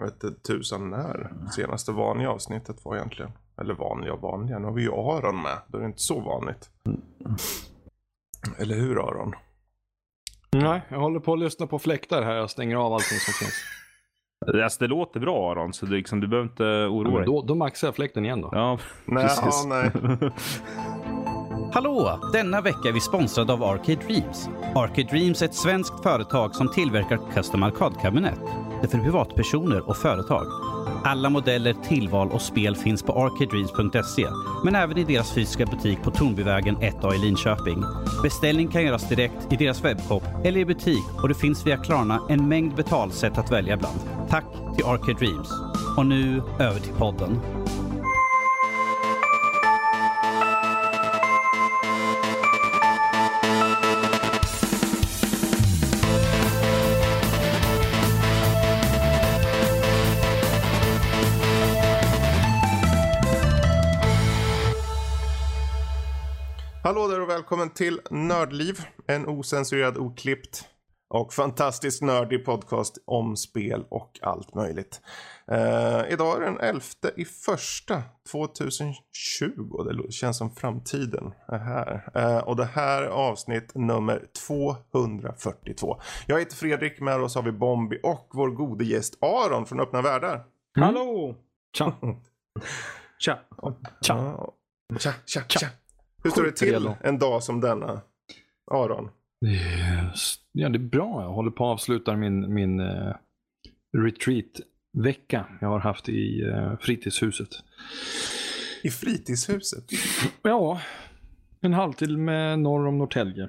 jag vet inte tusan när senaste vanliga avsnittet var egentligen. Eller vanliga och vanliga, nu har vi ju Aron med. Då är det inte så vanligt. Eller hur Aron? Nej, jag håller på att lyssna på fläktar här. Jag stänger av allting som finns. Alltså, det låter bra Aron, så du, liksom, du behöver inte oroa dig. då, då maxar jag fläkten igen då. Ja, Nej, precis. ja, nej. Hallå! Denna vecka är vi sponsrade av Arcade Dreams. Arcade Dreams är ett svenskt företag som tillverkar custom arkadkabinett. För privatpersoner och företag. Alla modeller, tillval och spel finns på arcadedreams.se, men även i deras fysiska butik på Tornbyvägen 1A i Linköping. Beställning kan göras direkt i deras webbshop eller i butik och det finns via Klarna en mängd betalsätt att välja bland. Tack till Arcade Dreams. Och nu över till podden. Välkommen till Nördliv. En osensurerad, oklippt och fantastiskt nördig podcast om spel och allt möjligt. Eh, idag är den 11 i första 2020. Det känns som framtiden är här. Eh, och det här är avsnitt nummer 242. Jag heter Fredrik, med oss har vi Bombi och vår gode gäst Aron från Öppna Världar. Hallå! Tja! Tja! Ja. Tja, tja, tja. Hur står det till en dag som denna? Aron? Yes. Ja, det är bra. Jag håller på att avsluta min, min uh, retreat-vecka jag har haft i uh, fritidshuset. I fritidshuset? Ja, en halvtimme norr om Norrtälje.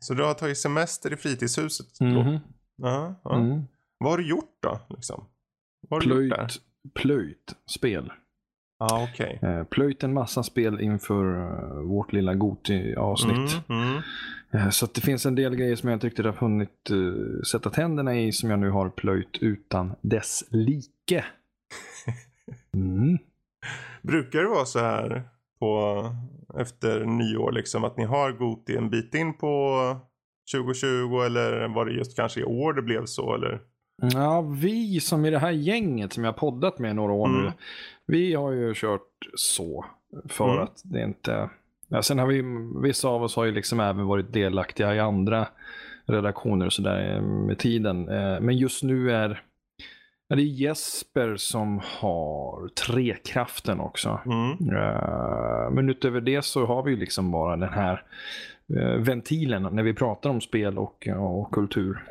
Så du har tagit semester i fritidshuset? då? Mhm. Ja, ja. Mm. Vad har du gjort då? Liksom? Vad har du gjort? Plöjt, plöjt spel. Ja, okej. Eh, plöjt en massa spel inför eh, vårt lilla Goti-avsnitt. Mm, mm. Eh, Så det finns en del grejer som jag inte riktigt har hunnit sätta tänderna i som jag nu har plöjt utan dess like. Mm. Brukar det vara så här på, efter nyår liksom att ni har Goti en bit in på 2020 eller var det just kanske i år det blev så eller? Ja, vi som i det här gänget som jag har poddat med några år nu. Mm. Vi har ju kört så. För Mm. att det inte... Ja, sen har vi, vissa av oss har ju liksom även varit delaktiga i andra redaktioner och sådär med tiden. Eh, Men just nu är är det Jesper som har trekraften också. Mm. Eh, Men utöver det så har vi ju liksom bara den här eh, ventilen när vi pratar om spel och, och kultur.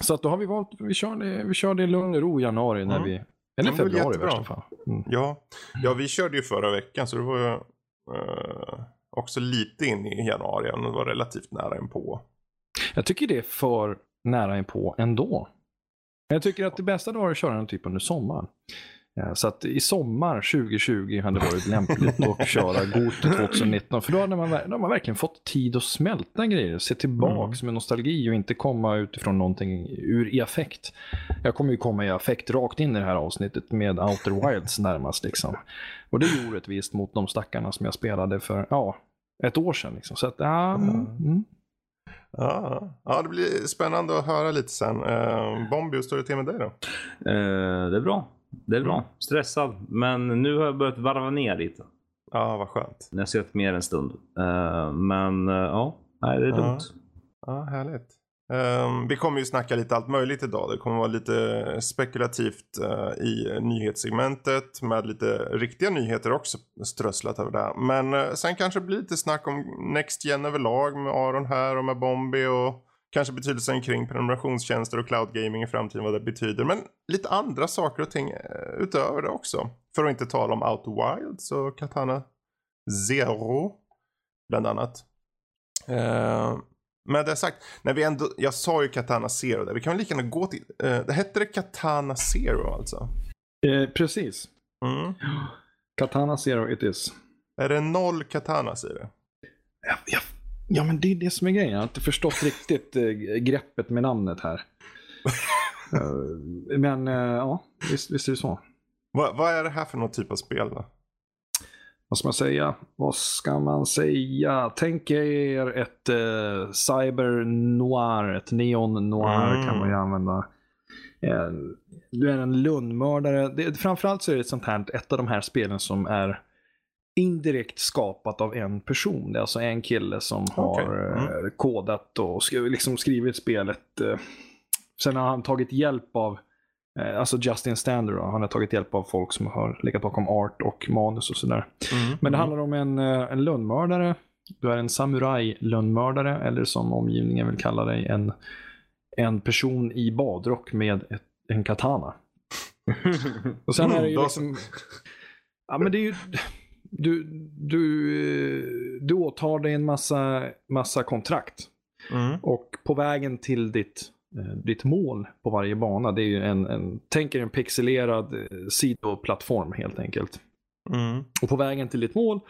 Så att då har vi valt, vi kör det, vi kör det i lugn och ro i januari när Mm. vi, eller Ja, men februari i värsta fall. Mm. Ja. ja, vi körde ju förra veckan så det var ju eh, också lite in i januari och det var relativt nära en på. Jag tycker det är för nära inpå ändå. Jag tycker att det bästa då är att köra den typ under sommaren. Eh, Så att i sommar 2020 hade varit lämpligt att köra Goto 2019. För då hade man, då har man verkligen fått tid att smälta grejer. Se tillbaks med nostalgi och inte komma utifrån någonting ur i affekt. Jag kommer ju komma i affekt rakt in i det här avsnittet med Outer Wilds närmast. Liksom. Och det är orättvist mot de stackarna som jag spelade för ja, ett år sedan. Liksom. Så att, ja, mm, mm. Ja, ja, det blir spännande att höra lite sen. Uh, Bombi, hur står det till med dig då? Eh, det är bra. Det är bra. Stressad. Men nu har jag börjat varva ner lite. Ja, vad skönt. Jag har sett mer en stund. Eh, men eh, ja, nej, det är Ja. dumt. Ja, härligt. Ehm, vi kommer ju snacka lite allt möjligt idag. Det kommer vara lite spekulativt eh, i nyhetssegmentet med lite riktiga nyheter också strösslat över det. Men sen kanske det blir lite snack om Next Gen överlag med Aron här och med Bombi och kanske betydelsen kring prenumerationstjänster och cloud gaming i framtiden vad det betyder. Men lite andra saker och ting eh, utöver det också. För att inte tala om Outer Wilds och Katana Zero bland annat. Eh, med det sagt, när vi ändå, jag sa ju Katana Zero där, vi kan väl lika gärna gå till, eh, det hette det Katana Zero alltså? Eh, precis. Mm. Katana Zero it is. Är det noll Katanas i det? Ja, ja, ja, men det är det som är grejen. Jag har inte förstått riktigt eh, greppet med namnet här. Eh, men eh, ja, visst, visst är det så. Vad, vad är det här för någon typ av spel då? Vad ska man säga? Vad ska man säga? Tänk er ett eh, cyber noir, ett neon noir Mm. kan man ju använda. eh, du är en lönnmördare. Det, framförallt så är det ett sånt här, ett av de här spelen som är indirekt skapat av en person. Det är alltså en kille som har Okej, mm. eh, kodat och liksom skrivit spelet. eh, Sen har han tagit hjälp av, eh, alltså Justin Stander, han har tagit hjälp av folk som har legat bakom art och manus och sådär. Mm. Men det handlar om en, en lönnmördare. Du är en samurai-lönnmördare, eller som omgivningen vill kalla dig, en, en person i badrock med ett, en katana. Och sen är det ju Mm, liksom... Ja, men det är ju... Du, du, du åtar dig en massa, massa kontrakt. Mm. Och på vägen till ditt, eh, ditt mål på varje bana, det är ju en, en tänk er en pixelerad eh, sidoplattform helt enkelt. Mm. Och på vägen till ditt mål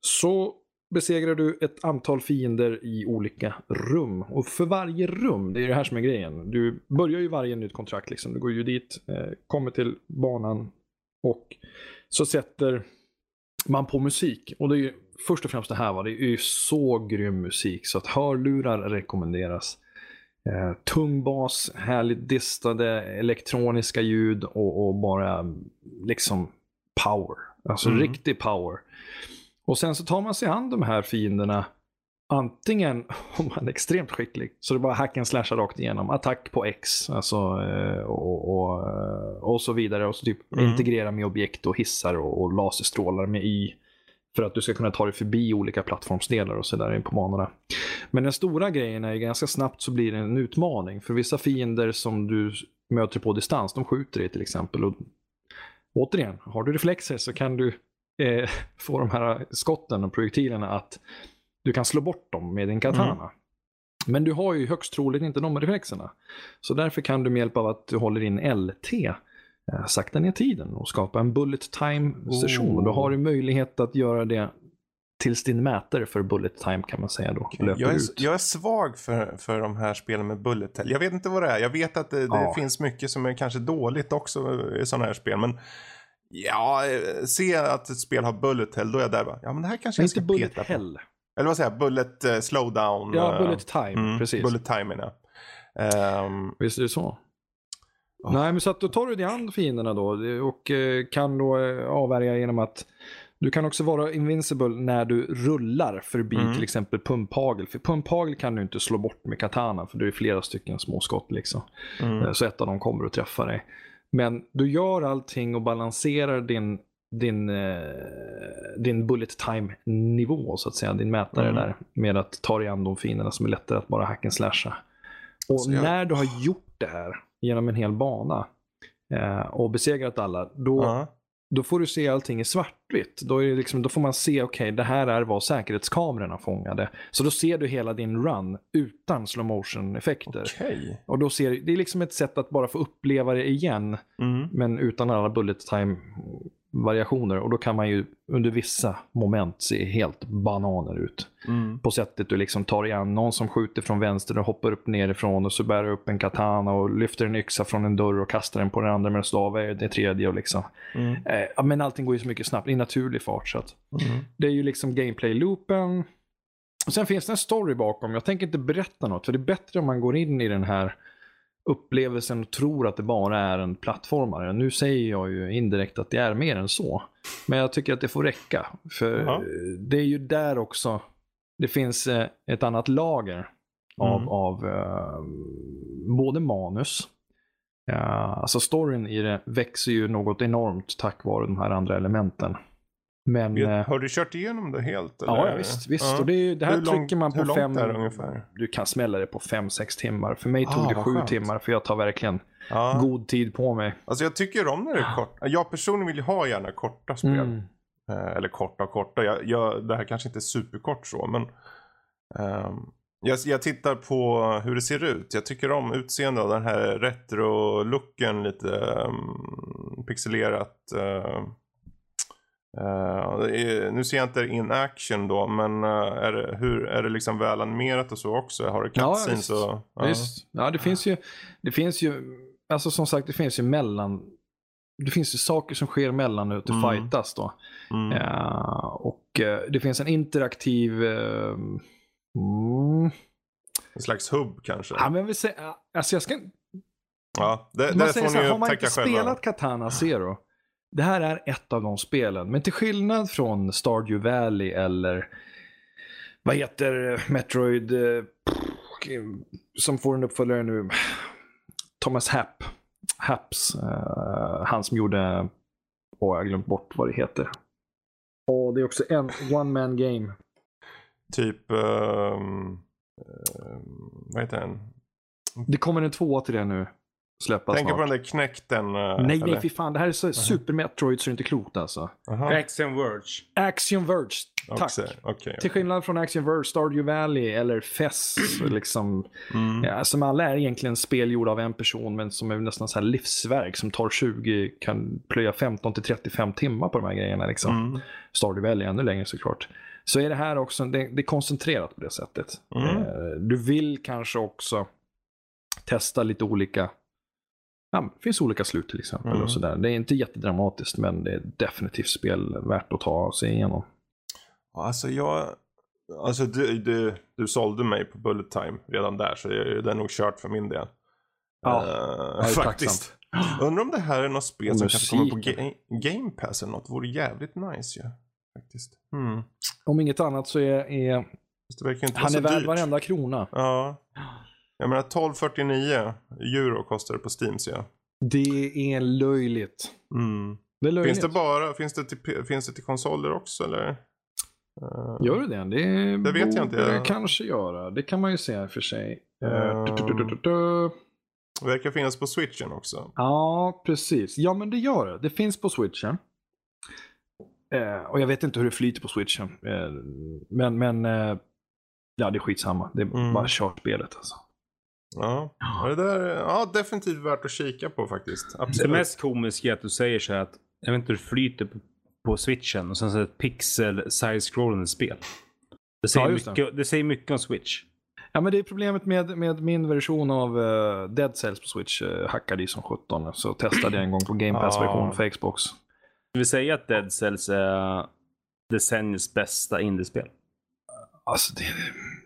så besegrar du ett antal fiender i olika rum. Och för varje rum, det är det här som är grejen. Du börjar ju varje nytt kontrakt liksom. Du går ju dit, eh, kommer till banan och så sätter man på musik. Och det är ju först och främst det här va, det är ju så grym musik så att hörlurar rekommenderas. Eh, tung bas, härligt distade elektroniska ljud och, och bara liksom power. Alltså Mm. riktig power. Och sen så tar man sig an de här fienderna antingen om man är extremt skicklig, så det bara hack and slasha rakt igenom. Attack på X, alltså eh, och, och, eh, och så vidare. Och så typ Mm. integrera med objekt och hissar och, och laserstrålar med Y. För att du ska kunna ta dig förbi olika plattformsdelar och sådär på banorna. Men den stora grejen är ju ganska snabbt så blir det en utmaning. För vissa fiender som du möter på distans, de skjuter dig till exempel. Och återigen, har du reflexer så kan du eh, få de här skotten och projektilerna att du kan slå bort dem med din katana. Mm. Men du har ju högst troligt inte de reflexerna. Så därför kan du med hjälp av att du håller in LT eh, sakta ner tiden och skapa en bullet time session. Och då har du möjlighet att göra det tills din mätare för bullet time kan man säga då löper Jag är, ut. jag är svag för, för de här spelen med bullet hell. Jag vet inte vad det är. Jag vet att det, det Ja. finns mycket som är kanske dåligt också i sådana här spel. Men ja, eh, se att ett spel har bullet hell, då är jag där bara, ja men det här kanske Men jag inte ska bullet peta på. Eller vad säger jag? Bullet uh, slowdown. Ja, eh, bullet time, mm, precis. Bullet time ja. Ehm, Visst är det så? Ja. Nej, men så att då tar du dig an fienderna då och eh, kan då avvärja genom att du kan också vara invincible när du rullar förbi Mm. till exempel pumphagel. För pumphagel kan du inte slå bort med katana för det är flera stycken små skott liksom. mm, Så ett av dem kommer att träffa dig. Men du gör allting och balanserar din, din, eh, din bullet time nivå så att säga, din mätare Mm. där. Med att ta dig an de fienderna som är lättare att bara hack and slasha. Och jag- när du har gjort det här genom en hel bana eh, och besegrat alla, då, ja. då får du se allting i svartvitt. Då, är liksom, då får man se, okej, det här är vad säkerhetskamerorna fångade. Så då ser du hela din run utan slow motion effekter. Okej. Och då ser det är liksom ett sätt att bara få uppleva det igen, Mm. men utan alla bullet time variationer. Och då kan man ju under vissa moment se helt bananer ut. Mm. På sättet du liksom tar igen någon som skjuter från vänster och hoppar upp nerifrån och så bär du upp en katana och lyfter en yxa från en dörr och kastar den på den andra medan du avvärjer det tredje. Och liksom. Mm. eh, men allting går ju så mycket snabbt i naturlig fart. Så att Mm. det är ju liksom gameplay-loopen. Och sen finns det en story bakom. Jag tänker inte berätta något, för det är bättre om man går in i den här upplevelsen och tror att det bara är en plattformare. Nu säger jag ju indirekt att det är mer än så. Men jag tycker att det får räcka. För eh, det är ju där också det finns eh, ett annat lager av, Mm. av eh, både manus, Ja, alltså storyn i det växer ju något enormt tack vare de här andra elementen. Men... Vet- eh, Har du kört igenom det helt? Ja, eller? ja visst. visst. Ja. Och det, är det här Hur trycker man på fem... är det ungefär? Du kan smälla det på fem sex timmar. För mig tog Ah, det vad sju skönt. timmar för jag tar verkligen Ja. god tid på mig. Alltså jag tycker om när det är kort. Jag personligen vill ju ha gärna korta spel. Mm. Eh, eller korta och korta. Jag, jag, det här kanske inte är superkort så men. ehm, jag, jag tittar på hur det ser ut. Jag tycker om utseendet av den här retro-looken. Lite um, pixelerat. eh, det är, nu ser jag inte in action då. Men eh, är, det, hur, är det liksom väl animerat och så också? Har det Ja, cutscenes visst. och... ja. Visst. Ja, det finns ju... Det finns ju... Alltså som sagt, det finns ju mellan... Det finns ju saker som sker mellan att det Mm. fightas då. Mm. Ja, och det finns en interaktiv... mm, En slags hubb kanske? Ja, men vill säga, alltså jag ska, Ja, det, Man det säger får så här, har man inte själva. spelat Katana Zero, det här är ett av de spelen. Men till skillnad från Stardew Valley eller vad heter Metroid eh, som får en uppföljare nu, Thomas Happ. Happs, eh, han som gjorde, åh jag har glömt bort vad det heter. Och det är också en one man game. Typ, ehm, ehm, vad heter den? Det kommer en tvåa till det nu. Släppas Tänker snart. på den där knäckten. eh, Nej, nej, eller? fy fan. Det här är så super Metroid så det är inte klokt alltså. Aha. Axiom Verge. Axiom Verge, tack. Också, Okej. Till skillnad från Axiom Verge, Stardew Valley eller Fess, liksom, Mm. ja, som alla är egentligen spel gjorda av en person men som är nästan så här livsverk som tar 20, kan plöja 15 till 35 timmar på de här grejerna. Liksom. Mm. Stardew Valley ännu längre såklart. Så är det här också, det, det är koncentrerat på det sättet. Mm. Eh, Du vill kanske också testa lite olika, ja, det finns olika slut till exempel. Mm. Och sådär. Det är inte jättedramatiskt men det är definitivt spel värt att ta sig igenom. Alltså jag, alltså du, du, du sålde mig på Bullet Time redan där så det är nog kört för min del. Ja, är faktiskt. Undrar om det här är något spel Och som kanske kommer på ga- Game Pass eller något. Vore jävligt nice ju. Faktiskt. Mm. Om inget annat så är, är han är så värd dyrt. varenda krona. Ja. Jag menar 1249 euro kostar det på Steam ser jag. Det är löjligt. Mm. Det är löjligt. Finns det bara, finns det, till, finns det till konsoler också eller? Eh, Gör det det? Det, Det vet jag inte. Jag- kanske göra. Det kan man ju säga för sig. Eh, du. Det verkar finnas på switchen också. Ja, precis. Ja, men det gör det. Det finns på switchen. Eh, och jag vet inte hur det flyter på switchen. Eh, men, men eh, ja, det är skitsamma. Det är Mm. bara kört spelet alltså. Ja. Ja, det där, ja, definitivt värt att kika på faktiskt. Det Absolut. mest komiska är att du säger så här att jag vet inte hur det flyter på, på switchen och sen så är det ett pixel side-scrollande spel. Det säger, Ja, just det. mycket, det säger mycket om switch. Ja, men det är problemet med, med min version av uh, Dead Cells på Switch. Uh, hackade i som 17. Så testade jag en gång på Game Pass-version Ah. för Xbox. Vi vill säga att Dead Cells är decenniets bästa indiespel. Alltså, det,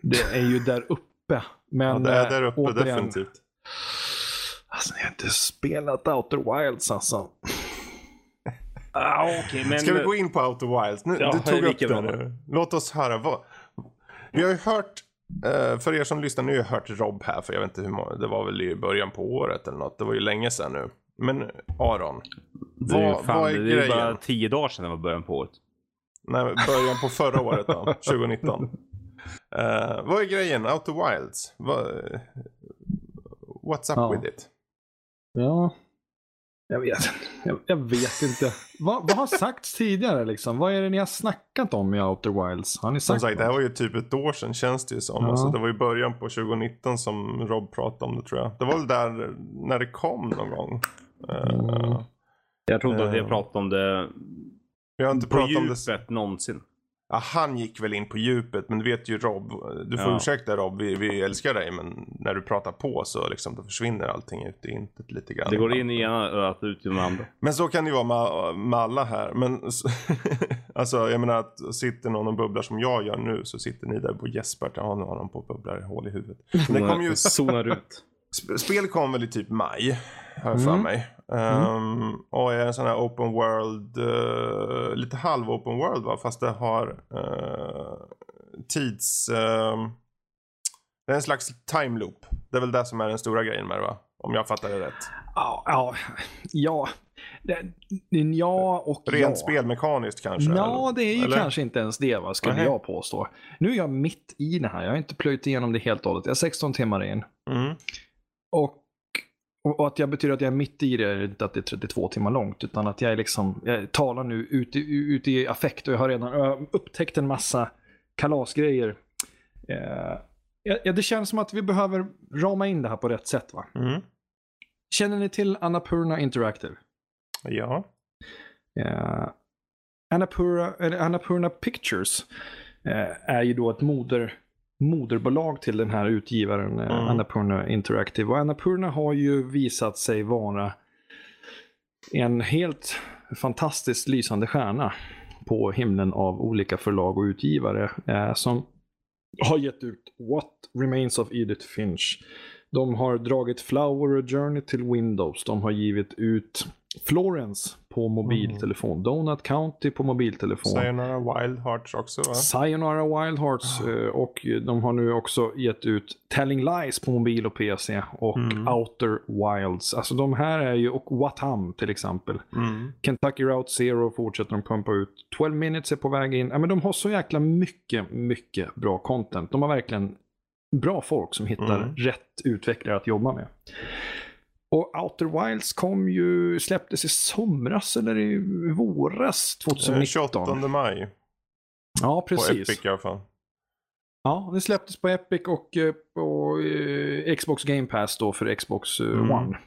det är ju där uppe. Men ja, det är eh, där uppe återigen, definitivt. Alltså, jag har inte spelat Outer Wilds alltså. Ah, okay, men... Ska vi gå in på Outer Wilds? Nu, Ja, du tog upp det nu. Låt oss höra. Vad... Vi har ju hört, eh, för er som lyssnar, nu har jag hört Rob här, för jag vet inte hur många, det var väl i början på året eller något. Det var ju länge sedan nu. Men Aron, vad, fan, vad är det är grejen? bara tio dagar sedan det var början på året. Nej, början på förra året då, 2019. Eh, vad är grejen? Outer Wilds? Vad, what's up Ja. with it? Ja. Jag vet, jag, jag vet inte. vad, vad har sagts tidigare liksom? Vad är det ni har snackat om i Outer Wilds? Har ni Som sagt sagt, det här var ju typ ett år sedan känns det ju som. Ja. Alltså, det var ju början på 2019 som Rob pratade om det tror jag. Det var väl där när det kom någon gång. Eh, Mm. Jag trodde att vi Eh. har pratat om det Vi har inte på pratat om det. djupet någonsin. Ja, han gick väl in på djupet, men du vet ju Rob. Du får Ja. ursäkta Rob, vi, vi älskar dig, men när du pratar på så liksom, då försvinner allting ut i intet lite grann. Det går in i ena örat och ut i det andra. Men så kan det ju vara med, med alla här. Men alltså, jag menar att sitter någon och bubblar som jag gör nu så sitter ni där på Jesper. Ja, nu har de på bubblar hål i huvudet. Det kom ju, Zonar ut. sp- spel kom väl i typ maj, har jag för Mm. Ehm, och är en sån här open world, eh, lite halv open world va, fast det har uh, tids... ehm, det är en slags time loop. Det är väl det som är den stora grejen med det va? Om jag fattar det rätt. Ja, ja, ja. Det, ja och Rent ja. spelmekaniskt kanske? Ja, det är ju Eller? kanske inte ens det, va, skulle Nej. jag påstå. Nu är jag mitt i det här. Jag har inte plöjt igenom det helt och hållet. Jag är 16 timmar in. Mm. Och, och att jag betyder att jag är mitt i det är inte att det är 32 timmar långt, utan att jag är liksom, jag talar nu ute ut i affekt och jag har redan jag upptäckt en massa kalasgrejer. Eh, det känns som att vi behöver rama in det här på rätt sätt. va? Mm. Känner ni till Annapurna Interactive? Ja. Eh, Annapurna, Annapurna Pictures eh, är ju då ett moder, moderbolag till den här utgivaren eh, Mm. Annapurna Interactive. Och Annapurna har ju visat sig vara en helt fantastiskt lysande stjärna på himlen av olika förlag och utgivare eh, som har gett ut What Remains of Edith Finch, De har dragit Flower Journey till Windows. De har givit ut Florence på mobiltelefon. Donut County på mobiltelefon. Sayonara Wild Hearts också va? Sayonara Wild Hearts eh, och de har nu också gett ut Telling Lies på mobil och PC och Mm. Outer Wilds. Alltså de här är ju, och Watam till exempel. Mm. Kentucky Route Zero fortsätter de pumpa ut. 12 minutes är på väg in. Ja, men de har så jäkla mycket, mycket bra content. De har verkligen bra folk som hittar Mm. rätt utvecklare att jobba med. Och Outer Wilds kom ju, släpptes i somras eller i våras Eh, 2019. 28 maj. Ja, På precis. Epic i alla fall. Ja, det släpptes på Epic och eh, på eh, Xbox Game Pass då för Xbox eh, Mm. One.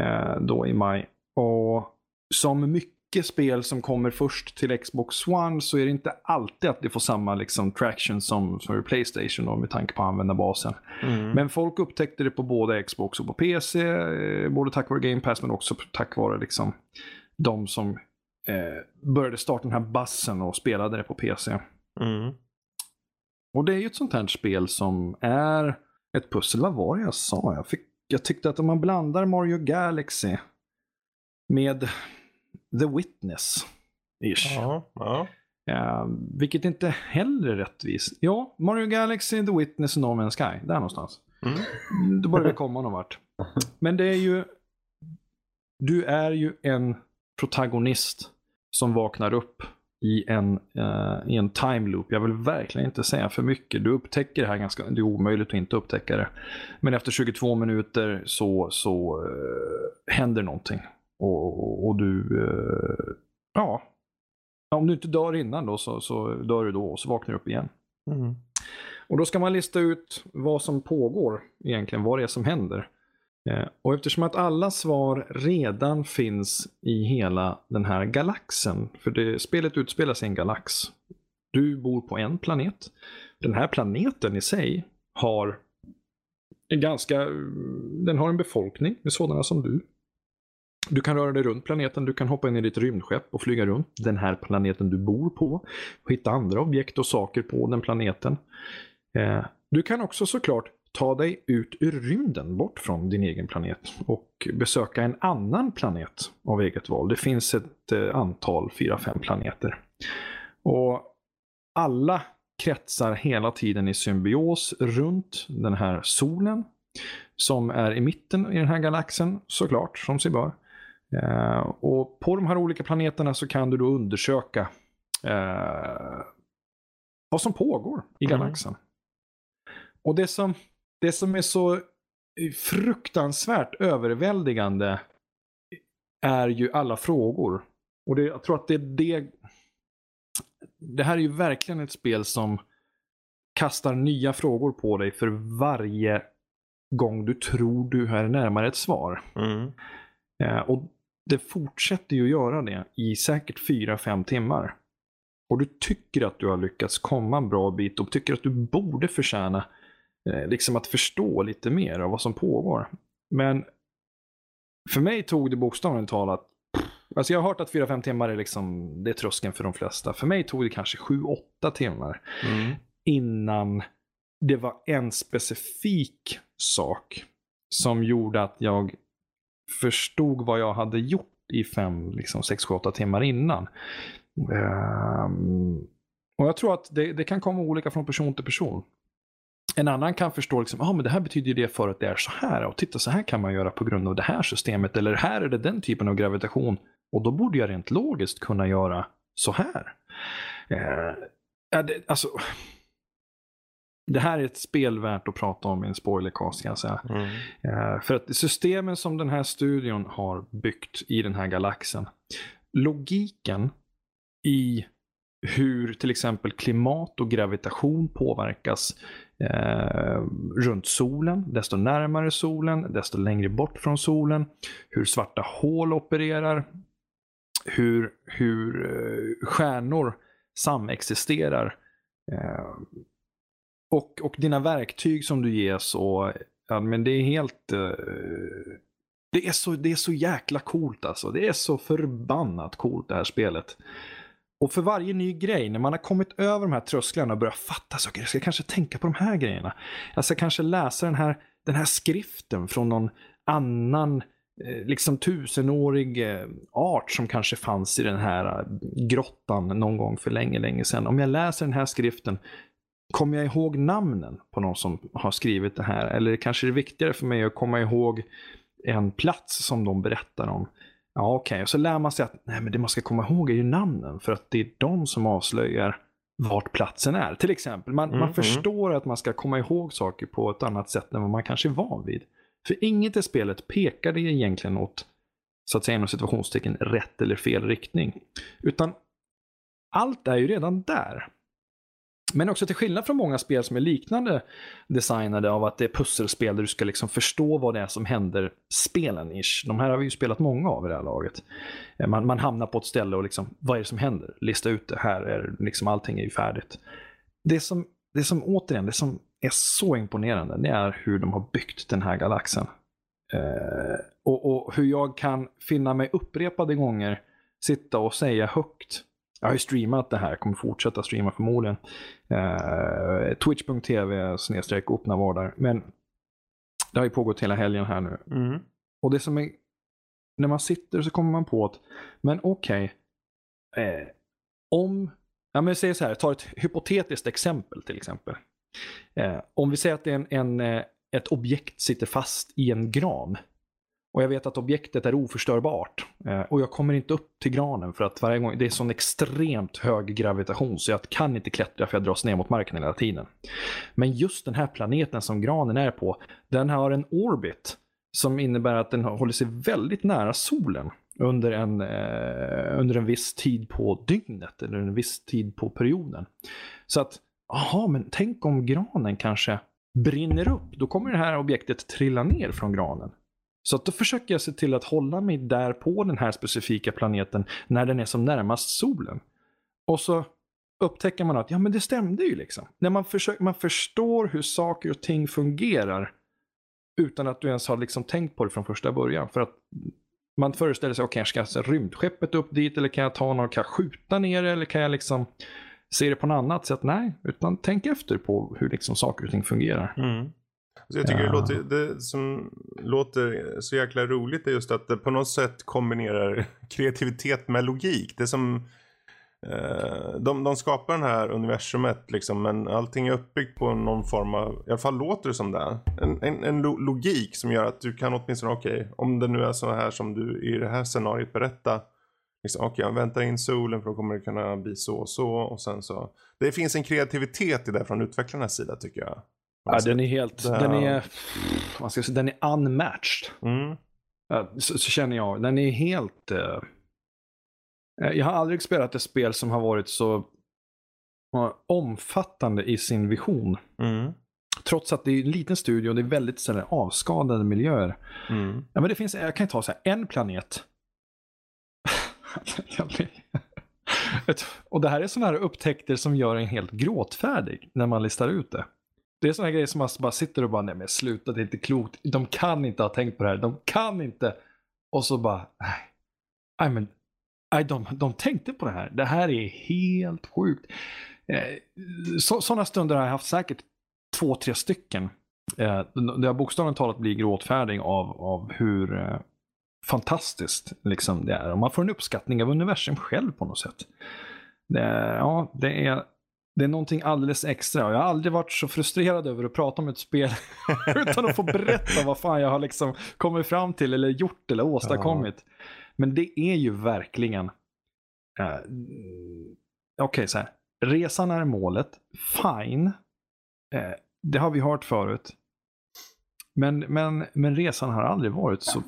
Eh, då i maj. Och som mycket spel som kommer först till Xbox One så är det inte alltid att det får samma liksom, traction som för Playstation då, med tanke på användarbasen. Mm. Men folk upptäckte det på både Xbox och på PC, eh, både tack vare Game Pass men också tack vare liksom, de som eh, började starta den här bassen och spelade det på PC. Mm. Och det är ju ett sånt här spel som är ett pussel. Vad var det jag sa? Jag, fick, jag tyckte att om man blandar Mario Galaxy med The Witness. Ish. Ja, ja. Eh, vilket inte heller är rättvist. Ja, Mario Galaxy, The Witness No Man's Sky. Där någonstans. Mm. Då börjar vi komma någon vart. Men det är ju... Du är ju en protagonist som vaknar upp i en, eh, i en time loop. Jag vill verkligen inte säga för mycket. Du upptäcker det här ganska... Det är omöjligt att inte upptäcka det. Men efter 22 minuter så, så eh, händer någonting. Och, och, du... Eh, ja. Om du inte dör innan då så, så dör du då och så vaknar du upp igen. Mm. Och då ska man lista ut vad som pågår egentligen, vad det är som händer. Eh, och eftersom att alla svar redan finns i hela den här galaxen, för det, spelet sig i en galax. Du bor på en planet. Den här planeten i sig har en ganska, den har en befolkning med sådana som du. Du kan röra dig runt planeten, du kan hoppa in i ditt rymdskepp och flyga runt den här planeten du bor på. Och hitta andra objekt och saker på den planeten. Eh, du kan också såklart ta dig ut ur rymden bort från din egen planet och besöka en annan planet av eget val. Det finns ett eh, antal, 4-5 planeter. Och alla kretsar hela tiden i symbios runt den här solen som är i mitten i den här galaxen såklart, som sig bör. Eh, och på de här olika planeterna så kan du då undersöka eh, vad som pågår i Mm. galaxen. Och det som, det som är så fruktansvärt överväldigande är ju alla frågor. Och det, jag tror att det är det... Det här är ju verkligen ett spel som kastar nya frågor på dig för varje gång du tror du är närmare ett svar. Mm. Eh, och det fortsätter ju göra det i säkert 4-5 timmar. Och du tycker att du har lyckats komma en bra bit och tycker att du borde förtjäna eh, liksom att förstå lite mer av vad som pågår. Men för mig tog det bokstavligt talat Alltså jag har hört att 4-5 timmar är liksom, det är tröskeln för de flesta. För mig tog det kanske 7-8 timmar Mm. innan det var en specifik sak som gjorde att jag förstod vad jag hade gjort i 5, liksom 6, 7, 8 timmar innan. Um, och jag tror att det, det kan komma olika från person till person. En annan kan förstå liksom, ah, men det här betyder det för att det är så här. Och titta, så här kan man göra på grund av det här systemet. Eller här är det den typen av gravitation. Och då borde jag rent logiskt kunna göra så här. Uh, det, alltså, det här är ett spel värt att prata om i en spoilercast kan jag säga. Mm. Eh, för att systemen som den här studion har byggt i den här galaxen. Logiken i hur till exempel klimat och gravitation påverkas eh, runt solen. Desto närmare solen, desto längre bort från solen. Hur svarta hål opererar. Hur, hur eh, stjärnor samexisterar. Eh, och, och dina verktyg som du ges och Ja, men det är helt... Uh, det, är så, det är så jäkla coolt alltså. Det är så förbannat coolt det här spelet. Och för varje ny grej, när man har kommit över de här trösklarna och börjat fatta saker, jag ska kanske tänka på de här grejerna. Jag ska kanske läsa den här den här skriften från någon annan eh, liksom tusenårig eh, art som kanske fanns i den här grottan någon gång för länge, länge sedan. Om jag läser den här skriften, kommer jag ihåg namnen på någon som har skrivit det här? Eller kanske är det viktigare för mig att komma ihåg en plats som de berättar om? Ja, okej. Okay. Och så lär man sig att nej, men det man ska komma ihåg är ju namnen, för att det är de som avslöjar vart platsen är. Till exempel, man, Mm, man mm. förstår att man ska komma ihåg saker på ett annat sätt än vad man kanske är van vid. För inget i spelet pekar egentligen åt, så att säga inom situationstecken, rätt eller fel riktning. Utan allt är ju redan där. Men också till skillnad från många spel som är liknande designade av att det är pusselspel där du ska liksom förstå vad det är som händer spelen ish. De här har vi ju spelat många av i det här laget. Eh, man, man hamnar på ett ställe och liksom, vad är det som händer? Lista ut det, här är liksom allting är ju färdigt. Det som, det som återigen, det som är så imponerande, det är hur de har byggt den här galaxen. Eh, och, och hur jag kan finna mig upprepade gånger sitta och säga högt jag har ju streamat det här, kommer fortsätta streama förmodligen. Eh, Twitch.tv snedstreck vardar. Men det har ju pågått hela helgen här nu. Mm. Och det som är, när man sitter så kommer man på att, men okej, eh, om, ja men säg så här, ta ett hypotetiskt exempel till exempel. Eh, om vi säger att en, en, eh, ett objekt sitter fast i en gran. Och jag vet att objektet är oförstörbart. Eh, och jag kommer inte upp till granen för att varje gång, det är sån extremt hög gravitation så jag kan inte klättra för jag dras ner mot marken hela tiden. Men just den här planeten som granen är på, den har en orbit som innebär att den håller sig väldigt nära solen under en, eh, under en viss tid på dygnet eller en viss tid på perioden. Så att, jaha, men tänk om granen kanske brinner upp, då kommer det här objektet trilla ner från granen. Så att då försöker jag se till att hålla mig där på den här specifika planeten när den är som närmast solen. Och så upptäcker man att ja men det stämde ju liksom. När man, försöker, man förstår hur saker och ting fungerar utan att du ens har liksom tänkt på det från första början. För att man föreställer sig, okay, ska jag rymdskeppet upp dit eller kan jag ta någon, kan jag skjuta ner det eller kan jag liksom se det på något annat sätt? Nej, utan tänk efter på hur liksom saker och ting fungerar. Mm. Så jag tycker Ja. det, låter, det som låter så jäkla roligt är just att det på något sätt kombinerar kreativitet med logik. Det som eh, de, de skapar den här universumet liksom men allting är uppbyggt på någon form av, i alla fall låter det som det. En, en, en lo- logik som gör att du kan åtminstone, okej, om det nu är så här som du i det här scenariot berättar. Liksom, okej, jag väntar in solen för då kommer det kunna bli så och så och sen så. Det finns en kreativitet i det från utvecklarnas sida tycker jag. Ja, den är helt, Det- den är, vad ska jag säga, den är unmatched. Mm. Så, så känner jag. Den är helt... eh, jag har aldrig spelat ett spel som har varit så omfattande i sin vision. Mm. Trots att det är en liten studio och det är väldigt så här, avskadade miljöer. Mm. Ja, men det finns, jag kan ta så här, en planet. Och det här är sådana här upptäckter som gör en helt gråtfärdig när man listar ut det. Det är sådana grejer som man bara sitter och bara, nej men sluta, det är inte klokt. De kan inte ha tänkt på det här, de kan inte. Och så bara, nej. Nej men, nej, de, de tänkte på det här. Det här är helt sjukt. Eh, sådana stunder har jag haft säkert två, tre stycken. Eh, det har bokstavligt talat blivit gråtfärdig av, av hur eh, fantastiskt liksom, det är. Och man får en uppskattning av universum själv på något sätt. Det, ja, det är, det är någonting alldeles extra. Jag har aldrig varit så frustrerad över att prata om ett spel utan att få berätta vad fan jag har liksom kommit fram till eller gjort eller åstadkommit. Men det är ju verkligen... eh, Okej, så här. Resan är målet. Fine. Eh, det har vi hört förut. Men, men, men resan har aldrig varit så...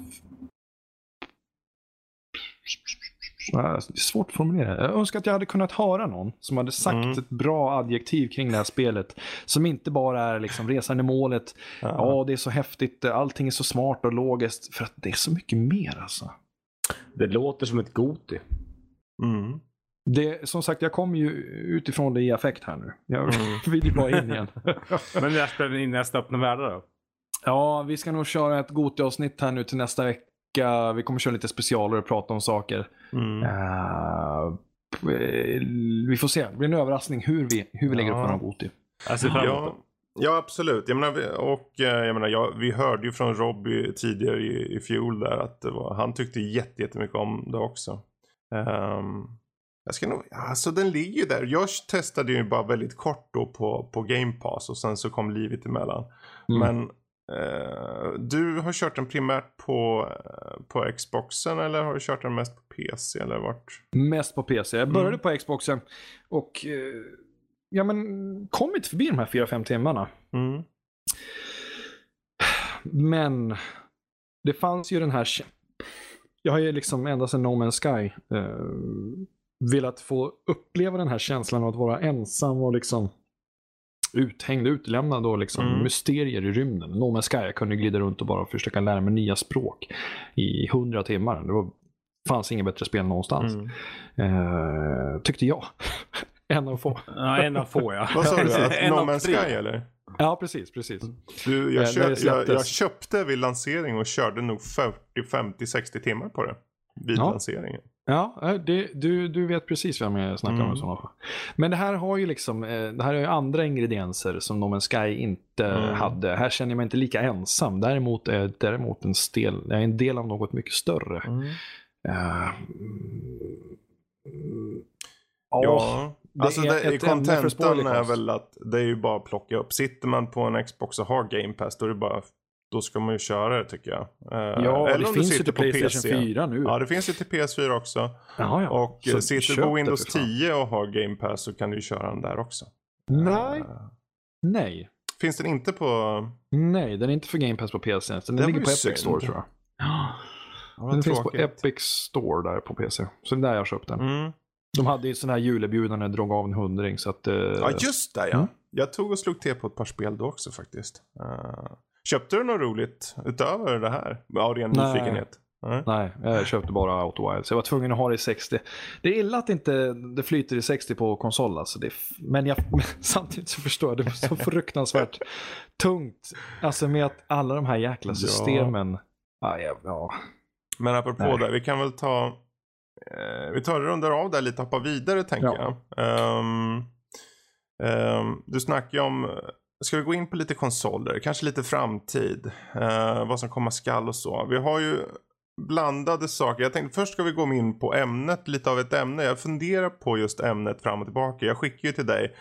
Ja, Det är svårt att formulera. Jag önskar att jag hade kunnat höra någon som hade sagt Mm. ett bra adjektiv kring det här spelet. Som inte bara är liksom resan i målet. Ja, det är så häftigt. Allting är så smart och logiskt. För att det är så mycket mer alltså. Det låter som ett Goti. Mm. Det, som sagt, jag kommer ju utifrån det i affekt här nu. Jag Mm. vill ju bara in igen. Men när spelar ni in nästa öppna världar då? Ja, vi ska nog köra ett Goti-avsnitt här nu till nästa vecka. Vi kommer köra lite specialer och prata om saker. Mm. Eh, vi får se. Det blir en överraskning hur vi, hur vi lägger upp Ja. våran Goti. Ja, Ja, absolut. Jag menar, och eh, jag menar, jag, vi hörde ju från Robbie tidigare i, i fjol där att det var, han tyckte jätte, jättemycket om det också. Ehm, jag ska nog, alltså den ligger ju där. Jag testade ju bara väldigt kort då på, på Game Pass och sen så kom livet emellan. Mm. Men du har kört den primärt på, eh, på Xboxen eller har du kört den mest på PC eller vart? Mest på PC. Jag började Mm. på Xboxen och eh, ja, men kom inte förbi de här 4-5 timmarna. Mm. Men det fanns ju den här... Jag har ju liksom ända sedan No Man's Sky eh, velat få uppleva den här känslan av att vara ensam och liksom uthängd, utlämnad och liksom Mm. mysterier i rymden. No Man's Sky, jag kunde glida runt och bara försöka lära mig nya språk i hundra timmar. Det var, fanns inget bättre spel någonstans. Mm. Eh, tyckte jag. en av få. Ja, en av få ja. Vad sa du? Att no Man's tre. Sky eller? Ja, precis, precis. Du, Eh, jag, när kö- det jag, jag köpte vid lansering och körde nog 40, 50, 60 timmar på det. Vid Ja. lanseringen. Ja, eh, det, du, du vet precis vem jag snackar om Mm. i sådana. Men det här har ju liksom, eh, det här har ju andra ingredienser som No Man's Sky inte Mm. hade. Här känner jag mig inte lika ensam. Däremot är däremot en, stel, jag är en del av något mycket större. Mm, ja, Ja, det alltså är det, contentan spoilercast. är väl att det är ju bara att plocka upp. Sitter man på en Xbox och har Game Pass då är det bara då ska man ju köra det tycker jag. Eh, ja eller det finns ju till på Playstation PC. 4 nu. Ja, det finns ju till PS4 också. Jaha, ja. Och Så eh, sitter du på Windows för fan. 10 och har Game Pass så kan du ju köra den där också. Nej, Eh, nej. finns den inte på... Nej, den är inte för Game Pass på PC. Den, var ligger på Epic synd. Store tror jag. Ja, Den finns på. Epic Store där på PC. Så det är där jag har köpt den. Mm. De hade ju sån här julerbjudande, drog av en hundring. Så att, eh, Ja, just det ja. Mm. Jag tog och slog till på ett par spel då också faktiskt. Eh, köpte du något roligt utöver det här? Av ren Nej. nyfikenhet? Nej. Nej, jag köpte bara Auto Wild. Så jag var tvungen att ha det i 60. Det är illa att inte det flyter i 60 på konsol. Alltså det men jag, samtidigt så förstår jag, det är så fruktansvärt tungt. Alltså med att alla de här jäkla systemen. Ja, ja, ja. Men apropå Nej. det, vi kan väl ta... Eh, vi tar rundar av där lite och hoppar vidare tänker Ja. jag. Ehm, ehm, du snackar ju om... Ska vi gå in på lite konsoler? Kanske lite framtid. eh, vad som komma skall och så. Vi har ju blandade saker. Jag tänkte först ska vi gå in på ämnet, lite av ett ämne. Jag funderar på just ämnet fram och tillbaka. Jag skickar ju till dig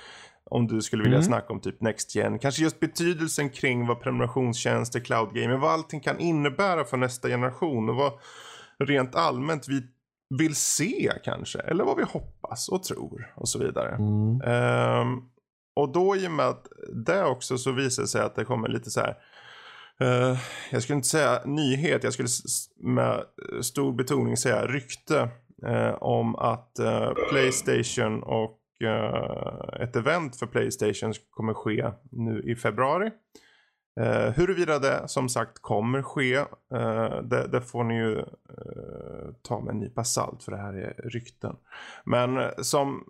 om du skulle vilja Mm. snacka om typ Next Gen. Kanske just betydelsen kring vad prenumerationstjänster, cloud gaming, vad allting kan innebära för nästa generation och vad rent allmänt vi vill se kanske. Eller vad vi hoppas och tror och så vidare. Mm. Ehm, och då i och med att det också så visar det sig att det kommer lite så här. eh, jag skulle inte säga nyhet, jag skulle med stor betoning säga rykte eh, om att eh, Playstation och eh, ett event för Playstation kommer ske nu i februari. Uh, huruvida det som sagt kommer ske, eh, det, det får ni ju eh, ta med en nypa salt för det här är rykten. Men eh, som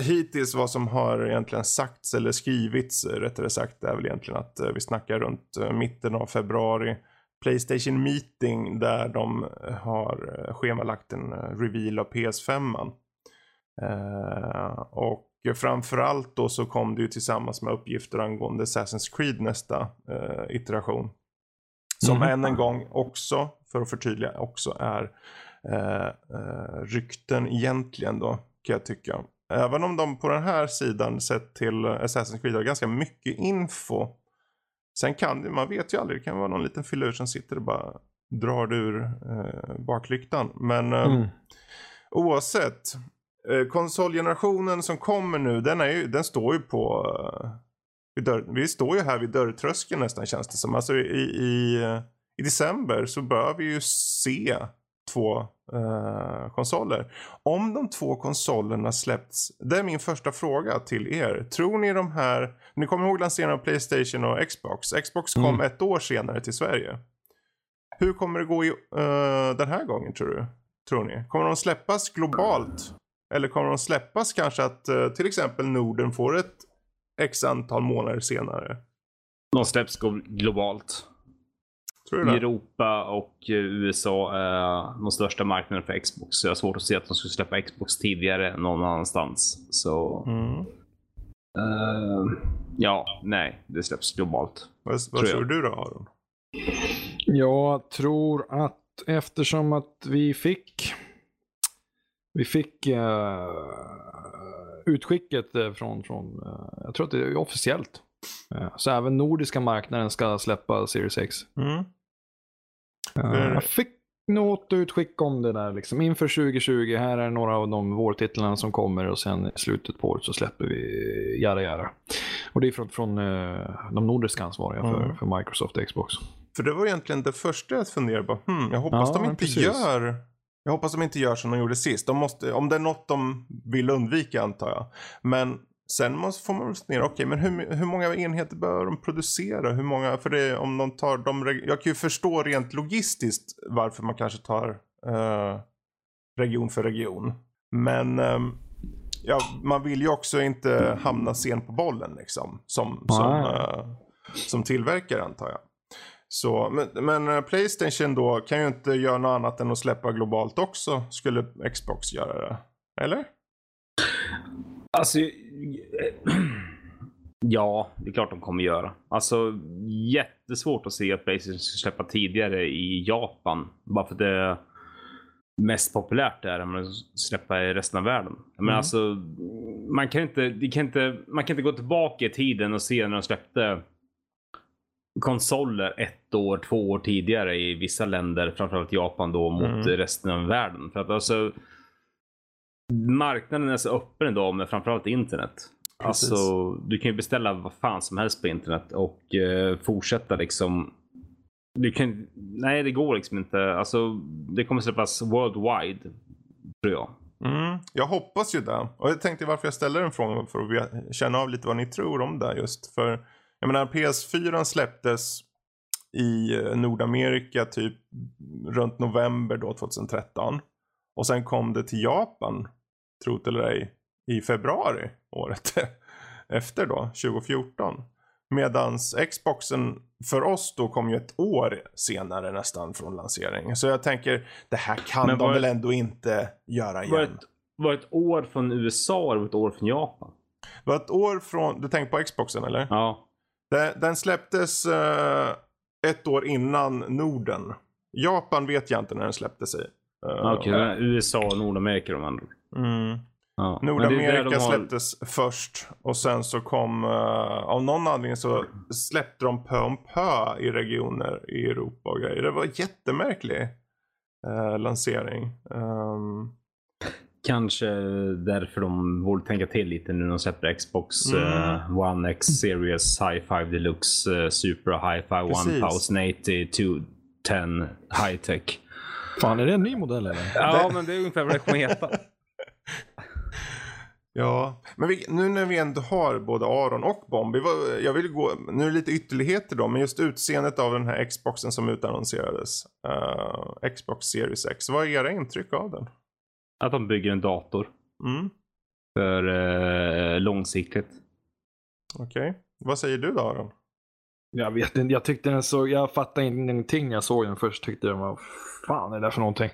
hittills vad som har egentligen sagts eller skrivits eh, rättare sagt är väl egentligen att eh, vi snackar runt eh, mitten av februari. Playstation meeting där de har schemalagt en reveal av PS5. -man. Och framförallt då så kom det ju tillsammans med uppgifter angående Assassin's Creed nästa iteration. Som Mhm. än en gång också, för att förtydliga, också är eh, rykten egentligen då, kan jag tycka. Även om de på den här sidan sett till Assassin's Creed har ganska mycket info. Sen kan det, man vet ju aldrig, det kan vara någon liten filur som sitter och bara drar det ur eh, baklyktan. Men eh, Mm. oavsett, eh, konsolgenerationen som kommer nu, den, är ju, den står ju på... Eh, dörr, vi står ju här vid dörrtröskeln nästan känns det som. Alltså i, i, i december så bör vi ju se två eh, konsoler. Om de två konsolerna släppts, det är min första fråga till er. Tror ni de här, ni kommer ihåg lanseringen av Playstation och Xbox? Xbox kom Mm. ett år senare till Sverige. Hur kommer det gå i, eh, den här gången tror du? Tror ni? Kommer de släppas globalt? Eller kommer de släppas kanske att eh, till exempel Norden får ett x antal månader senare? De släpps glo- globalt. Tror du det? Europa och eh, USA är de största marknaderna för Xbox. Så jag har svårt att se att de skulle släppa Xbox tidigare någon annanstans. Så Mm. Eh, ja, nej, det släpps globalt. Vad, vad Tror tror du då Aron? Jag tror att eftersom att vi fick vi fick eh, utskicket från, från eh, jag tror att det är officiellt. Eh, så även nordiska marknaden ska släppa Series X. Mm. Mm. jag fick något utskick om det där liksom. Inför 2020, här är några av de vårtitlarna som kommer och sen i slutet på året så släpper vi Jara Jara. Och det är från, från eh, de nordiska ansvariga för, Mm. för Microsoft och Xbox. För det var egentligen det första jag funderade på. Hmm, jag hoppas Ja, de inte precis. gör jag hoppas de inte gör som de gjorde sist. De måste, om det är något de vill undvika antar jag. Men sen måste, får man fundera, okej men hur, hur många enheter bör de producera? Hur många, för det, om de tar de, jag kan ju förstå rent logistiskt varför man kanske tar eh, region för region. Men ehm, ja, man vill ju också inte hamna sen på bollen liksom. Som, som, eh, som tillverkare antar jag. Så, men, men eh, Playstation då kan ju inte göra något annat än att släppa globalt också. Skulle Xbox göra det? Eller? Alltså, eh, ja, det är klart de kommer göra. Alltså, jättesvårt att se att Playstation ska släppa tidigare i Japan. Bara för att det är mest populärt där än att släppa i resten av världen. Men Mm. alltså, man kan, inte, det kan inte, man kan inte gå tillbaka i tiden och se när de släppte konsoler ett år, två år tidigare i vissa länder, framförallt Japan då, mot Mm. resten av världen. För att alltså, marknaden är så öppen idag med framförallt internet. Precis. Alltså, du kan ju beställa vad fan som helst på internet och eh, fortsätta liksom. Du kan, nej, det går liksom inte. Alltså, det kommer släppas worldwide, tror jag. Mm, jag hoppas ju det. Och jag tänkte varför jag ställer den frågan för att känna av lite vad ni tror om det just. För jag menar PS4 släpptes i eh, Nordamerika typ runt november då 2013. Och sen kom det till Japan, tro det eller ej, i februari året efter då, 2014. Medans Xboxen för oss då kom ju ett år senare nästan från lansering. Så jag tänker, det här kan Men de var- väl ändå inte göra Var igen. ett, var ett år från USA eller var ett år från Japan? Det var ett år från, du tänker på Xboxen eller? Ja. Den, den släpptes eh, ett år innan Norden. Japan vet jag inte när den släpptes i. Eh, Okej, är USA och Nordamerika de andra. Mm. Ja. Nordamerika de har- släpptes först och sen så kom, eh, av någon anledning så släppte de pö om pö i regioner i Europa och grejer. Det var jättemärklig eh, lansering. Ehm, Kanske därför de borde tänka till lite nu när de släpper Xbox Mm. eh, One X Series Hi-Fi Deluxe eh, Super Hi-Fi Precis. 1080 210 High Tech. Fan, är det en ny modell eller? Ja, men det är ungefär vad det kommer heta. Ja, men vi, nu när vi ändå har både Aron och Bombi. Jag vill gå, nu är det lite ytterligheter då, men just utseendet av den här Xboxen som utannonserades. eh, Xbox Series X. Vad är era intryck av den? Att de bygger en dator Mm, för eh, långsiktigt. Okej, vad säger du då Aron? Jag vet inte, jag tyckte den så, jag fattade ingenting när jag såg den först. Tyckte den var, fan är det där för någonting?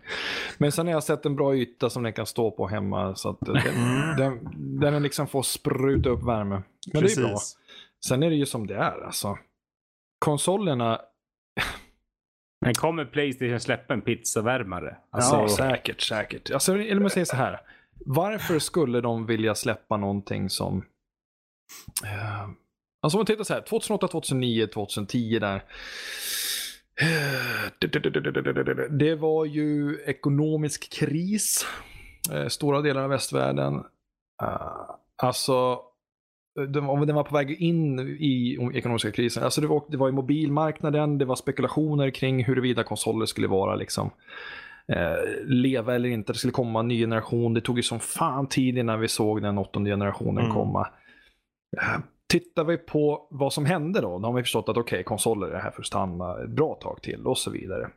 Men sen har jag sett en bra yta som den kan stå på hemma så att den, Mm. den, den liksom får spruta upp värme. Men det är bra. Sen är det ju som det är alltså. Konsolerna, Men kommer Playstation släppa en pizzavärmare? Alltså, ja säkert, säkert. Alltså, eller man säger så här. Varför skulle de vilja släppa någonting som... Eh, alltså om man tittar så här, 2008, 2009, 2010 där. Det var ju ekonomisk kris. eh, Stora delar av västvärlden. Eh, Alltså, den var på väg in i ekonomiska krisen. Alltså det var, det var i mobilmarknaden, det var spekulationer kring huruvida konsoler skulle vara liksom eh, leva eller inte. Det skulle komma en ny generation. Det tog ju som fan tid innan vi såg den åttonde generationen Mm. komma. Tittar vi på vad som hände då, då har vi förstått att okej, konsoler är här för att stanna ett bra tag till och så vidare.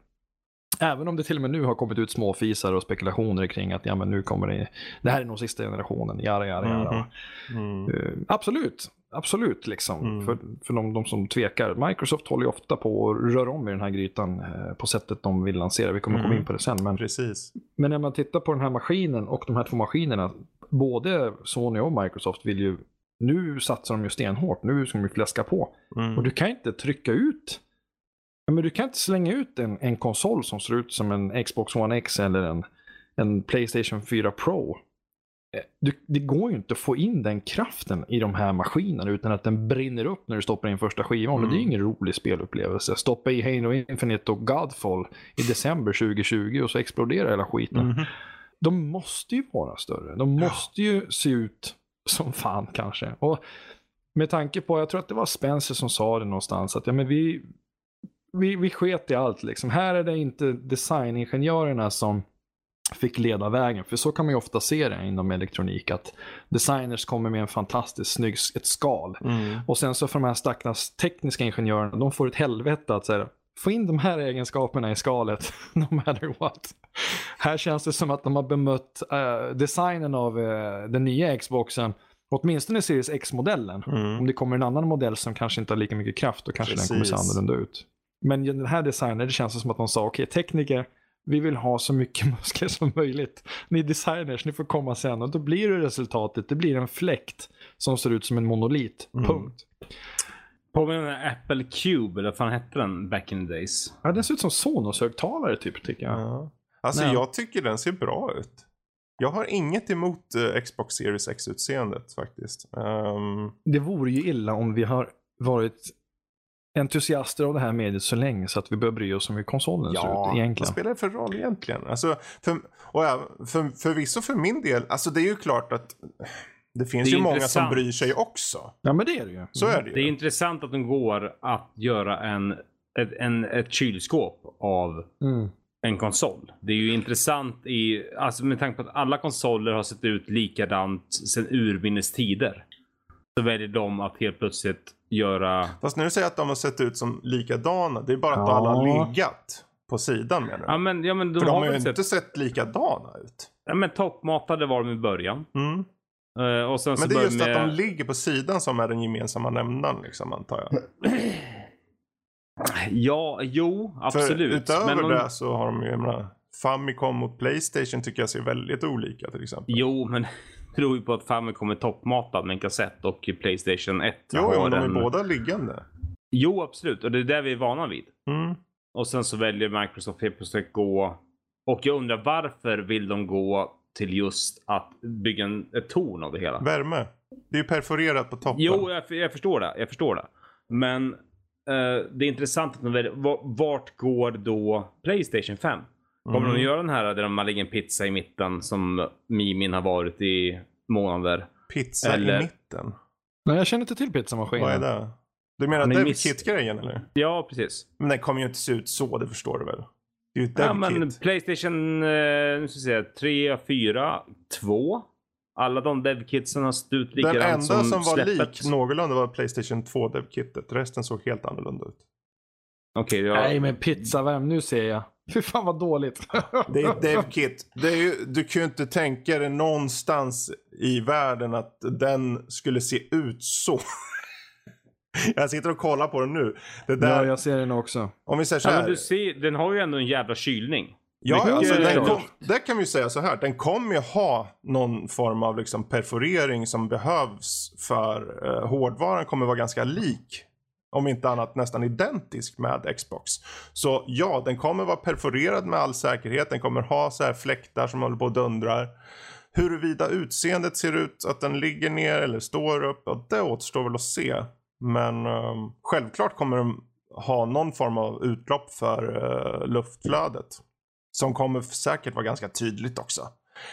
Även om det till och med nu har kommit ut småfisar och spekulationer kring att ja, men nu kommer det, det här är nog sista generationen, jara, jara, jara. Mhm. Mm. Eh, absolut, absolut liksom. Mm. För, för de, de som tvekar. Microsoft håller ju ofta på att röra om i den här grytan eh, på sättet de vill lansera. Vi kommer Mm. komma in på det sen. Men, Precis. men när man tittar på den här maskinen och de här två maskinerna. Både Sony och Microsoft vill ju nu satsar de ju stenhårt, nu ska de ju fläska på. Mm. Och du kan inte trycka ut, men du kan inte slänga ut en, en konsol som ser ut som en Xbox One X eller en, en Playstation 4 Pro. Eh, Du, det går ju inte att få in den kraften i de här maskinerna utan att den brinner upp när du stoppar in första skivan. Och det är Mm. ingen rolig spelupplevelse. Stoppa i Halo Infinite och Godfall i december 2020 och så exploderar hela skiten. Mhm. De måste ju vara större. De måste ju se ut som fan kanske. Och med tanke på, jag tror att det var Spencer som sa det någonstans, att ja, men vi, vi, vi sket i allt liksom. Här är det inte designingenjörerna som fick leda vägen. För så kan man ju ofta se det inom elektronik, att designers kommer med en fantastiskt snygg, ett skal. Mm. Och sen så för de här stackars tekniska ingenjörerna, de får ett helvete att säga, få in de här egenskaperna i skalet, no matter what. Här känns det som att de har bemött eh, designen av eh, den nya Xboxen, åtminstone Series X-modellen. Mm. Om det kommer en annan modell som kanske inte har lika mycket kraft, då kanske den kommer se Precis. annorlunda ut. Men den här designen, det känns som att de sa, okej tekniker, vi vill ha så mycket muskler som möjligt. Ni designers, ni får komma sen. Och då blir det resultatet, det blir en fläkt som ser ut som en monolit. Mm. Punkt. Påminner om Apple Cube, eller vad fan hette den back in the days? Ja, den ser ut som Sonos-högtalare typ, tycker jag. Ja. Alltså Nej. jag tycker den ser bra ut. Jag har inget emot eh, Xbox Series X-utseendet faktiskt. Ehm, Det vore ju illa om vi har varit entusiaster av det här mediet så länge så att vi börjar bry oss om hur konsolen ser ut vad egentligen. spelar det för roll egentligen? Alltså, för, och ja, för, förvisso för min del, alltså det är ju klart att det finns Det ju många intressant. som bryr sig också. Ja, men det är det ju. Så är det ju. Det är intressant att de går att göra en, ett, en, ett kylskåp av Mm. en konsol. Det är ju intressant i, alltså med tanke på att alla konsoler har sett ut likadant sedan urminnes tider. Så väljer de att helt plötsligt göra, Fast du säger att de har sett ut som likadana, det är bara att Ja. alla har legat på sidan menar du? ja men, ja, men de för de har har ju sett, inte sett likadana ut. ja men toppmatade var de i början. Mm. Eh, och sen Men det är just med, att de ligger på sidan som är den gemensamma nämnaren liksom antar jag. Ja, jo, absolut. För utöver men de, det så har de ju, jag menar, Famicom mot Playstation tycker jag ser väldigt olika till exempel. Jo, men det beror ju på att Famicom är toppmatad med en kassett och Playstation 1 Jo, jo men de är en... båda liggande. Jo, absolut. Och det är det vi är vana vid. Mm. Och sen så väljer Microsoft helt plötsligt gå... Och jag undrar varför vill de gå till just att bygga en, ett torn av det hela? Värme. Det är ju perforerat på toppen. Jo, jag, jag förstår det. Jag förstår det. Men eh, det är intressant att de väljer... va- Vart går då Playstation 5? Kommer Mm. de göra den här där de lägger en pizza i mitten som Mimin har varit i månader? Pizza Eller- i mitten. Nej, jag känner inte till pizzamaskinen. Vad är det? Du menar Dev miss- Kit-grejen eller? Ja, precis. Men den kommer ju inte se ut så, det förstår du väl? Det är ju ett Ja, men Kit. Playstation eh, nu ska se, 3, 4, 2. Alla de devkitsen har sett ut Den likadant enda som, som, var släppet. lik någorlunda var Playstation 2 Dev-kittet. Resten såg helt annorlunda ut. Okej, ja. Nej, men pizzavärm, nu ser jag. Fy fan vad dåligt. Det är ett Dev-kit. Det är ju, du kan ju inte tänka dig någonstans i världen att den skulle se ut så. Jag sitter och kollar på den nu. Det där, Ja, jag ser den också. Om vi säger så ja, här. men du ser, den har ju ändå en jävla kylning. Ja, Mycket alltså, den kom, där kan vi ju säga så här. Den kommer ju ha någon form av liksom perforering som behövs för eh, hårdvaran kommer vara ganska lik. Om inte annat nästan identisk med Xbox. Så ja, den kommer vara perforerad med all säkerhet. Den kommer ha så här fläktar som håller på och dundrar. Huruvida utseendet ser ut att den ligger ner eller står upp, ja, det återstår väl att se. Men ehm, självklart kommer den ha någon form av utlopp för eh, luftflödet. Som kommer säkert vara ganska tydligt också.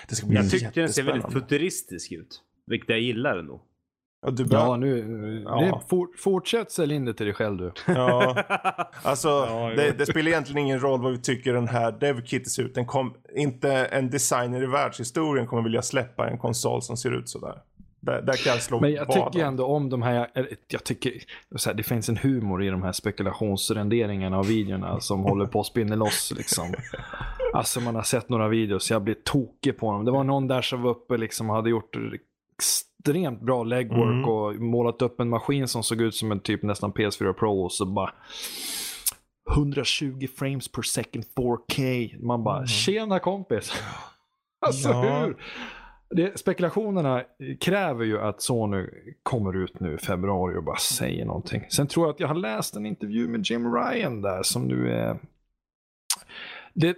Det ska bli Jag tyckte den ser väldigt futuristisk ut. Vilket jag gillar ändå. Ja, du Ja, bör... nu. Ja. Det, for, fortsätt sälja in det till dig själv du. ja. Alltså, Ja, det, det spelar egentligen ingen roll vad vi tycker den här DevKit ser ut. Den kom, inte en designer i världshistorien kommer vilja släppa en konsol som ser ut sådär. Där, där kan jag slå Men jag tycker ändå om de här, jag tycker så här, det finns en humor i de här spekulationsrenderingarna av videorna som håller på att spinna loss liksom. Alltså man har sett några videos, jag blir tokig på dem. Det var någon där som var uppe liksom hade gjort extremt bra legwork Mm. och målat upp en maskin som såg ut som en typ nästan PS4 Pro och så bara 120 frames per second 4K. Man bara, Mm. tjena kompis. alltså Ja. hur? Det, spekulationerna kräver ju att Sony kommer ut nu i februari och bara säger någonting. Sen tror jag att jag har läst en intervju med Jim Ryan där som nu är... Det,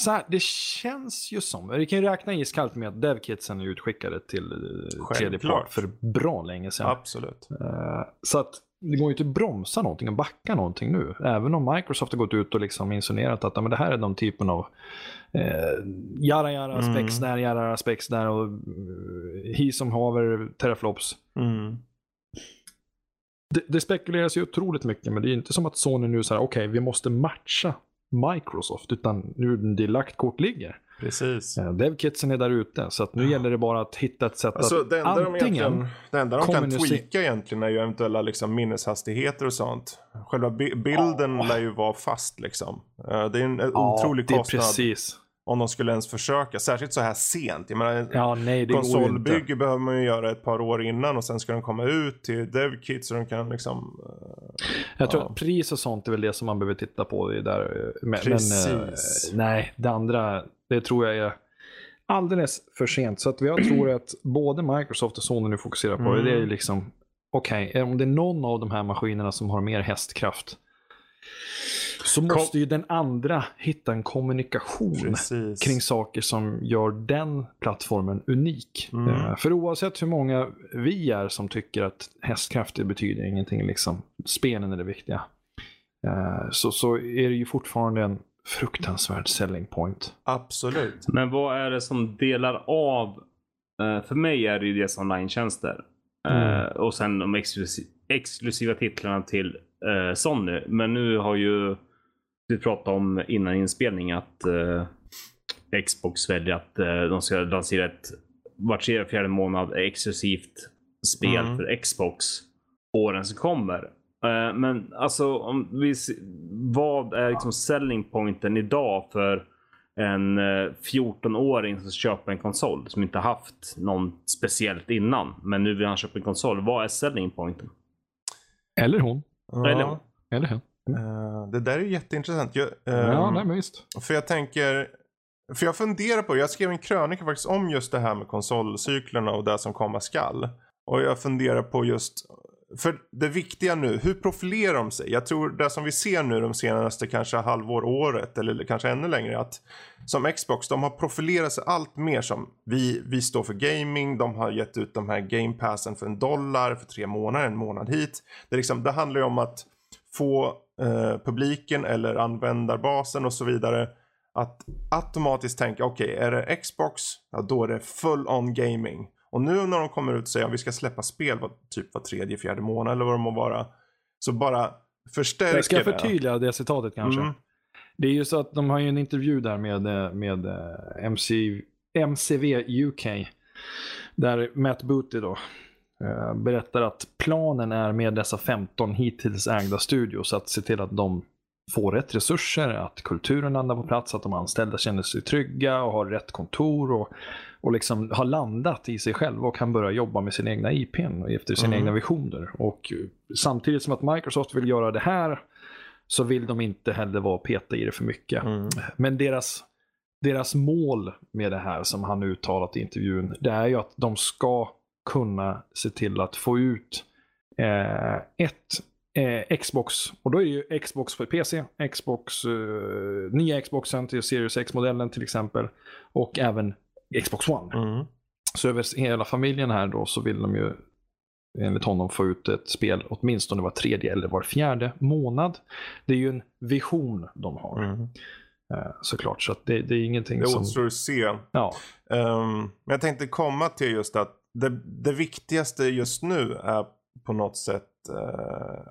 så här, det känns ju som, vi kan ju räkna iskallt med att devkitsen är utskickade till eh, tredje part för bra länge sedan. Absolut. Eh, så att det går ju inte att bromsa någonting och backa någonting nu. Även om Microsoft har gått ut och liksom insinuerat att men det här är de typen av eh, jara jara Mm. spex där, jara spex där och uh, hi som haver teraflops. Mm. Det, det spekuleras ju otroligt mycket men det är ju inte som att Sony nu säger okej vi måste matcha Microsoft utan nu det lagt kort ligger. Precis. Eh, Devkitsen är där ute så att nu gäller det bara att hitta ett sätt Alltså, att det enda de, antingen egentligen, det enda de kan tweaka egentligen är ju eventuella liksom, minneshastigheter och sånt. Själva bi- bilden lär ju vara fast liksom. Eh, det är en Ja, otrolig det är kostnad precis. om de skulle ens försöka. Särskilt så här sent. Jag menar, Ja, nej, konsolbygge behöver man ju göra ett par år innan och sen ska de komma ut till DevKit så de kan liksom... eh, Jag tror Ja. att pris och sånt är väl det som man behöver titta på. Det där. Men, men Precis. eh, nej, det andra, det tror jag är alldeles för sent. Så att jag tror att både Microsoft och Sony nu fokuserar på det. Mm. Det är ju liksom, okej, om det är någon av de här maskinerna som har mer hästkraft så måste ju den andra hitta en kommunikation Precis. kring saker som gör den plattformen unik. Mm. Eh, För oavsett hur många vi är som tycker att hästkraft betyder ingenting, liksom, spelen är det viktiga, eh, så, så är det ju fortfarande en fruktansvärd selling point. Absolut. Men vad är det som delar av? eh, för mig är det ju dels online-tjänster. Eh, Mm. och sen de exklusi- exklusiva titlarna till eh, Sony. Men nu har ju vi pratat om innan inspelning att Xbox väljer att de ska lansera ett vart tredje, fjärde månad exklusivt spel Mm. för Xbox åren som kommer. Eh, men alltså, om vi, vad är liksom selling pointen idag för en eh, 14-åring som köper en konsol som inte haft någon speciellt innan. Men nu vill han köpa en konsol. Vad är selling pointen? Eller hon. Ja. Eller- Eller hen. Eh, det där är jätteintressant. Jag, ja, ehm, nej, men visst. För jag tänker, för jag funderar på, jag skrev en krönika faktiskt om just det här med konsolcyklerna och det som komma skall. Och jag funderar på just, för det viktiga nu, hur profilerar de sig? Jag tror det som vi ser nu de senaste kanske halvår, året eller kanske ännu längre att som Xbox, de har profilerat sig allt mer som vi, vi står för gaming, de har gett ut de här game passen för en dollar för tre månader, en månad hit. Det, liksom, det handlar ju om att få eh, publiken eller användarbasen och så vidare att automatiskt tänka okej är det Xbox, ja då är det full on gaming. Och nu när de kommer ut och säger att vi ska släppa spel var, typ var tredje, fjärde månad eller vad det må vara. Så bara förstärker Jag ska det. förtydliga det citatet kanske. Mm. Det är ju så att de har ju en intervju där med, eh, med eh, MC, MCV UK. Där Matt Booty då eh, berättar att planen är med dessa 15 hittills ägda studios att se till att de får rätt resurser, att kulturen landar på plats, att de anställda känner sig trygga och har rätt kontor och, och liksom har landat i sig själva och kan börja jobba med sina egna IPn och efter sina Mm. egna visioner. Och samtidigt som att Microsoft vill göra det här så vill de inte heller vara peta i det för mycket. Mm. Men deras, deras mål med det här som han uttalat i intervjun, det är ju att de ska kunna se till att få ut eh, ett eh, Xbox, och då är det ju Xbox för PC, Xbox, eh, nya Xboxen till Series X-modellen till exempel, och även Xbox One. Mm. Så över hela familjen här då så vill de ju enligt honom få ut ett spel åtminstone var tredje eller var fjärde månad. Det är ju en vision de har Mm. eh, såklart. Så det, det är ingenting Det som... återstår att se. Ja, men jag tänkte komma till just att det, det viktigaste just nu är på något sätt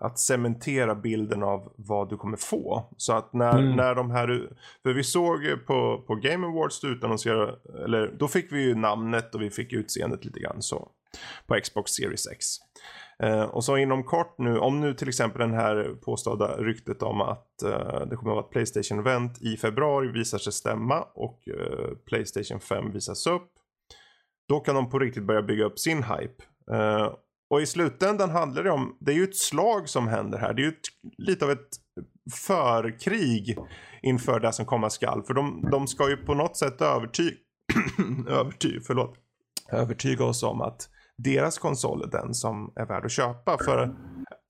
att cementera bilden av vad du kommer få. Så att när, Mm. när de här, för vi såg på, på Game Awards utannonserade, eller då fick vi ju namnet och vi fick utseendet lite grann så. På Xbox Series X. Eh, och så inom kort nu, om nu till exempel den här påstådda ryktet om att eh, det kommer att vara ett Playstation-event i februari visar sig stämma och eh, Playstation 5 visas upp. Då kan de på riktigt börja bygga upp sin hype. Och i slutändan handlar det om, det är ju ett slag som händer här. Det är ju ett, lite av ett förkrig inför det som komma skall. För de, de ska ju på något sätt övertyga, övertyga, förlåt, övertyga oss om att deras konsol är den som är värd att köpa. För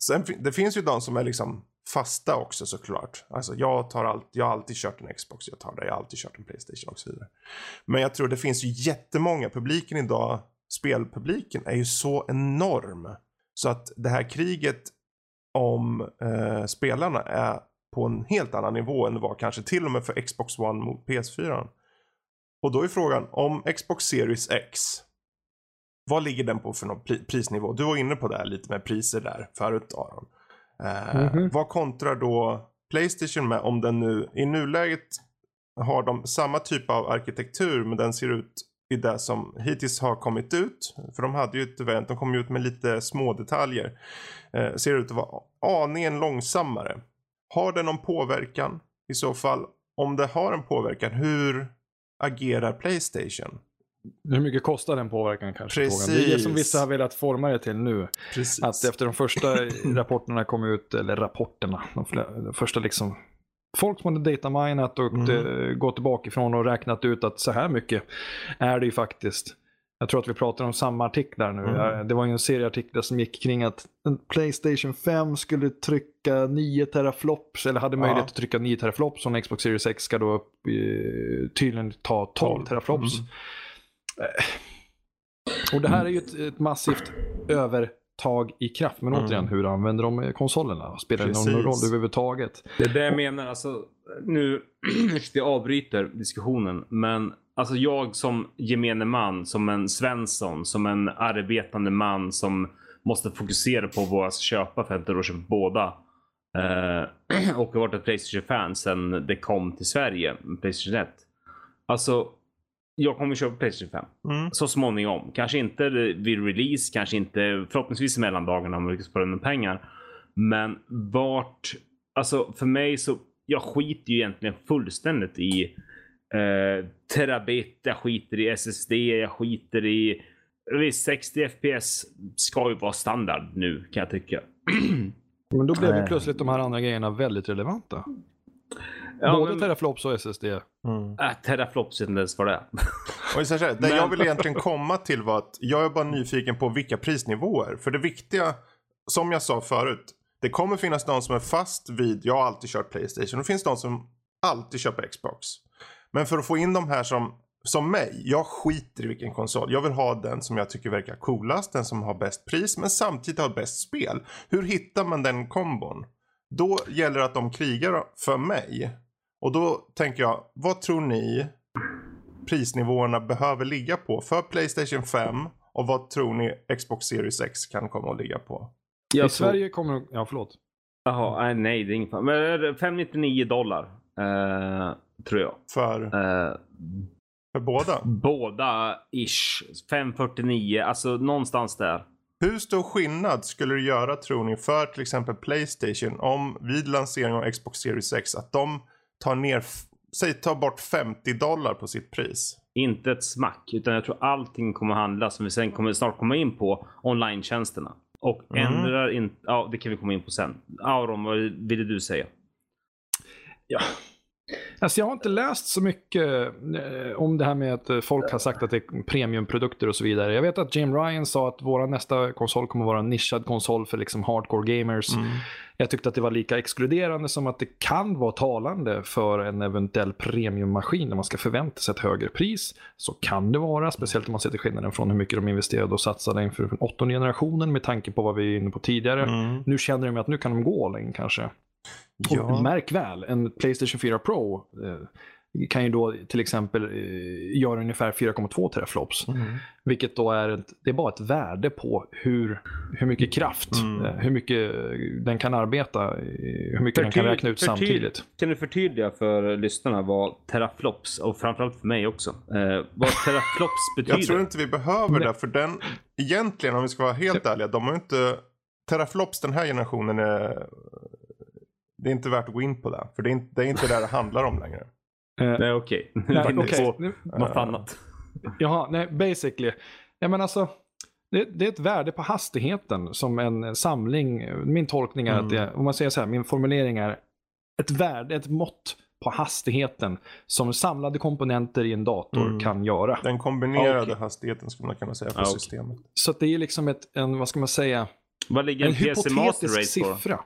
sen, det finns ju de som är liksom fasta också såklart. Alltså jag, tar allt, jag har alltid kört en Xbox, jag tar det, jag har alltid kört en Playstation och så vidare. Men jag tror det finns ju jättemånga, publiken idag, spelpubliken är ju så enorm. Så att det här kriget om eh, spelarna är på en helt annan nivå än det var kanske till och med för Xbox One mot PS4. Och då är frågan om Xbox Series X. Vad ligger den på för någon prisnivå? Du var inne på det här lite med priser där förut Aron. Eh, mm -hmm. Vad kontrar då Playstation med om den nu i nuläget har de samma typ av arkitektur men den ser ut i det som hittills har kommit ut. För de hade ju ett event, de kom ut med lite små detaljer. Eh, ser ut att vara aningen långsammare. Har det någon påverkan? I så fall, om det har en påverkan, hur agerar Playstation? Hur mycket kostar den påverkan kanske? Precis. Det är det som vissa har velat forma det till nu. Precis. Att efter de första rapporterna kom ut, eller rapporterna, de första liksom folk som hade dataminat och mm. gått tillbaka ifrån och räknat ut att så här mycket är det ju faktiskt. Jag tror att vi pratar om samma artiklar nu. Mm. Det var ju en serie artiklar som gick kring att Playstation 5 skulle trycka 9 teraflops, eller hade möjlighet ja. att trycka 9 teraflops, och en Xbox Series X ska då upp, tydligen ta 12 teraflops. Mm. Och det här är ju ett, ett massivt övertag i kraft. Men mm. återigen, hur använder de konsolerna? Spelar det någon roll överhuvudtaget? Det är det jag menar. Alltså, nu, jag avbryter diskussionen, men alltså jag som gemene man, som en Svensson, som en arbetande man som måste fokusera på vad jag ska köpa för att jag köpa båda. Eh, och har varit ett Playstation-fan sedan det kom till Sverige, Playstation 1. Alltså, jag kommer köpa Playstation 5. Mm. Så småningom. Kanske inte vid release, kanske inte förhoppningsvis i mellandagarna om vi lyckas spara in pengar. Men vart, alltså för mig så, jag skiter ju egentligen fullständigt i eh, terabit, jag skiter i SSD, jag skiter i Visst, 60 FPS ska ju vara standard nu kan jag tycka. Men då blev ju plötsligt de här andra grejerna väldigt relevanta. Ja, Både men... teraflops och SSD. Mm. Äh, teraflops vet inte ens vad det är. och så här, det men... jag vill egentligen komma till var att jag är bara nyfiken på vilka prisnivåer. För det viktiga, som jag sa förut, det kommer finnas de som är fast vid, jag har alltid kört Playstation. Det finns de som alltid köper Xbox. Men för att få in de här som, som mig, jag skiter i vilken konsol. Jag vill ha den som jag tycker verkar coolast, den som har bäst pris men samtidigt har bäst spel. Hur hittar man den kombon? Då gäller det att de krigar för mig. Och då tänker jag, vad tror ni prisnivåerna behöver ligga på för Playstation 5 och vad tror ni Xbox Series X kan komma att ligga på? I tror... Sverige kommer ja förlåt. Jaha, nej det är inget Men 599 dollar. Eh, tror jag. För? Eh, för båda? Båda ish. 549, alltså någonstans där. Hur stor skillnad skulle det göra tror ni för till exempel Playstation om vid lansering av Xbox Series X att de tar ner, säg ta bort 50 dollar på sitt pris. Inte ett smack, utan jag tror allting kommer handla som vi sen kommer snart komma in på online-tjänsterna. Och mm. ändrar inte, ja det kan vi komma in på sen. Auron, vad ville du säga? Ja, Alltså jag har inte läst så mycket eh, om det här med att folk har sagt att det är premiumprodukter och så vidare. Jag vet att Jim Ryan sa att vår nästa konsol kommer vara en nischad konsol för liksom hardcore gamers. Mm. Jag tyckte att det var lika exkluderande som att det kan vara talande för en eventuell premiummaskin när man ska förvänta sig ett högre pris. Så kan det vara, speciellt om man ser till skillnaden från hur mycket de investerade och satsade inför åttonde generationen med tanke på vad vi är inne på tidigare. Mm. Nu känner de att nu kan de gå all in kanske. Ja. Och märk väl, en Playstation 4 Pro eh, kan ju då till exempel eh, göra ungefär 4,2 teraflops. Mm. Vilket då är, ett, det är bara ett värde på hur, hur mycket kraft, mm. eh, hur mycket den kan arbeta, eh, hur mycket Förtyd den kan räkna ut samtidigt. Kan du förtydliga för lyssnarna vad teraflops, och framförallt för mig också, eh, vad teraflops betyder? Jag tror inte vi behöver det, för den, egentligen om vi ska vara helt ärliga, de har inte Teraflops den här generationen är det är inte värt att gå in på det. För det är inte det, är inte det det handlar om längre. Uh, nej okej. Okay. okay. På något annat. Jaha, nej basically. Ja, men alltså, det, det, är ett värde på hastigheten som en samling. Min tolkning är mm. att det, om man säger så här, min formulering är ett värde, ett mått på hastigheten som samlade komponenter i en dator Mm. kan göra. Den kombinerade Okej. hastigheten skulle man kunna säga på Ja, okej. systemet. Så att det är liksom ett, en, vad ska man säga, Vad ligger en en PC Master hypotetisk Race på?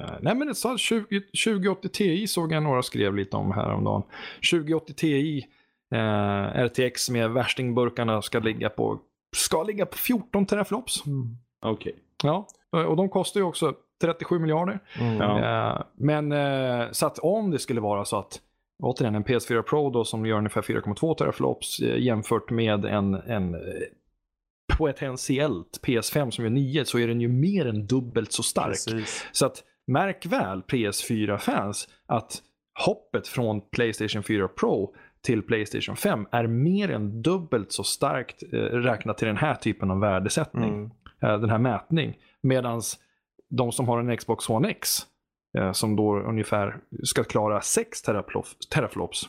Eh, nej men det sa 20, 2080 Ti såg jag några skrev lite om häromdagen. 2080 Ti eh, RTX med värstingburkarna ska ligga på, ska ligga på 14 teraflops. Okej. Ja, och de kostar ju också 37 miljarder. Mm. Eh, men eh, så att om det skulle vara så att återigen en PS4 Pro då som gör ungefär 4,2 teraflops eh, jämfört med en, en eh, potentiellt PS5 som gör 9 så är den ju mer än dubbelt så stark. Precis. Så att märk väl PS4-fans att hoppet från Playstation 4 Pro till Playstation 5 är mer än dubbelt så starkt eh, räknat till den här typen av värdesättning Mm. eh, den här mätning. Medan de som har en Xbox One X, eh, som då ungefär ska klara 6 teraflops,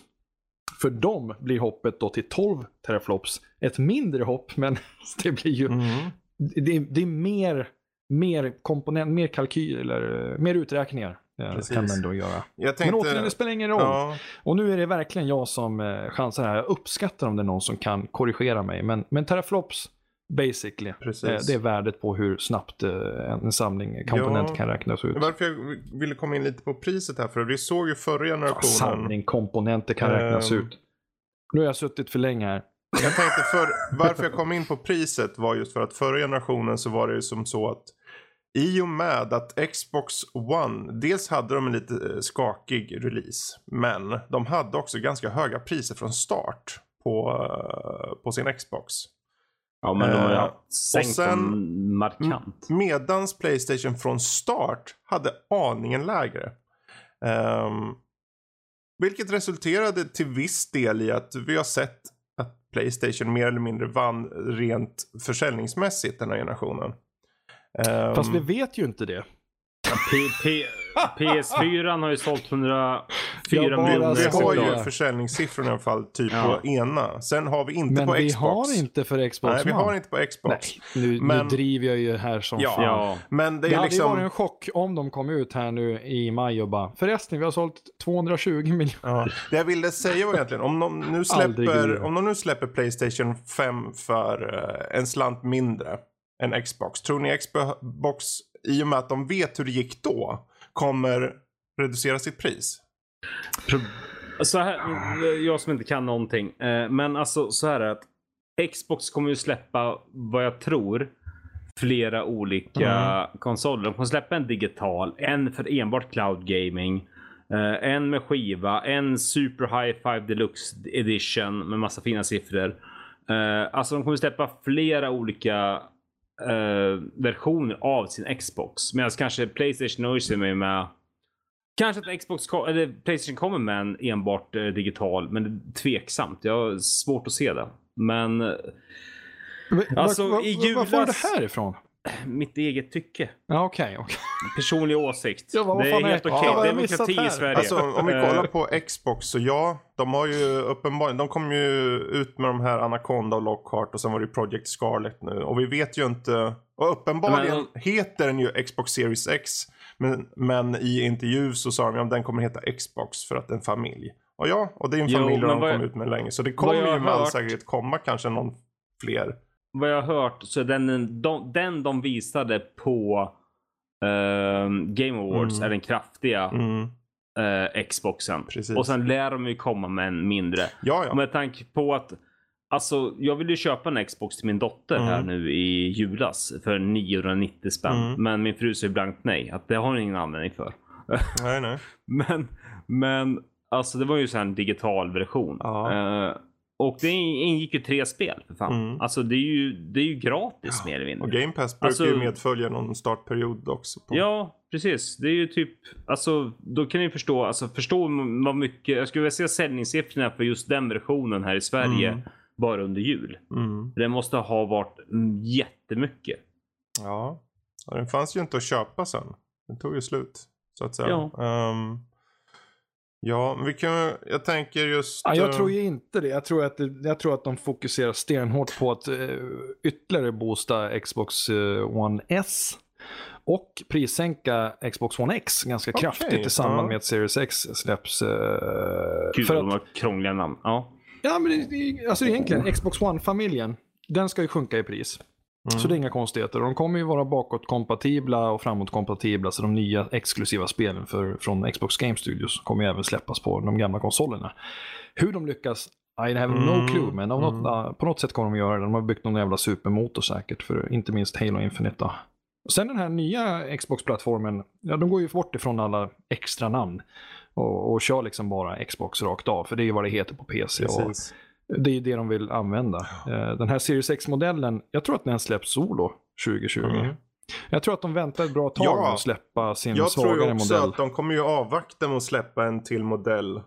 för dem blir hoppet då till 12 teraflops ett mindre hopp, men det blir ju Mm. det, det är mer, mer komponent, mer kalkyl eller eh, mer uträkningar eh, Precis. kan man då göra. Tänkte... Men återigen, det spelar ingen roll. ja, Och nu är det verkligen jag som eh, chansar här. Jag uppskattar om det är någon som kan korrigera mig. Men, men teraflops, basically, eh, det är värdet på hur snabbt eh, en samling komponenter Ja. kan räknas ut. Varför jag ville komma in lite på priset här, för vi såg ju förra Ja, generationen. samling komponenter kan räknas Ehm. ut. Nu har jag suttit för länge här. Jag tänkte för, varför jag kom in på priset var just för att förra generationen så var det ju som så att i och med att Xbox One, dels hade de en lite eh, skakig release, men de hade också ganska höga priser från start på, eh, på sin Xbox. Ja, men de har ju Eh, sänkt och sen- markant. Medans Playstation från start hade aningen lägre. Ehm, vilket resulterade till viss del i att vi har sett Playstation mer eller mindre vann rent försäljningsmässigt den här generationen. Ehm, Fast vi vet ju inte det. P- P- PS4 har ju sålt 104 Jag bara vi, miljoner. vi har ju försäljningssiffror i alla fall typ Ja. på ena. Sen har vi inte Men på vi Xbox. har inte för Xbox Nej, vi har inte på Xbox. Nej, nu, Men- nu driver jag ju här som Ja. fan. Ja, Men det Det är hade ju varit liksom... en chock om de kom ut här nu i maj och bara förresten vi har sålt 220 miljoner. Ja, det jag ville säga var egentligen om de nu släpper, om de nu släpper Playstation 5 för eh, en slant mindre än Xbox. Tror ni Xbox i och med att de vet hur det gick då kommer reducera sitt pris? så här, jag som inte kan någonting. eh, Men alltså så här är att Xbox kommer ju släppa vad jag tror flera olika konsoler. De kommer släppa en digital, en för enbart cloud gaming. eh, En med skiva, en Super High Five Deluxe Edition med massa fina siffror. Eh, Alltså de kommer släppa flera olika eh, versioner av sin Xbox. Medan kanske Playstation nöjer sig med, med Kanske att Xbox eller Playstation kommer med en enbart eh, digital, men det är tveksamt. Jag har svårt att se det. Men eh, Alltså, var, var, i var får du det julas- här ifrån? mitt eget tycke. Ja, okej. okej. Personlig åsikt. Ja, vad det är helt okej. Ja, vad har det är demokrati i Sverige. Alltså om vi Eh, kollar på Xbox så ja, de har ju uppenbarligen, de kom ju ut med de här Anaconda och Lockhart och sen var det Project Scarlet nu. Och vi vet ju inte, och uppenbarligen heter den ju Xbox Series X. Men, men i intervju så sa de att den kommer heta Xbox för att det är en familj. Och ja, och det är en Jo, familj men de kom jag- ut med länge. Så det kommer ju med all säkerhet komma kanske någon fler. Vad jag har hört så den de, den de visade på eh, Game Awards Mm. är den kraftiga Mm, eh, Xboxen. Precis. Och sen lär de ju komma med en mindre. ja, ja. med tanke på att Alltså jag ville köpa en Xbox till min dotter Mm. här nu i julas för 990 spänn. Mm. Men min fru säger blankt nej. Att det har hon ingen användning för. Nej, nej. Men, men alltså det var ju så en digital version. Ja. Eh, och det ingick ju tre spel för fan. Mm. Alltså det är ju, det är ju gratis mer eller mindre. Och Game Pass brukar Alltså- ju medfölja någon startperiod också. På. Ja, precis. Det är ju typ, alltså då kan ni förstå, alltså förstå vad mycket, jag skulle vilja se säljningssiffrorna för just den versionen här i Sverige Mm. bara under jul. Mm. Det måste ha varit mm, jättemycket. Ja. ja, den fanns ju inte att köpa sen. Den tog ju slut. Så att säga. Ja. Ehm, ja, vi kan, jag tänker just... Ja, jag eh, tror ju inte det. Jag tror att, jag tror att de fokuserar stenhårt på att eh, ytterligare boosta Xbox eh, One S. och prissänka Xbox One X ganska Okej, kraftigt i samband ja. med att Series X släpps. eh, Kul för att de har krångliga namn. Ja. ja, men det, det, alltså egentligen, Xbox One-familjen, den ska ju sjunka i pris. Mm. Så det är inga konstigheter. De kommer ju vara bakåtkompatibla och framåtkompatibla. Så de nya exklusiva spelen för, från Xbox Game Studios kommer ju även släppas på de gamla konsolerna. Hur de lyckas, I have no Mm, clue. Men något, mm. ah, på något sätt kommer de göra det. De har byggt någon jävla supermotor säkert. För inte minst Halo Infinite. Då. Sen den här nya Xbox-plattformen. Ja, de går ju bort ifrån alla extra namn. Och, och kör liksom bara Xbox rakt av. För det är ju vad det heter på PC. Precis. Det är det de vill använda. Eh, Den här Series X-modellen, jag tror att den släpps solo 2020. Mm. Jag tror att de väntar ett bra tag Ja. med att släppa sin Jag tror svagare ju också modell. att de kommer ju avvakta med att släppa en till modell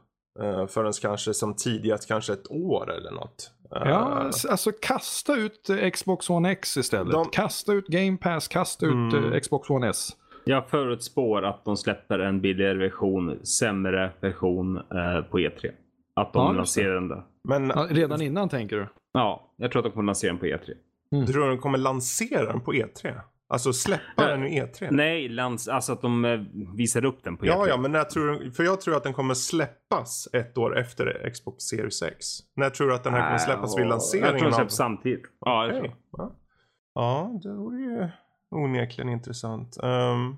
uh, förrän kanske som tidigast kanske ett år eller något. Eh, Ja, alltså kasta ut eh, Xbox One X istället. De- Kasta ut Game Pass, kasta ut Mm. eh, Xbox One S. Jag förutspår att de släpper en billigare version, sämre version eh, på E3. Att de Ja, lanserar den där. Men Ja, redan innan tänker du? Ja, jag tror att de kommer lansera den på E3. du tror de kommer lansera den på E3? Alltså släppa Ja. den i E3? Nej, lans alltså att de eh, visar upp den på E3. Ja, ja, men när tror du, för jag tror att den kommer släppas ett år efter Xbox Series X. När tror du att den här kommer släppas vid Jag lanseringen? tror de av- släpps samtidigt. Ja, jag tror. Okej, Ja. ja, det vore ju onekligen intressant. Ehm,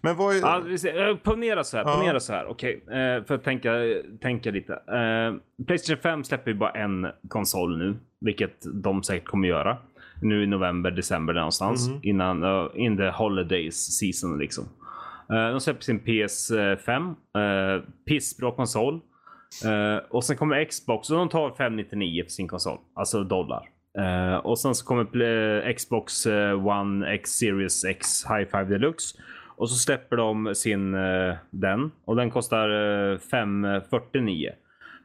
men vad är... Eh, ponera så här, Ja. ponera så här. Okej, eh, för att tänka, tänka lite. Eh, Playstation 5 släpper ju bara en konsol nu, vilket de säkert kommer göra. Nu i november, december någonstans. Mhm. Innan, uh, in the holidays season liksom. De släpper sin PS5. Uh, pissbra konsol. Och sen kommer Xbox och de tar 599 för sin konsol. Alltså dollar. Eh, och sen så kommer Xbox One X Series X High Five Deluxe. Och så släpper de sin eh, den och den kostar eh, 549.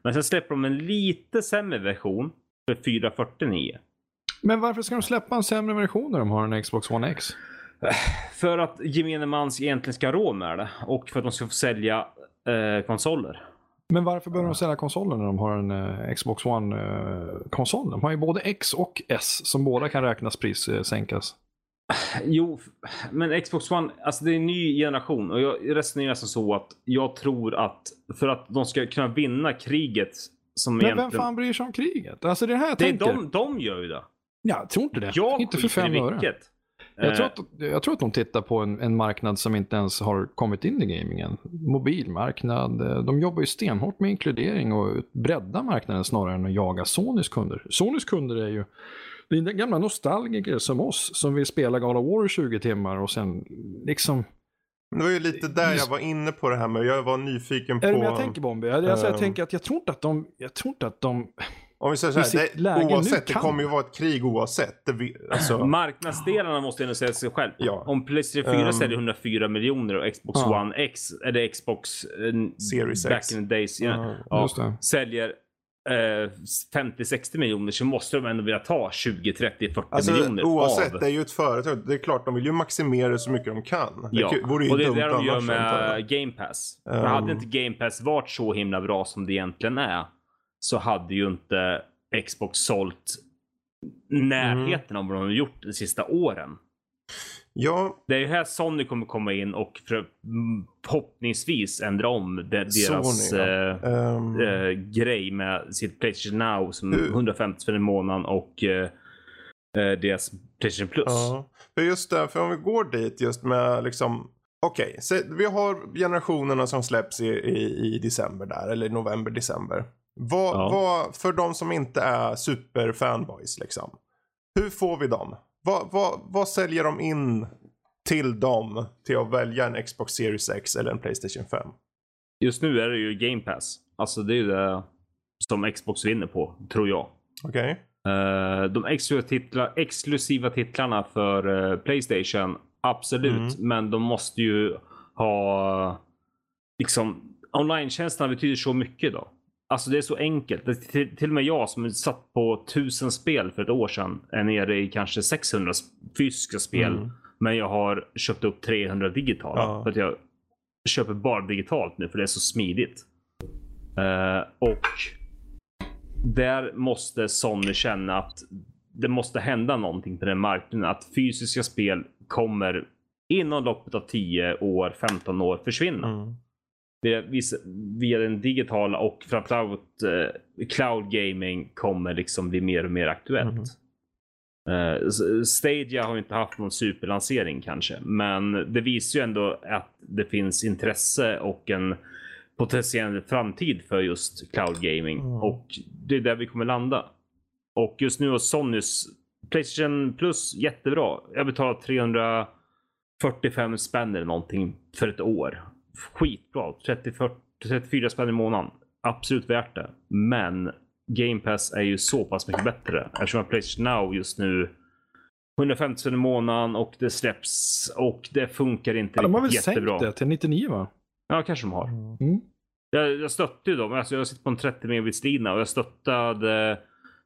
Men sen släpper de en lite sämre version för 449. Men varför ska de släppa en sämre version när de har en Xbox One X? För att gemene mans egentligen ska ha råd med det och för att de ska få sälja eh, konsoler. Men varför behöver de sälja konsoler när de har en eh, Xbox One-konsol? de har ju både X och S som båda kan räknas prissänkas. Jo, men Xbox One, alltså det är en ny generation och jag resonerar som så att jag tror att för att de ska kunna vinna kriget som Men egentligen... vem fan bryr sig om kriget? Alltså det är det här jag det är tänker. de, de gör ju det. Ja, jag tror inte det. Jag inte för fem öre. Jag tror, Eh, att, jag tror att de tittar på en, en marknad som inte ens har kommit in i gamingen. Mobilmarknad. eh, De jobbar ju stenhårt med inkludering och bredda marknaden snarare än att jaga Sonys kunder. Sonys kunder är ju det är gamla nostalgiker som oss som vill spela God of War i 20 timmar och sen liksom... Det var ju lite där jag var inne på det här med. Jag var nyfiken på... Är det jag tänker Bombi? Alltså, jag ehm, tänker att jag tror inte att de... Jag tror inte att de... Om vi säger så här, det, oavsett, det kommer ju vara ett krig oavsett. Det, vi, alltså, Marknadsdelarna måste ändå säga sig själv. Ja. Om Playstation 4 Ehm. säljer 1104 miljoner och Xbox Ja. One X, eller Xbox eh, Series back X. in the days, ja, Ja, ja, just det. säljer eh, 50-60 miljoner så måste de ändå vilja ta 20, 30, 40 alltså miljoner oavsett, av. det är ju ett företag. Det är klart, de vill ju maximera så mycket de kan. Ja, Det vore ju och det är det de gör med Game Pass. Um. hade inte Game Pass varit så himla bra som det egentligen är så hade ju inte Xbox sålt närheten av vad de har gjort de sista åren. Ja, Det är ju här Sony kommer komma in och mm, förhoppningsvis ändra om de, deras Sony, ja. eh, ehm, eh, grej med sitt Playstation Now som Hur- 150 spänn i månaden och eh, deras Playstation Plus. Ja, för just det, för om vi går dit just med liksom Okej, så vi har generationerna som släpps i, i, i december där, eller november, december. Vad, Ja. vad, för de som inte är superfanboys liksom. Hur får vi dem? Vad, vad, vad säljer de in till dem till att välja en Xbox Series X eller en Playstation 5? Just nu är det ju Game Pass. Alltså det är ju det som Xbox vinner på, tror jag. Okej? Eh, de exklusiva, titlar, exklusiva titlarna för eh, Playstation, absolut. Mm. Men de måste ju ha... Liksom, online-tjänsterna betyder så mycket då. Alltså det är så enkelt. Det, till, till och med jag som satt på tusen spel för ett år sedan är nere i kanske 600 s- fysiska spel. Mm. Men jag har köpt upp 300 digitala. Ja. För att jag köper bara digitalt nu för det är så smidigt. Eh, och där måste Sony känna att det måste hända någonting på den marknaden. Att fysiska spel kommer inom loppet av 10 år, 15 år försvinna. Mm. Via, via den digitala och framförallt eh, cloud gaming kommer liksom bli mer och mer aktuellt. Eh, S- Stadia har inte haft någon superlansering kanske, men det visar ju ändå att det finns intresse och en potentiell framtid för just cloud gaming Mm. och det är där vi kommer landa. Och just nu har Sonys Playstation Plus jättebra. Jag betalar 345 spänn eller någonting för ett år. Skitbra. 30, 40, 34 spänn i månaden. Absolut värt det. Men Game Pass är ju så pass mycket bättre. Eftersom att Playstation Now just nu 150 spänn i månaden och det släpps och det funkar inte Ja, de har väl riktigt sänkt jättebra. det till 99 va? Ja, kanske de har. Mm. Jag, jag stötte ju dem. Alltså jag sitter på en 30 megabits lina och jag stöttade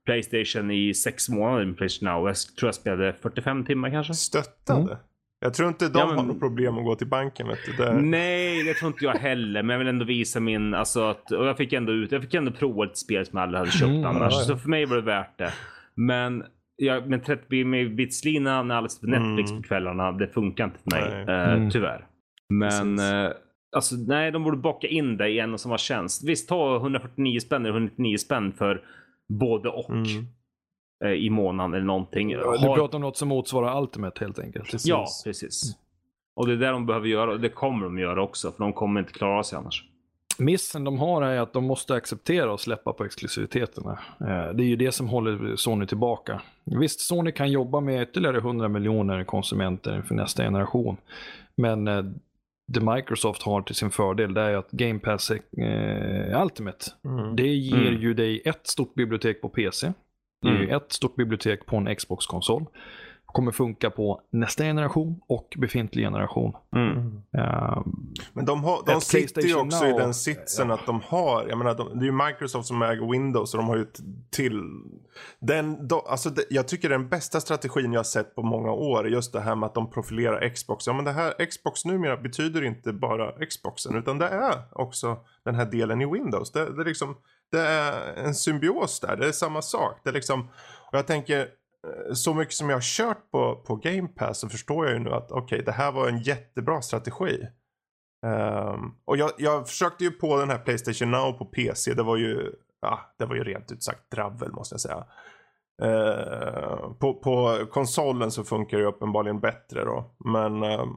Playstation i sex månader med Playstation Now. Jag tror jag spelade 45 timmar kanske. Stöttade? Mm. Jag tror inte de Ja, men- har något problem att gå till banken. Vet du. Det... Nej, det tror inte jag heller. Men jag vill ändå visa min, alltså att, och jag fick ändå ut, jag fick ändå prova ett spel som jag aldrig hade köpt Mm, annars. ja, ja. Så för mig var det värt det. Men jag, med 30 megabits lina när alla sitter på Netflix Mm. på kvällarna, det funkar inte för mig. Eh, Mm. Tyvärr. Men eh, alltså nej, de borde baka in det i en och samma tjänst. Visst, ta 149 spänn eller 199 spänn för både och Mm. Eh, i månaden eller någonting. Du Har- pratar om något som motsvarar Ultimate helt enkelt. Precis. Ja, precis. Och det är det de behöver göra och det kommer de göra också för de kommer inte klara sig annars. Missen de har är att de måste acceptera och släppa på exklusiviteterna. Eh, Det är ju det som håller Sony tillbaka. Visst, Sony kan jobba med ytterligare 100 miljoner konsumenter för nästa generation. Men eh, det Microsoft har till sin fördel det är att Game Pass eh, Ultimate, Mm. det ger Mm. ju dig ett stort bibliotek på PC. Det är ju Mm. ett stort bibliotek på en Xbox-konsol. Kommer funka på nästa generation och befintlig generation. Mm. Eh, Men de, har, de sitter ju också i den sitsen att de har, jag menar de, det är ju Microsoft som äger Windows och de har ju till. Den, de, alltså det, jag tycker den bästa strategin jag har sett på många år är just det här med att de profilerar Xbox. Ja men det här Xbox numera betyder inte bara Xboxen utan det är också den här delen i Windows. Det, det, är liksom, det är en symbios där, det är samma sak. Det är liksom, och jag tänker eh, så mycket som jag har kört på, på Game Pass så förstår jag ju nu att okej det här var en jättebra strategi. Um, och jag, jag försökte ju på den här Playstation Now på PC. Det var ju, ja, det var ju rent ut sagt dravel måste jag säga. Uh, på, på konsolen så funkar det uppenbarligen bättre då. Men ehm,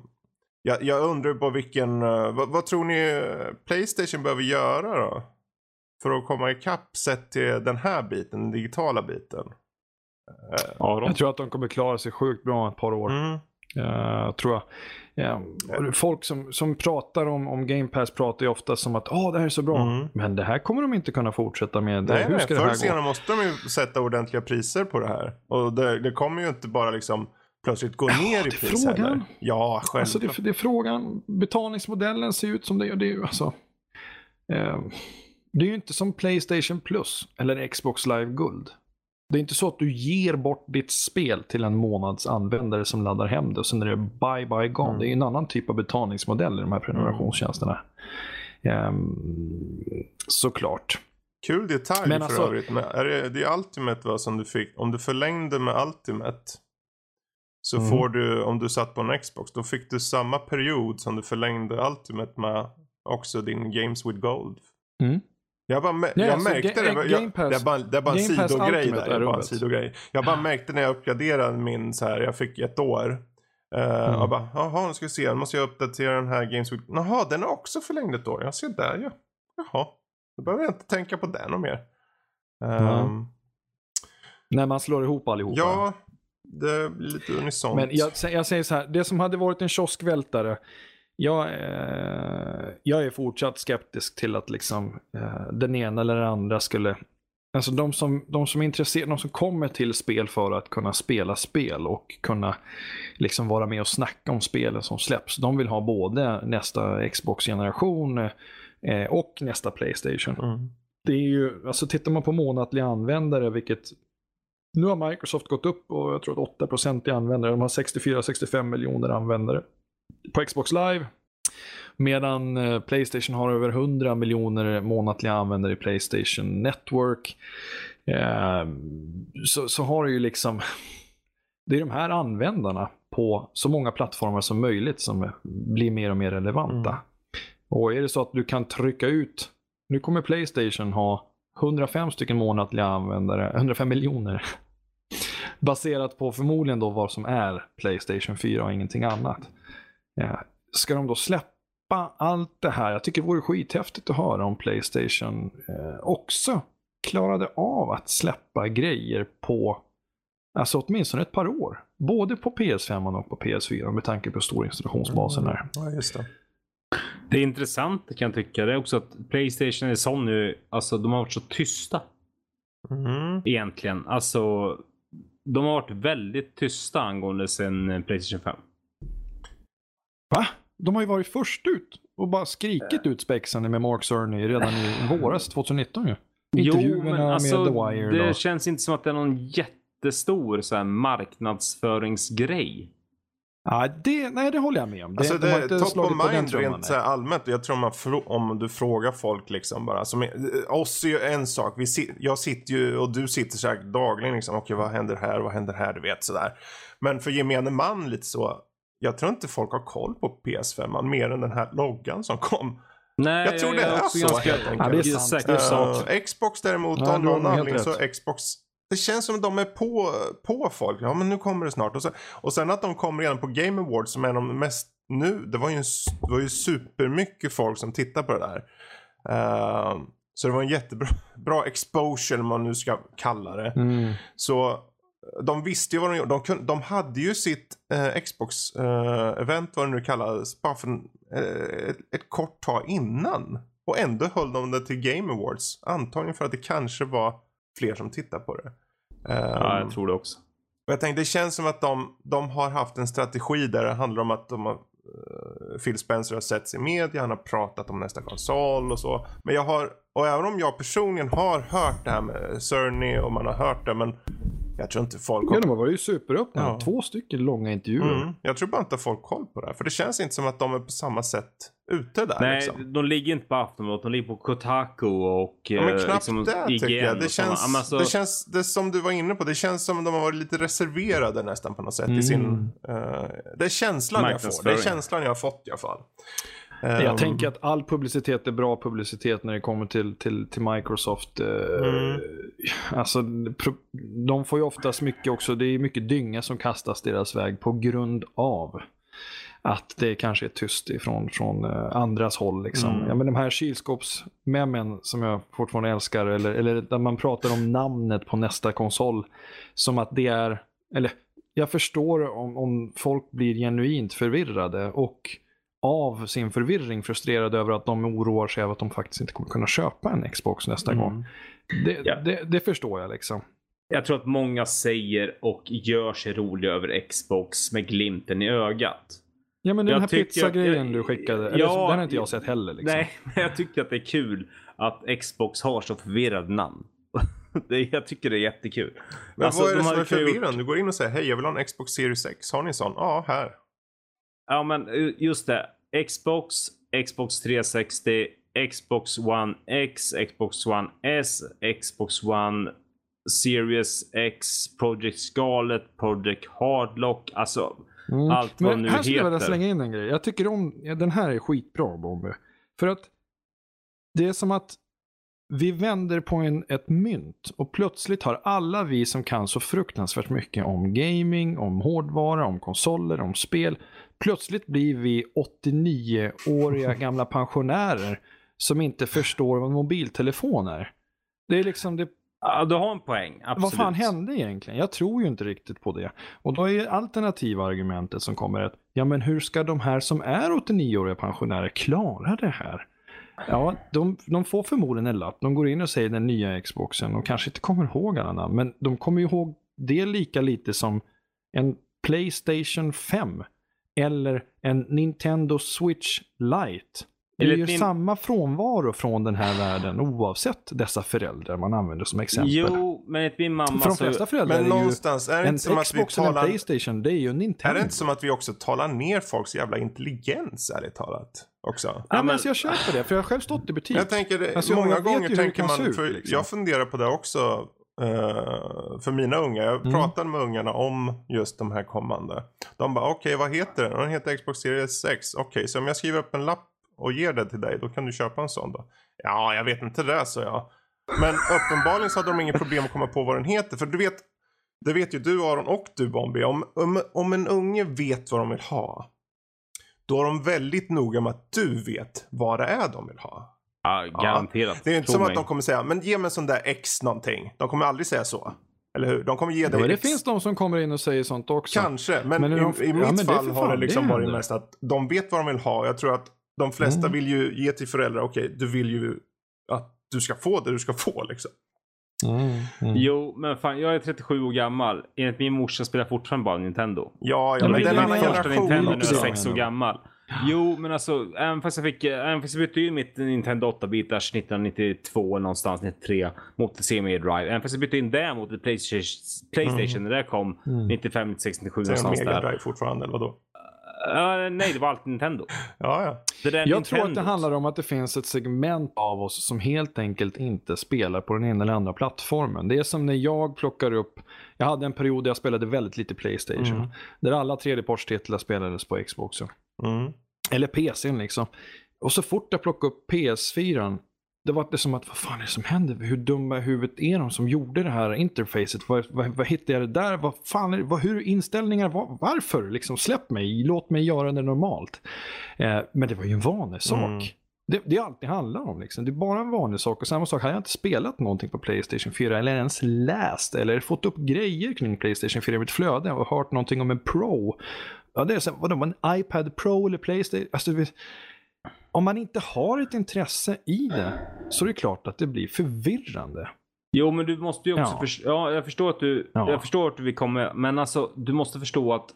jag, jag undrar ju på vilken, uh, vad, vad tror ni Playstation behöver göra då? För att komma ikapp sett till den här biten, den digitala biten. Ja, de, jag tror att de kommer klara sig sjukt bra ett par år. Mm. Eh, tror jag. Ja, och folk som, som pratar om, om Game Pass pratar ju ofta som att Åh, det här är så bra. Mm. Men det här kommer de inte kunna fortsätta med. Nej, Hur nej, ska det förr eller senare måste de ju sätta ordentliga priser på det här. Och det, det kommer ju inte bara liksom plötsligt gå ner i det är pris frågan. heller. Ja, självklart. Alltså det, det är frågan. Betalningsmodellen ser ut som det gör. Det är ju alltså. Eh, det är ju inte som Playstation Plus eller Xbox Live Guld. Det är inte så att du ger bort ditt spel till en månads användare som laddar hem det och sen är det bye bye gone. Mm. Det är en annan typ av betalningsmodell i de här prenumerationstjänsterna. Ehm, såklart. Kul detalj Men för alltså- övrigt. Men är det, det är Ultimate va, som du fick. Om du förlängde med Ultimate. Så Mm. får du, om du satt på en Xbox. Då fick du samma period som du förlängde Ultimate med. Också din Games with Gold. Mm. Jag, bara, Nej, jag alltså, märkte det. Game Jag, Pass- det är bara, det är bara en sidogrej där. är bara en sidogrej. Jag bara märkte när jag uppgraderade min så här. Jag fick ett år. Uh, Mm. Jag bara, jaha nu ska vi se. Nu måste jag uppdatera den här Games with... Jaha, den är också förlängd ett år. Jag ser där ja. Jaha. Då behöver jag inte tänka på den och mer. Ehm, När man slår ihop allihopa. ja, det blir lite unisont. Men jag, jag säger så här, det som hade varit en kioskvältare. Jag, eh, jag är fortsatt skeptisk till att liksom eh, den ena eller den andra skulle... Alltså de som, de som är intresserade, de som kommer till spel för att kunna spela spel och kunna liksom vara med och snacka om spelen som släpps. De vill ha både nästa Xbox-generation eh, och nästa Playstation. Mm. Det är ju, alltså tittar man på månatliga användare, vilket nu har Microsoft gått upp och jag tror att 8% är användare. De har 64-65 miljoner användare på Xbox Live. Medan eh, Playstation har över 100 miljoner månatliga användare i Playstation Network. Eh, så, så har det ju liksom... det är de här användarna på så många plattformar som möjligt som blir mer och mer relevanta. Mm. Och är det så att du kan trycka ut, nu kommer Playstation ha 105 stycken månatliga användare, 105 miljoner. Baserat på förmodligen då vad som är Playstation 4 och ingenting annat. Eh, Ska de då släppa allt det här? Jag tycker det vore skithäftigt att höra om Playstation eh, också klarade av att släppa grejer på Alltså åtminstone ett par år. Både på PS5 och på PS4 med tanke på hur stor installationsbasen är. Ja, just det. Det är intressant kan jag tycka. Det är också att Playstation är sån nu. Alltså de har varit så tysta Mm. egentligen. Alltså de har varit väldigt tysta angående sin Playstation 5. Va? De har ju varit först ut och bara skrikit ut spexen med Mark Cerny redan i våras 2019 ju. Intervjuerna med The Wire. det då. känns inte som att det är någon jättestor så här, marknadsföringsgrej. Ja, det, nej, det håller jag med om. Det, Alltså de har det inte är top slagit of mind rent så här allmänt. Jag tror man om du frågar folk liksom bara. Som är, oss är ju en sak. Vi jag sitter ju och du sitter så här dagligen liksom. Okej vad händer här? Vad händer här? Du vet sådär. Men för gemene man lite så. Jag tror inte folk har koll på PS5 mer än den här loggan som kom. Nej, Jag tror det är också så, ganska helt enkelt. Ja, det är sant. sak. Eh, Xbox däremot, Ja, av någon anledning så. Xbox det känns som att de är på, på folk. Ja men nu kommer det snart. Och, så, och sen att de kom redan på Game Awards som är de mest nu. Det var ju, en, s- det var ju supermycket folk som tittar på det där. Eh, så det var en jättebra bra exposure om man nu ska kalla det. Mm. Så de visste ju vad de gjorde. De, kunde, de hade ju sitt eh, Xbox-event, vad det nu kallades, bara för eh, ett, ett kort tag innan. Och ändå höll de det till Game Awards. Antagligen för att det kanske var fler som tittade på det. Ja, Ehm, jag tror det också. och jag tänkte, det känns som att de, de har haft en strategi där det handlar om att de har, eh, Phil Spencer har sett sig i media, han har pratat om nästa konsol och så. Men jag har, och även om jag personligen har hört det här med Cerny och man har hört det, men jag tror inte folk Ja, de har varit ju superöppna. Ja. Två stycken långa intervjuer. Mm, jag tror bara inte folk har koll på det här, för det känns inte som att de är på samma sätt ute där Nej, liksom. de ligger inte på Aftonbladet. De ligger på Kotaku och Ja, men eh, knappt liksom det IGN tycker jag. Det känns, Ja, men alltså, det känns, det som du var inne på, det känns som att de har varit lite reserverade nästan på något sätt i sin... Mm. eh, det är känslan jag får. Det är känslan jag har fått i alla fall. Jag Ehm, tänker att all publicitet är bra publicitet när det kommer till, till, till Microsoft. eh, Mm. Alltså, de får ju oftast mycket också, det är mycket dynga som kastas deras väg på grund av att det kanske är tyst ifrån från eh, andras håll. Liksom. Mm. Ja, men de här kylskåpsmemmen som jag fortfarande älskar, eller, eller där man pratar om namnet på nästa konsol som att det är, eller jag förstår om, om folk blir genuint förvirrade och av sin förvirring frustrerade över att de oroar sig över att de faktiskt inte kommer kunna köpa en Xbox nästa Mm. gång. Det, Ja. det, det förstår jag liksom. jag tror att många säger och gör sig roliga över Xbox med glimten i ögat. Ja men den Jag här pizzagrejen du skickade, eller, Ja, den har inte jag sett heller. Liksom. Nej, men jag tycker att det är kul att Xbox har så förvirrade namn. det, jag tycker det är jättekul. Men Alltså, vad är de det som hade är förvirrande? Du går in och säger hej jag vill ha en Xbox Series X. Har ni en sån? Ja, här. Ja, men eh, just det. Xbox, Xbox 360, Xbox One X, Xbox One S, Xbox One Series X, Project Scarlet, Project Hardlock. Alltså, Mm. allt vad Men nu här skulle jag vilja heter. slänga in en grej. Jag tycker om, ja, den här är skitbra Bombe. För att det är som att vi vänder på en, ett mynt och plötsligt har alla vi som kan så fruktansvärt mycket om gaming, om hårdvara, om konsoler, om spel. Plötsligt blir vi 89-åriga gamla pensionärer som inte förstår vad mobiltelefon är. Det är liksom det Ja, du har en poäng. Absolut. vad fan hände egentligen? Jag tror ju inte riktigt på det. Och då är alternativa argumentet som kommer att, ja men hur ska de här som är 89-åriga pensionärer klara det här? Ja, de, de får förmodligen en lapp. De går in och säger den nya Xboxen och kanske inte kommer ihåg alla namn, men de kommer ihåg det lika lite som en Playstation 5 eller en Nintendo Switch Lite. Det är ju min- samma frånvaro från den här världen oavsett dessa föräldrar man använder som exempel. Jo, men enligt min mamma För de så... flesta föräldrar Men är ju någonstans, är det en inte som att vi Xbox eller en talar... Playstation, det är ju en Är Nintendo. det inte som att vi också talar ner folks jävla intelligens, ärligt talat? Också. Nej, Ja, men men- alltså jag köper det, för jag har själv stått i butik. Jag tänker, det- Alltså, många jag gånger tänker man, ut, för liksom. jag funderar på det också. Eh, för mina unga. Jag Mm. pratade med ungarna om just de här kommande. De bara okej vad heter den? Den heter Xbox Series X. Okej så om jag skriver upp en lapp och ger det till dig då kan du köpa en sån då. Ja jag vet inte det så jag. Men uppenbarligen så hade de inget problem att komma på vad den heter. För du vet, det vet ju du Aron och du Bombi. Om, om, om en unge vet vad de vill ha. Då är de väldigt noga med att du vet vad det är de vill ha. Ja, garanterat. Det är inte Tro som mig. att de kommer säga, men ge mig en sån där X någonting. De kommer aldrig säga så. Eller hur? De kommer ge dig Ja, det finns de som kommer in och säger sånt också. Kanske, men, Men är de- i, i ja, mitt men det är fall för har det liksom det varit mest att de vet vad de vill ha. Jag tror att de flesta Mm. vill ju ge till föräldrar, okej, du vill ju att du ska få det du ska få liksom. Mm, mm. Jo, men fan, jag är 37 år gammal. Enligt min morsa spelar fortfarande bara Nintendo. Ja, ja, Ja, men den det är annan min första Nintendo när jag är sex år gammal. Jo, men alltså, även fast jag fick, även fast jag bytte in mitt Nintendo 8-bitars 1992 eller någonstans, 93 mot Mega Drive. Även fast jag bytte in det mot ett Playstation, Playstation när det kom, Mm. 95, 96, 97 Så är det någonstans Mega där. Drive fortfarande, eller vadå? Uh, nej, det var alltid Nintendo. Ja, ja. Det där Jag tror att det handlar om att det finns ett segment av oss som helt enkelt inte spelar på den ena eller andra plattformen. Det är som när jag plockar upp, jag hade en period där jag spelade väldigt lite Playstation. Mm. Där alla tredjepartstitlar spelades på Xboxen. Mm. Eller PCn liksom. Och så fort jag plockade upp PS4, det var det som att, vad fan är det som händer? Hur dumma i huvudet är de som gjorde det här interfacet? Vad, vad, vad hittade jag det där? Vad fan är det? Vad, hur inställningar? Var, varför? Liksom, släpp mig, låt mig göra det normalt. Eh, men det var ju en vanesak. Mm. Det, det är allt det handlar om. Liksom. Det är bara en vanlig sak. Och samma sak, hade jag inte spelat någonting på Playstation 4 eller ens läst eller fått upp grejer kring Playstation 4 i mitt flöde och hört någonting om en Pro. Ja, det är så, vadå, en iPad Pro eller Playstation? Alltså, du om man inte har ett intresse i det så är det klart att det blir förvirrande. Jo, men du måste ju också Ja. förstå. Ja, jag förstår att du, Ja. jag förstår att vi kommer, men alltså du måste förstå att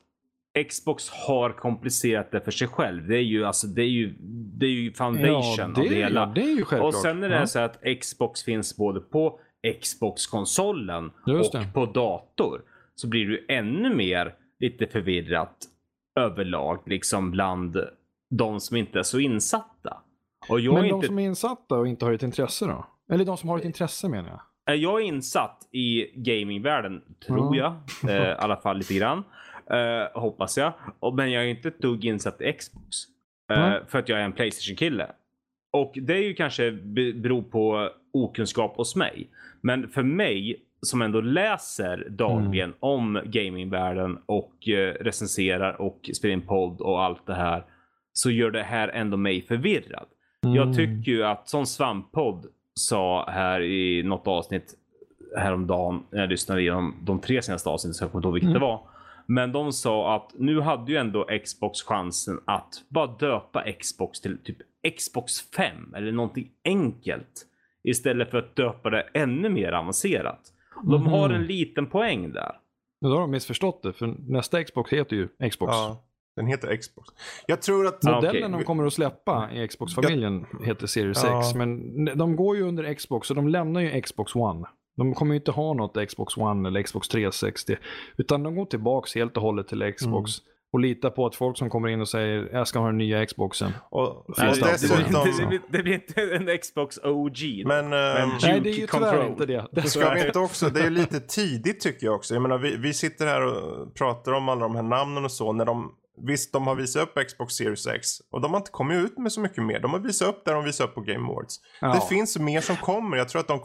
Xbox har komplicerat det för sig själv. Det är ju alltså, det är ju, det är ju foundation det, av det hela. ja, det är ju självklart. Och sen är det ja. så att Xbox finns både på Xbox-konsolen och på dator. Så blir du ännu mer lite förvirrat överlag, liksom bland de som inte är så insatta. Och jag Men är de inte som är insatta och inte har ett intresse då? Eller de som har ett intresse menar jag. Är jag insatt i gamingvärlden, tror jag. Eh, I alla fall lite grann. Eh, hoppas jag. Men jag är inte ett dugg insatt i Xbox. Eh, Nej. För att jag är en Playstation-kille. Och det är ju kanske be- beror på okunskap hos mig. Men för mig som ändå läser dagligen om gamingvärlden och eh, recenserar och spelar in podd och allt det här. Så gör det här ändå mig förvirrad. Mm. Jag tycker ju att som Svamppodd sa här i något avsnitt häromdagen när jag lyssnade igenom de tre senaste avsnitten så jag kommer inte ihåg vilket Mm. det var. Men de sa att nu hade ju ändå Xbox chansen att bara döpa Xbox till typ Xbox 5 eller någonting enkelt. Istället för att döpa det ännu mer avancerat. De har Mhm. en liten poäng där. Då har de missförstått det, för nästa Xbox heter ju Xbox. Ja, den heter Xbox. Jag tror att... Modellen okej. de kommer att släppa i Xbox-familjen heter Series Ja. X, men de går ju under Xbox och de lämnar ju Xbox One. De kommer ju inte ha något Xbox One eller Xbox 360, utan de går tillbaks helt och hållet till Xbox. Och litar på att folk som kommer in och säger jag ska ha den nya Xboxen. Och, Nej, och dessutom... det, blir, det blir inte en Xbox OG. Men... ehm, Men- Nej, det är ju Control. tyvärr inte det. det Ska vi inte också, det är ju lite tidigt tycker jag också. Jag menar vi, vi sitter här och pratar om alla de här namnen och så. När de, visst, de har visat upp Xbox Series X. Och de har inte kommit ut med så mycket mer. De har visat upp där de visar upp på Game Awards. Ja. Det finns mer som kommer. Jag tror att de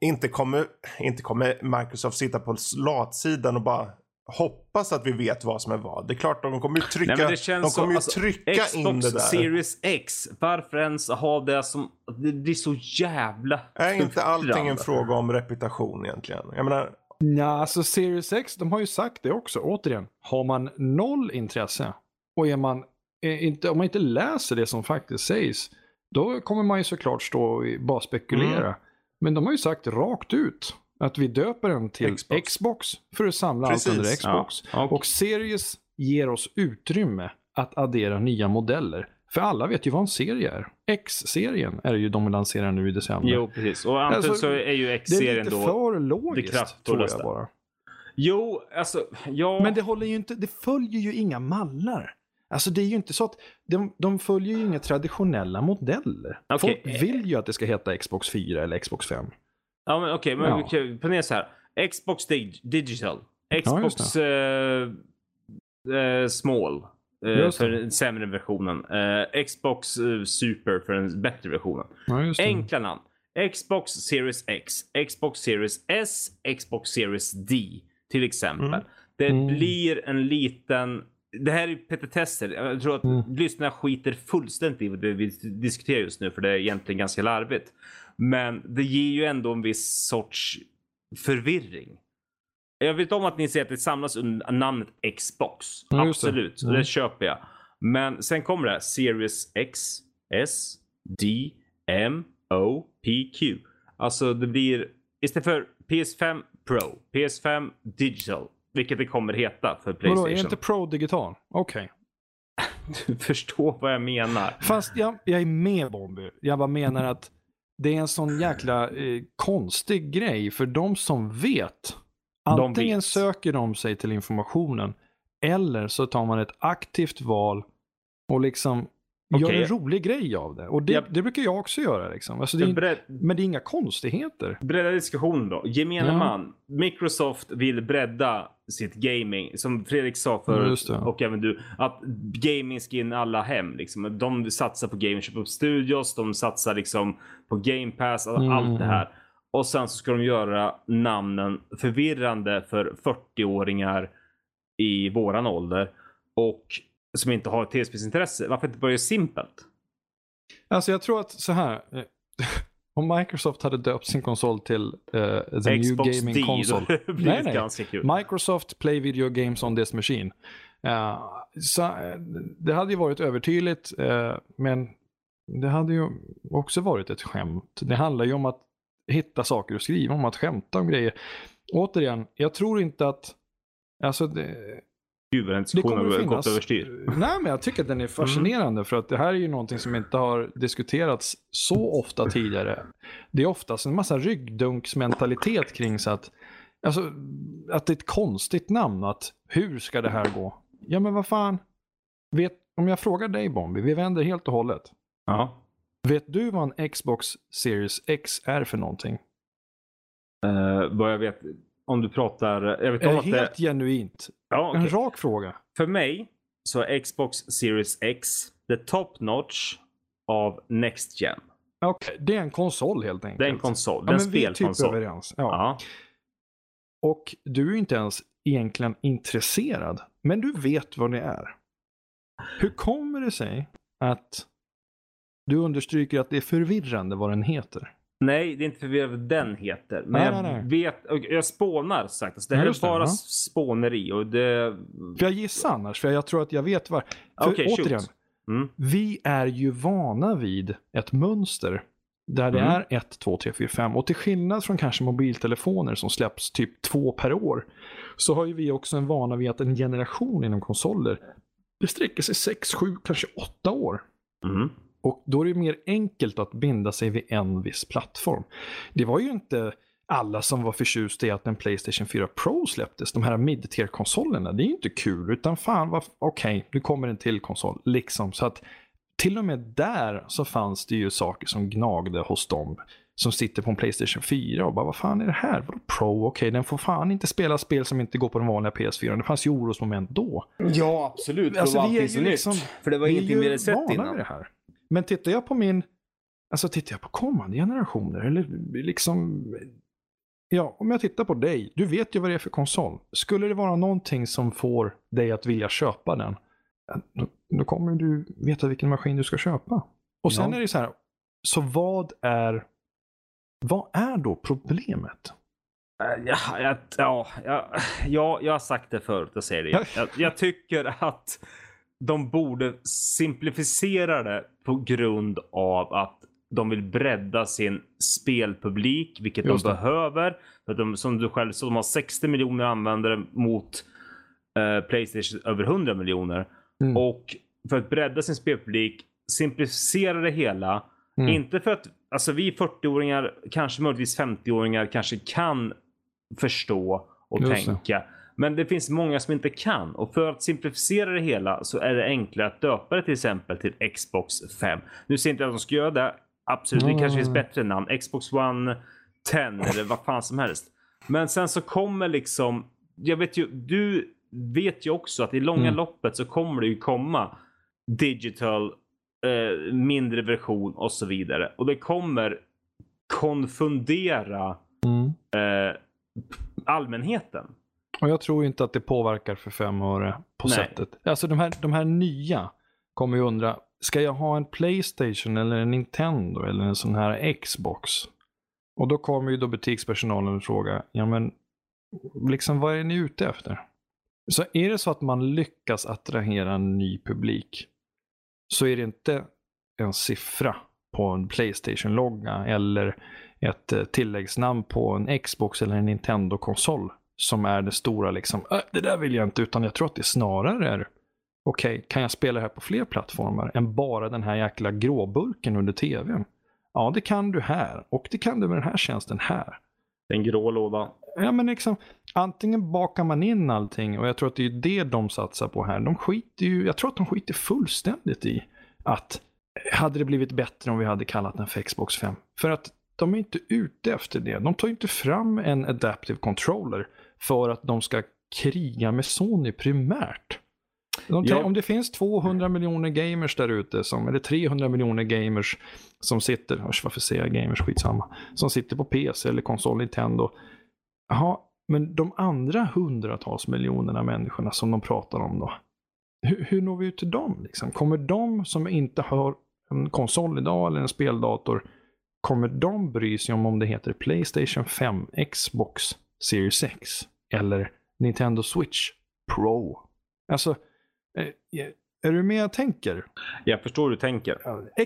inte kommer, inte kommer Microsoft sitta på latsidan och bara hoppas att vi vet vad som är vad. Det är klart de kommer ju trycka, Nej, det de kommer så, ju alltså, trycka Xbox in det där. Series X, varför ens ha det som... Det blir så jävla Är inte allting en fråga om reputation egentligen? Jag menar, Ja, alltså Series X, de har ju sagt det också. Återigen, har man noll intresse och är man, är inte, om man inte läser det som faktiskt sägs, då kommer man ju såklart stå och bara spekulera. Mm. Men de har ju sagt rakt ut att vi döper den till Xbox. Xbox, för att samla Precis. allt under Xbox. Ja, och- Series ger oss utrymme att addera nya modeller. För alla vet ju vad en serie är. X-serien är ju de lanserar nu i december. Jo, precis. Och antagligen Alltså, så är ju det är X-serien lite då... för det logiskt, tror kraftfullaste. jag bara. Jo, alltså, ja... Men det håller ju inte, det följer ju inga mallar. Alltså det är ju inte så att de, de följer ju inga traditionella modeller. Okej. Folk vill ju att det ska heta Xbox 4 eller Xbox 5. Ja, men okej, men Ja. vi kan ponera så här. Xbox dig- Digital. Xbox eh, eh, Small. eh, Just för den sämre versionen. Eh, Xbox eh, Super för den bättre versionen. Ja. Enkla namn. Xbox Series X, Xbox Series S, Xbox Series D till exempel. Mm. Det Mm. blir en liten... Det här är petitesser. Jag tror att Mm. lyssnarna skiter fullständigt i vad vi diskuterar just nu för det är egentligen ganska larvigt. Men det ger ju ändå en viss sorts förvirring. Jag vet om att ni säger att det samlas under namnet Xbox. Ja, just det. Absolut, Mm. det köper jag. Men sen kommer det här. Series X, S, D, M, O, P, Q. Alltså det blir istället för PS5 Pro, PS5 Digital, vilket det kommer heta för Vadå, Playstation. är inte Pro digital? Okej. Du förstår vad jag menar. Fast jag, jag är med Bombi. Jag bara menar att det är en sån jäkla eh, konstig grej för de som vet. Antingen vet. söker de sig till informationen eller så tar man ett aktivt val och liksom gör Okej. en rolig grej av det. Och det, Japp. det brukar jag också göra. Liksom. Alltså, det är, Bred, men det är inga konstigheter. bredda diskussionen då. Gemene Ja. man. Microsoft vill bredda sitt gaming. Som Fredrik sa Ja, förut det. och även du. Att gaming ska in alla hem. Liksom. De satsar på gaming, köper upp studios. De satsar liksom på game pass. Mm. Allt det här. Och sen så ska de göra namnen förvirrande för 40-åringar i våran ålder. Och som inte har ett tv-spelsintresse. Varför inte börja simpelt? Alltså jag tror att så här. Om Microsoft hade döpt sin konsol till eh, The Xbox New Gaming D. Console. Nej, nej. Microsoft Play Video Games on this machine. Eh, så, eh, det hade ju varit övertydligt, eh, men det hade ju också varit ett skämt. Det handlar ju om att hitta saker att skriva om, att skämta om grejer. Återigen, jag tror inte att Alltså det, Kommer har gått överstyr. Nej, men jag tycker att den är fascinerande för att det här är ju någonting som inte har diskuterats så ofta tidigare. Det är oftast en massa ryggdunksmentalitet kring så att, alltså, att det är ett konstigt namn. Att hur ska det här gå? Ja, men vad fan. Vet, om jag frågar dig Bombi, vi vänder helt och hållet. Ja. Vet du vad en Xbox Series X är för någonting? Uh, vad jag vet, om du pratar... Jag vet om att helt det... genuint. Ja, okej. En rak fråga. För mig så är Xbox Series X the top notch av Next Gen. Okej, det är en konsol helt enkelt. Det är en konsol. Ja, Det är en vi är typ spelkonsol. överens. Ja. Ja. Och du är inte ens egentligen intresserad. Men du vet vad det är. Hur kommer det sig att du understryker att det är förvirrande vad den heter? Nej, det är inte förvirrande vad den heter. Men Nej, jag nej, nej. vet... Jag spånar sagt. Alltså, det här just det, är bara ja. spåneri och det... För jag gissar annars, för jag tror att jag vet var. För shoot. återigen, Mm. vi är ju vana vid ett mönster där det Mm. är 1, 2, 3, 4, 5. Och till skillnad från kanske mobiltelefoner som släpps typ två per år så har ju vi också en vana vid att en generation inom konsoler det sträcker sig 6, 7, kanske 8 år. Mm. Och då är det mer enkelt att binda sig vid en viss plattform. Det var ju inte alla som var förtjusta i att en Playstation 4 Pro släpptes. De här mid-tier-konsolerna, det är ju inte kul. Utan fan, okej, nu kommer en till konsol. Liksom. Så att till och med där så fanns det ju saker som gnagde hos dem som sitter på en Playstation 4 och bara vad fan är det här? Vadå Pro? Okej, den får fan inte spela spel som inte går på den vanliga PS4. Det fanns ju orosmoment då. Ja, absolut. Alltså, det var allting så ju nytt. liksom- För det var ingenting ju vi hade sett innan. det här. Men tittar jag på min, alltså tittar jag på kommande generationer eller liksom, ja, om jag tittar på dig, du vet ju vad det är för konsol. Skulle det vara någonting som får dig att vilja köpa den, då, då kommer du veta vilken maskin du ska köpa. Och sen Ja. är det så här, så vad är, vad är då problemet? Eh, Ja, jag, ja, ja, ja, jag har sagt det förut, jag säger det jag, jag tycker att de borde simplificera det på grund av att de vill bredda sin spelpublik, vilket Just de det. behöver. För de, som du själv sa, de har 60 miljoner användare mot eh, Playstation över 100 miljoner. Mm. Och för att bredda sin spelpublik, simplificera det hela. Mm. Inte för att alltså vi 40-åringar, kanske möjligtvis 50-åringar, kanske kan förstå och Just det. Men det finns många som inte kan. Och för att simplificera det hela så är det enklare att döpa det till exempel till Xbox 5. Nu jag inte att de ska göra det. Absolut, det kanske finns bättre namn. Xbox One 10 eller vad fan som helst. Men sen så kommer liksom, jag vet ju, du vet ju också att i långa Mm. loppet så kommer det ju komma digital, eh, mindre version och så vidare. Och det kommer konfundera Mm. eh, allmänheten. Och jag tror inte att det påverkar för fem öre på Nej. sättet. Alltså de här, de här nya kommer ju undra, ska jag ha en Playstation eller en Nintendo eller en sån här Xbox? Och då kommer ju då butikspersonalen och fråga, ja men liksom vad är ni ute efter? Så är det så att man lyckas attrahera en ny publik så är det inte en siffra på en Playstation-logga eller ett eh, tilläggsnamn på en Xbox eller en Nintendo-konsol som är det stora liksom, "Äh, det där vill jag inte, utan jag tror att det snarare är okej, kan jag spela det här på fler plattformar än bara den här jäkla gråburken under tvn? Ja, det kan du här och det kan du med den här tjänsten här. Den grå lådan. Ja, men liksom, antingen bakar man in allting och jag tror att det är det de satsar på här. De skiter ju, jag tror att de skiter fullständigt i att hade det blivit bättre om vi hade kallat den för Xbox 5. För att de är inte ute efter det. De tar inte fram en adaptive controller för att de ska kriga med Sony primärt. De Ja. Om det finns 200 miljoner gamers där ute, eller 300 miljoner gamers som sitter, usch, varför säger jag gamers, skitsamma, som sitter på PC eller konsol Nintendo. Jaha, men de andra hundratals miljonerna människorna som de pratar om då? Hur, hur når vi ut till dem? Liksom? Kommer de som inte har en konsol idag eller en speldator, kommer de bry sig om om det heter Playstation 5, Xbox Series X eller Nintendo Switch Pro? Alltså, eh, är du med jag tänker? Jag förstår hur du tänker.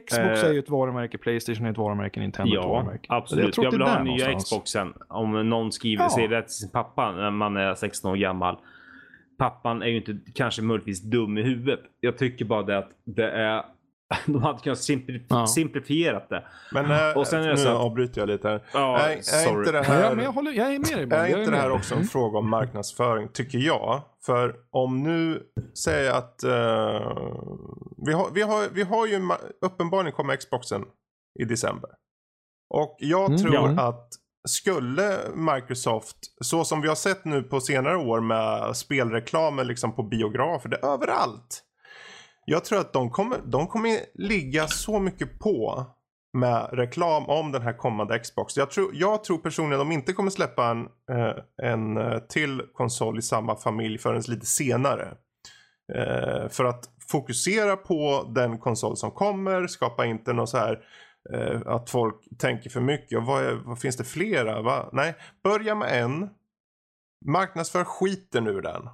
Xbox Eh, är ju ett varumärke, Playstation är ett varumärke, Nintendo är ett Ja, varumärke. absolut. tror Jag, att det vill ha den nya någonstans. Xboxen. Om någon skriver, Ja. säger det till sin pappa när man är 16 år gammal. Pappan är ju inte kanske möjligtvis dum i huvudet. Jag tycker bara det att det är... De hade kunnat simplif- Ja. simplifierat det. Men äh, Och sen är det nu så att- avbryter jag lite här. Ja, är, är sorry. inte det Ja, här... men jag, håller, jag är med dig. Är Jag inte det här också en Mm. fråga om marknadsföring, tycker jag? För om nu, säger jag att eh, vi, har, vi, har, vi har ju, uppenbarligen kommer Xboxen i december. Och jag Mm, tror ja. att skulle Microsoft, så som vi har sett nu på senare år med spelreklamer liksom på biografer, det är överallt. Jag tror att de kommer, de kommer ligga så mycket på med reklam om den här kommande Xbox. Jag tror, jag tror personligen de inte kommer släppa en, eh, en eh, till konsol i samma familj förrän lite senare. Eh, för att fokusera på den konsol som kommer, skapa inte något så här att folk tänker för mycket. Och vad, är, vad finns det flera? Va? Nej, börja med en. Marknadsför skiten ur den.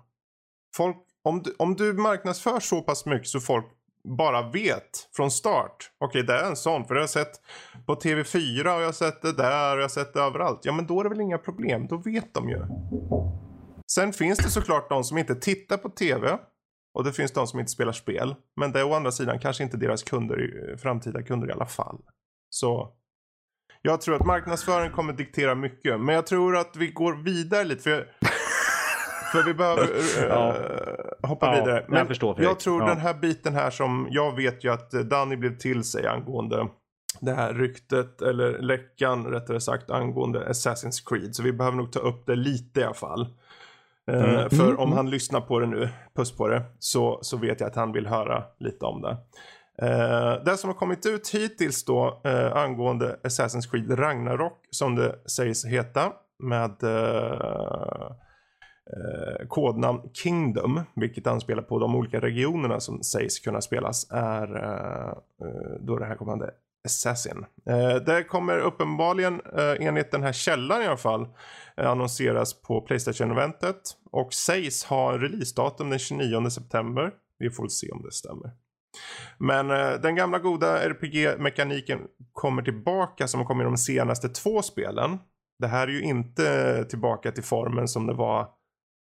Folk, om, du, om du marknadsför så pass mycket så folk bara vet från start. Okej, det är en sån. För jag har sett på TV4 och jag har sett det där och jag har sett det överallt. Ja, men då är det väl inga problem. Då vet de ju. Sen finns det såklart de som inte tittar på TV. Och det finns de som inte spelar spel. Men det är å andra sidan kanske inte deras kunder, eh, framtida kunder i alla fall. Så jag tror att marknadsföring kommer diktera mycket. Men jag tror att vi går vidare lite. För, för vi behöver eh, Ja. hoppa Ja, vidare. jag Men förstår, Fredrik. jag tror Ja. den här biten här som jag vet ju att eh, Danny blev till sig angående det här ryktet eller läckan rättare sagt angående Assassin's Creed. Så vi behöver nog ta upp det lite i alla fall. Eh, Mm. För Mm, om mm. han lyssnar på det nu, puss på det, så, så vet jag att han vill höra lite om det. Eh, det som har kommit ut hittills då eh, angående Assassin's Creed Ragnarok som det sägs heta med eh, kodnamn Kingdom, vilket anspelar på de olika regionerna som sägs kunna spelas, är eh, eh då det här kommande Assassin. Eh, det kommer uppenbarligen, eh, enligt den här källan i alla fall, eh, annonseras på Playstation-eventet och sägs ha en releasedatum den 29 september. Vi får se om det stämmer. Men eh, den gamla goda RPG-mekaniken kommer tillbaka som kom i de senaste två spelen. Det här är ju inte tillbaka till formen som det var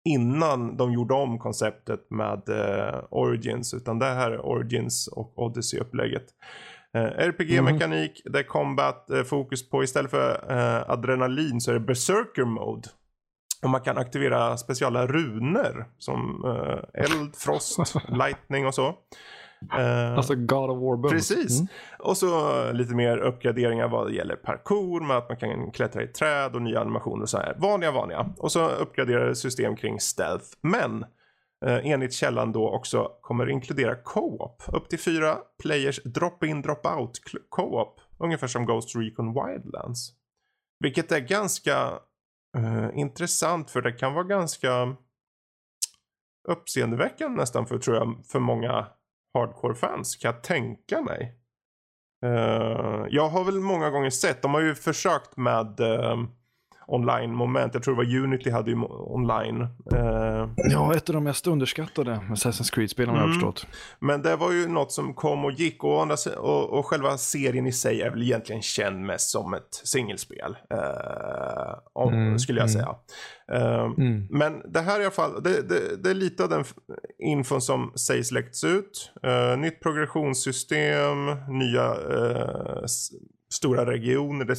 innan de gjorde om konceptet med eh, Origins. Utan det här är Origins och Odyssey-upplägget. Eh, RPG-mekanik, det är combat, eh, fokus på istället för eh, adrenalin så är det Berserker Mode. Och man kan aktivera speciella runor som eh, eld, frost, lightning och så. Eh, Alltså God of War. Precis. Mm. Och så lite mer uppgraderingar vad gäller parkour med att man kan klättra i träd och nya animationer och så här. Vanliga, vanliga. Och så uppgraderade system kring stealth. Men eh, enligt källan då också kommer inkludera co-op. Upp till fyra players drop-in, drop-out co-op. Ungefär som Ghost Recon Wildlands. Vilket är ganska eh, intressant för det kan vara ganska uppseendeväckande nästan för, tror jag, för många hardcore-fans kan jag tänka mig. Uh, jag har väl många gånger sett, de har ju försökt med eh, online-moment. Jag tror det var Unity hade ju online. Eh, Ja, ett av de mest underskattade Assassin's Creed-spelen har jag Mm. förstått. men det var ju något som kom och gick och, andra och, och själva serien i sig är väl egentligen känd mest som ett singelspel. Eh, om, Mm, skulle jag mm. säga. Eh, Mm. Men det här i alla fall, det, det, det är lite av den infon som sägs läckts ut. Eh, nytt progressionssystem, nya eh, stora regioner. Det,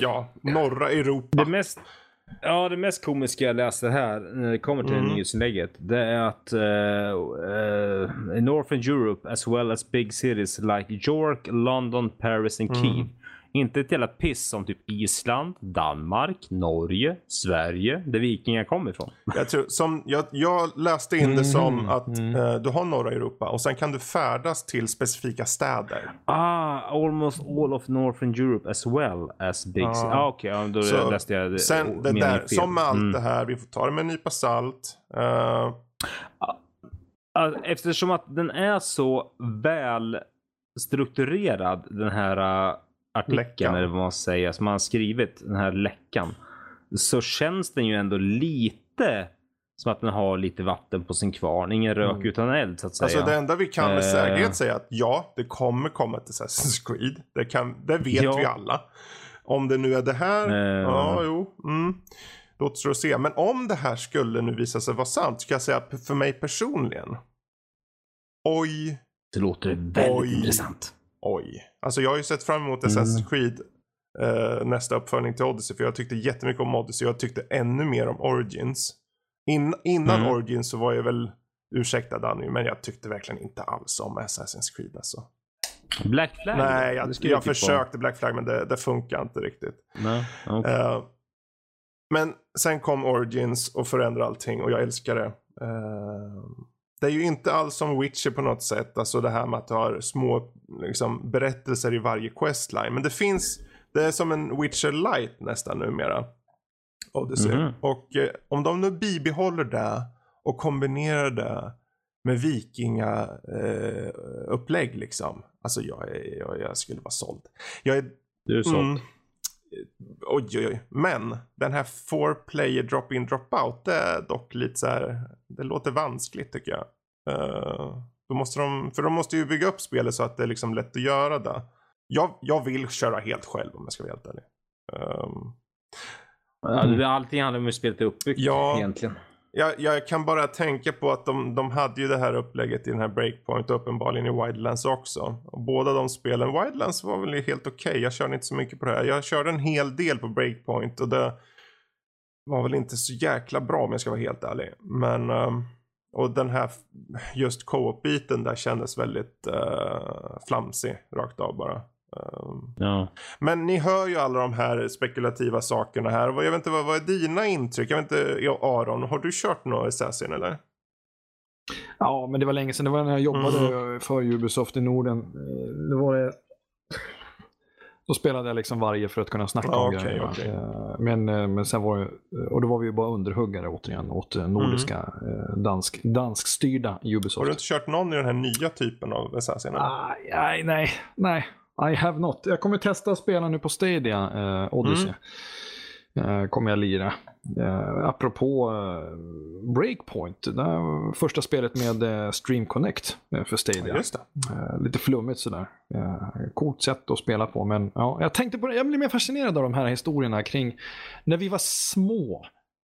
ja, norra Europa. Det mest, ja, det mest komiska jag läste här när det kommer till Mm. det nyhetsinlägget. Det är att uh, uh, Northern Europe as well as big cities like York, London, Paris and Mm. Inte ett jävla piss som typ Island, Danmark, Norge, Sverige, där vikingar kommer ifrån. Jag, tror, som, jag, jag läste in det som Mhm, att mm. eh, du har norra Europa och sen kan du färdas till specifika städer. Ah, almost all of Northern Europe as well as big Ja. cities. Ah, okej, ja, då Så läste jag det, Sen det där, fel. som med allt Mm. det här, vi får ta det med en nypa salt. Eh, Alltså, Eftersom att den är så väl strukturerad den här uh, artikeln Läckan. eller vad man säger som har skrivit den här läckan. Så känns den ju ändå lite som att den har lite vatten på sin kvarn. Ingen rök Mm. utan eld så att säga. Alltså det enda vi kan med Eh. säkerhet säga att ja, det kommer komma till Assassin's Creed. Det, kan, det vet Ja. vi alla. Om det nu är det här, Eh. ja jo. Mm. Det återstår att se. Men om det här skulle nu visa sig vara sant, ska jag säga att för mig personligen. Oj, Det låter väldigt Oj. intressant. Oj. Alltså jag har ju sett fram emot Mm. Assassin's Creed. eh, nästa uppföljning till Odyssey. För jag tyckte jättemycket om Odyssey. Jag tyckte ännu mer om Origins. In, innan Mm. Origins så var jag väl, ursäkta Danny, men jag tyckte verkligen inte alls om Assassin's Creed alltså. Black Flag? Nej, jag, skulle jag typ försökte Black Flag men det, det funkar inte riktigt. Nej, okej. Eh, men sen kom Origins och förändrade allting och jag älskar det. Eh, det är ju inte alls som Witcher på något sätt. Alltså det här med att du har små liksom, berättelser i varje questline. Men det finns, det är som en Witcher light nästan numera. Odyssey. Mhm. Och eh, om de nu bibehåller det och kombinerar det med vikinga eh, upplägg liksom. Alltså jag, jag, jag skulle vara såld. Jag är Du är såld. Mm. Oj, oj, oj. Men den här four player drop in drop out det är dock lite så här. Det låter vanskligt tycker jag. Eh, då måste de, för de måste ju bygga upp spelet så att det är liksom lätt att göra det. Jag, jag vill köra helt själv om jag ska vara helt ärlig. Um, det- allting handlar om hur spelet är uppbyggt Ja. egentligen jag, jag kan bara tänka på att de, de hade ju det här upplägget i den här Breakpoint och uppenbarligen i Wildlands också. Och båda de spelen, Wildlands var väl helt okej. Jag körde inte så mycket på det här. Jag körde en hel del på Breakpoint och det var väl inte så jäkla bra om jag ska vara helt ärlig. Men, ehm, och den här just co-op-biten där kändes väldigt uh, flamsig rakt av bara. Ehm, Ja. men ni hör ju alla de här spekulativa sakerna här. Jag vet inte, vad, vad är dina intryck? Jag vet inte, ja, Aron, har du kört något Assassin eller? Ja, men det var länge sedan. Det var när jag jobbade Mm. för Ubisoft i Norden. Eh, Det var det... Då spelade jag liksom varje för att kunna snacka Ja, om okej, grejerna. okej. Eh, Men, eh, men sen var det, och då var vi ju bara underhuggare återigen åt nordiska, eh, dansk, danskstyrda Mm. Har du Ubisoft. inte kört någon i den här nya typen av Assassin? Nej, nej, nej, nej. I have not. Jag kommer testa att spela nu på Stadia, eh, Odyssey. Eh, kommer jag lira. Eh, apropå eh, Breakpoint, det första spelet med eh, Stream Connect eh, för Stadia. Ja. Eh, lite flummigt sådär. Eh, coolt sätt att spela på. Men ja, jag tänkte på det, jag blir mer fascinerad av de här historierna kring när vi var små.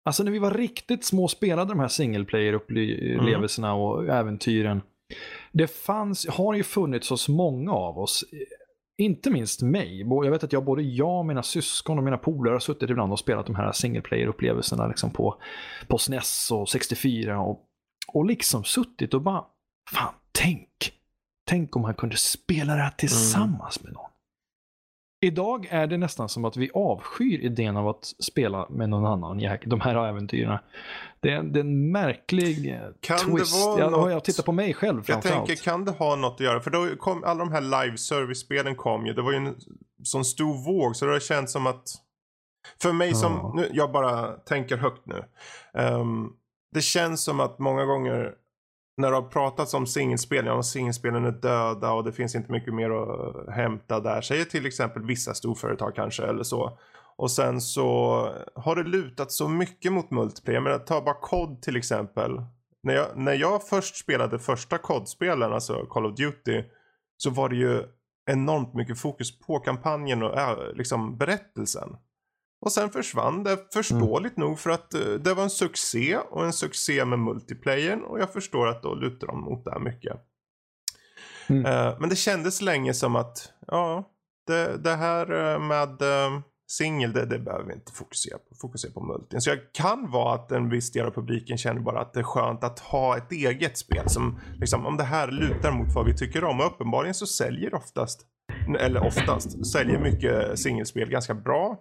Alltså när vi var riktigt små och spelade de här single player-upplevelserna och äventyren. Det fanns, har ju funnits hos många av oss. Inte minst mig. Jag vet att jag, både jag, mina syskon och mina polare har suttit ibland och spelat de här single player-upplevelserna liksom på, på SNES och 64 och, och liksom suttit och bara, fan, tänk tänk om man kunde spela det här tillsammans med någon. Idag är det nästan som att vi avskyr idén av att spela med någon annan, jäk- de här äventyren. Det är, det är en märklig eh, Kan det twist. vara jag, något- jag tittar på mig själv Jag tänker, kan det ha något att göra? För då kom alla de här live service-spelen kom ju. Det var ju en sån stor våg så det har känts som att för mig som, Ja. nu, jag bara tänker högt nu. Ehm, det känns som att många gånger när det har pratats om singelspel, ja singelspelen är döda och det finns inte mycket mer att eh, hämta där. Säger till exempel vissa storföretag kanske eller så. Och sen så har det lutat så mycket mot multiplayer. Men ta bara COD till exempel. När jag, när jag först spelade första COD-spelen, alltså Call of Duty, så var det ju enormt mycket fokus på kampanjen och äh, liksom berättelsen. Och sen försvann det förståeligt nog för att eh, det var en succé och en succé med multiplayern och jag förstår att då lutar de mot det här mycket. Mm. Eh, men det kändes länge som att ja, det, det här eh, med uh, singel det, det behöver vi inte fokusera på. Fokusera på multin. Så jag kan vara att en viss del av publiken känner bara att det är skönt att ha ett eget spel som liksom om det här lutar mot vad vi tycker om och uppenbarligen så säljer oftast eller oftast säljer mycket singelspel ganska bra.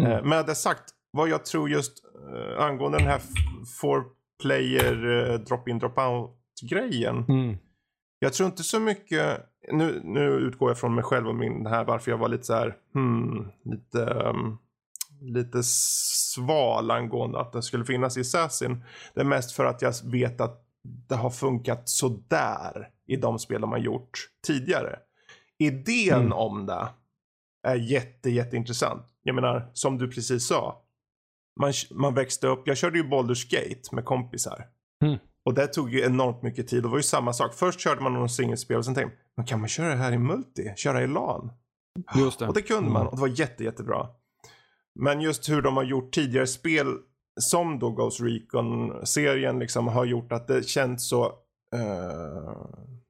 Mm. Eh, Med det sagt, vad jag tror just eh, angående den här four player eh, drop-in drop-out grejen. Mm. Jag tror inte så mycket, nu, nu utgår jag från mig själv och min här varför jag var lite så här, hmm, lite, um, lite sval angående att den skulle finnas i Assassin. Det är mest för att jag vet att det har funkat sådär i de spel de har gjort tidigare. Idén Mm. om det är jätte, jätteintressant. Jag menar, som du precis sa. Man, man växte upp, jag körde ju Baldur's Gate med kompisar. Mm. Och det tog ju enormt mycket tid. Det var ju samma sak. Först körde man någon singelspel och sen tänkte man, men kan man köra det här i multi? Köra i LAN? Just det. Och det kunde man och det var jätte, jättebra. Men just hur de har gjort tidigare spel som då Ghost Recon-serien liksom har gjort att det känns så vad